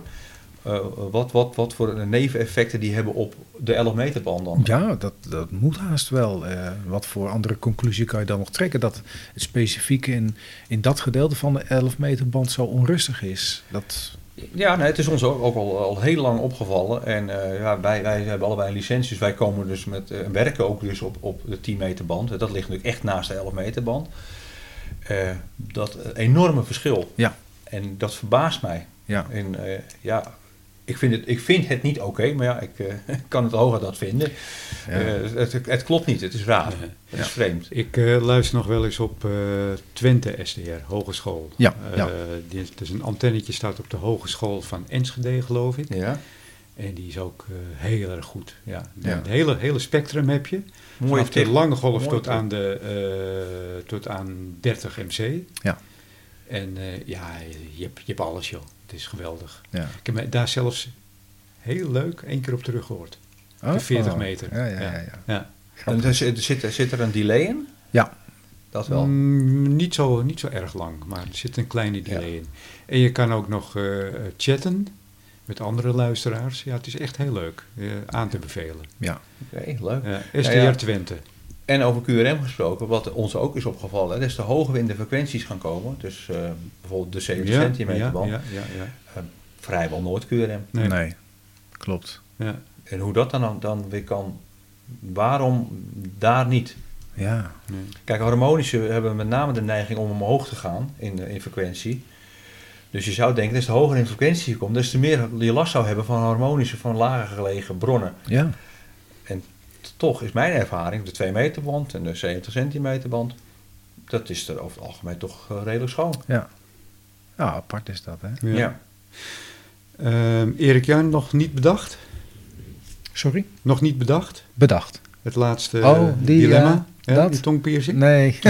eh, wat, wat, wat voor neveneffecten die hebben op de 11 meter band dan. Ja, dat, dat moet haast wel. Eh, wat voor andere conclusie kan je dan nog trekken? Dat het specifiek in, in dat gedeelte van de 11 meter band zo onrustig is. Dat, Ja, nee, het is ons ook, al, al heel lang opgevallen. En eh, ja, wij, wij hebben allebei een licentie, dus wij komen dus met, eh, werken ook dus op, op de 10 meter band. Dat ligt natuurlijk echt naast de 11 meter band. Eh, dat enorme verschil. Ja. En dat verbaast mij. ja, En ja, ik vind het, ik vind het niet oké, maar ja, ik eh, kan het hoger dat vinden. ja. Eh, het, het klopt niet, het is raar. Ja. Het is vreemd. Ik eh, luister nog wel eens op eh, Twente SDR, Hogeschool. Ja, Eh, ja. die, dus een antennetje staat op de Hogeschool van Enschede, geloof ik. Ja, En die is ook eh, heel erg goed. Ja. Ja. Het hele, hele spectrum heb je. Mooie Vanaf tip. de lange golf tot tip. aan, de, eh, tot aan 30 MC. Ja. En eh, ja, je hebt, je hebt alles joh. Het is geweldig. Ja. Ik heb me daar zelfs heel leuk één keer op terug gehoord. Oh, de 40 oh. meter. Ja, ja, ja. Ja. ja. Ja. En er zit, zit, er een delay in? Ja. Dat wel. Mm, niet, zo, niet zo erg lang, maar er zit een kleine delay in. En je kan ook nog eh, chatten met andere luisteraars. Ja, het is echt heel leuk eh, aan te bevelen. ja. Oké, leuk. Ja, STR Ja, ja. Twente. En over QRM gesproken, wat ons ook is opgevallen, des te hoger we in de frequenties gaan komen, dus eh, bijvoorbeeld de 70 centimeter ja, band, ja, ja, ja. eh, vrijwel nooit QRM. Nee. Nee. klopt. Ja. En hoe dat dan, dan weer kan, waarom daar niet? Ja. Nee. Kijk, harmonische hebben met name de neiging om omhoog te gaan in, in frequentie. Dus je zou denken, des te hoger in frequentie je komt, des te meer je last zou hebben van harmonische, van lager gelegen bronnen. Ja. Toch is mijn ervaring, de 2 meter band en de 70 centimeter band, dat is er over het algemeen toch eh, redelijk schoon. Ja. Ja, apart is dat, hè? Ja. Ehm, Erik Jan, nog niet bedacht? Sorry? Nog niet bedacht? Bedacht. Het laatste Oh, eh, die, dilemma? Ja, dat? Die tongpiercing? Nee.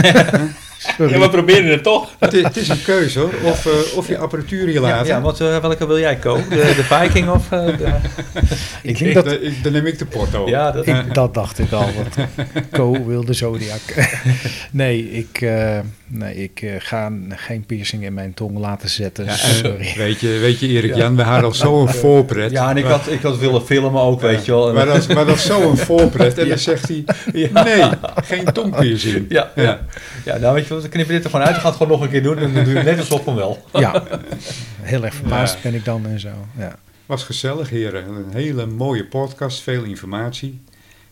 Sorry. Ja, we proberen het toch. Het, is, het is een keuze hoor. Of, eh, of je apparatuur hier Ja, laten. ja wat, eh, welke wil jij kopen? De, de Viking of... eh, de- ik denk dat... Dan- ik- dan neem ik de Porto. ja, dat, Ik, dat dacht ik al. Wat Co wilde Zodiac. nee, ik, eh, nee, ik eh, ga geen piercing in mijn tong laten zetten. Ja, Sorry. weet, je, weet je, Erik Jan, we hadden al zo'n voorpret. ja, en ik had, ik had willen filmen ook, weet je wel. Maar dat, is- maar dat is zo'n voorpret. En dan zegt hij, nee, geen tongpiercing. Ja, ja. ja, nou weet je wat, dan knip je dit er gewoon uit. We gaan het gewoon nog een keer doen en dan doe je net alsof van wel. Ja, heel erg verbaasd Ja. ben ik dan en zo. Ja. Was gezellig, heren. Een hele mooie podcast, veel informatie.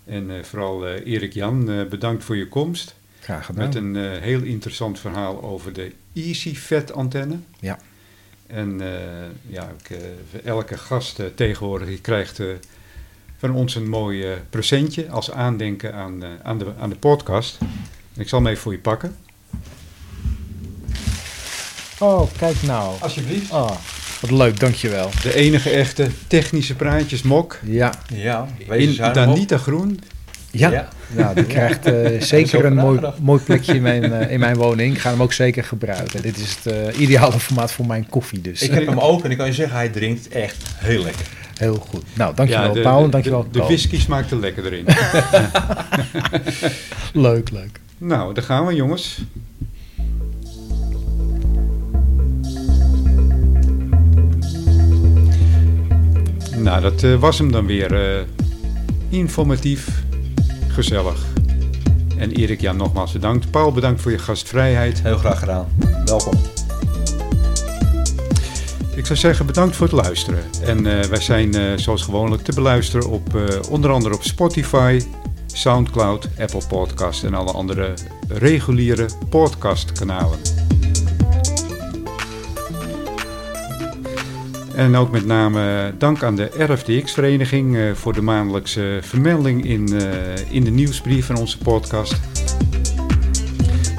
En eh, vooral eh, Erik Jan, eh, bedankt voor je komst. Graag gedaan. Met een eh, heel interessant verhaal over de Easy Fat antenne. Ja. En eh, ja, ik, eh, elke gast tegenwoordig krijgt eh, van ons een mooi eh, presentje als aandenken aan, eh, aan, de, aan de podcast. Ik zal hem even voor je pakken. Oh, kijk nou. Alsjeblieft. Oh, wat leuk, dankjewel. De enige echte technische praatjes mok. Ja, Ja, wees In. Danita Groen. ja. Ja. ja. die krijgt eh, zeker een mooi, mooi plekje in mijn, in mijn woning. Ik ga hem ook zeker gebruiken. Dit is het ideale formaat voor mijn koffie dus. Ik heb hem ook en ik kan je zeggen, hij drinkt echt heel lekker. Heel goed. Nou, dankjewel de, Paul en dankjewel De, de whisky smaakt er lekker erin. Leuk, leuk. nou, daar gaan we jongens. Nou, dat eh, was hem dan weer. eh, informatief, gezellig. En Erik Jan nogmaals bedankt. Paul, bedankt voor je gastvrijheid. Heel graag gedaan. Welkom. Ik zou zeggen bedankt voor het luisteren. En eh, wij zijn eh, zoals gewoonlijk te beluisteren op eh, onder andere op Spotify, Soundcloud, Apple Podcast en alle andere reguliere podcastkanalen. En ook met name dank aan de RFDX-vereniging voor de maandelijkse vermelding in, in de nieuwsbrief van onze podcast.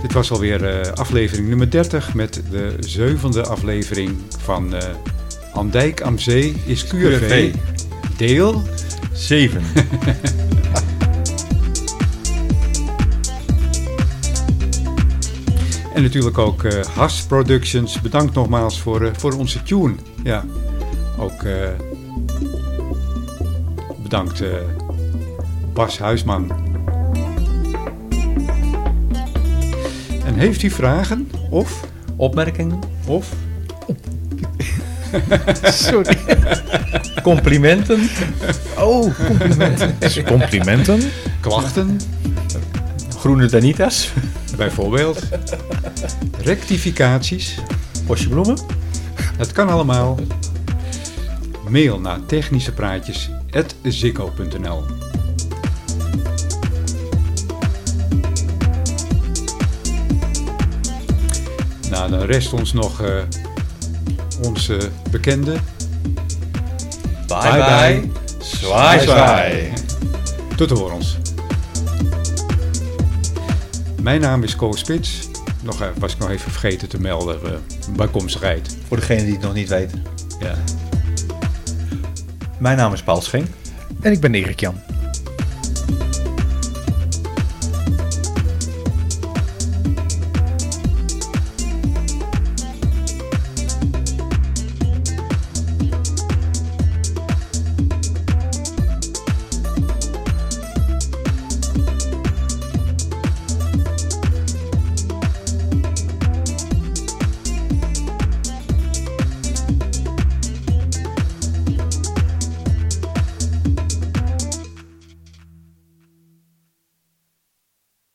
Dit was alweer eh, aflevering nummer 30 met de zevende aflevering van eh Andijk am Zee is QRV. Deel 7. En natuurlijk ook eh Has Productions. Bedankt nogmaals voor, voor onze tune. Ja, ook bedankt Bas Huisman. En heeft u vragen of, Opmerkingen, of Sorry. complimenten. Oh, complimenten. complimenten? klachten, Groene Danitas. bijvoorbeeld rectificaties, Bosje bloemen. het kan allemaal. Mail naar technischepraatjes.zikko.nl Nou, dan rest ons nog eh, onze bekende. Bye Bye bye. bye. Zwaai zwaai. Tot horens. Mijn naam is Koos Spits. Nog, eh, was ik nog even vergeten te melden. eh, bijkomstigheid. Voor degene die het nog niet weet. Ja. Mijn naam is Paul Schenk. En ik ben Erik Jan.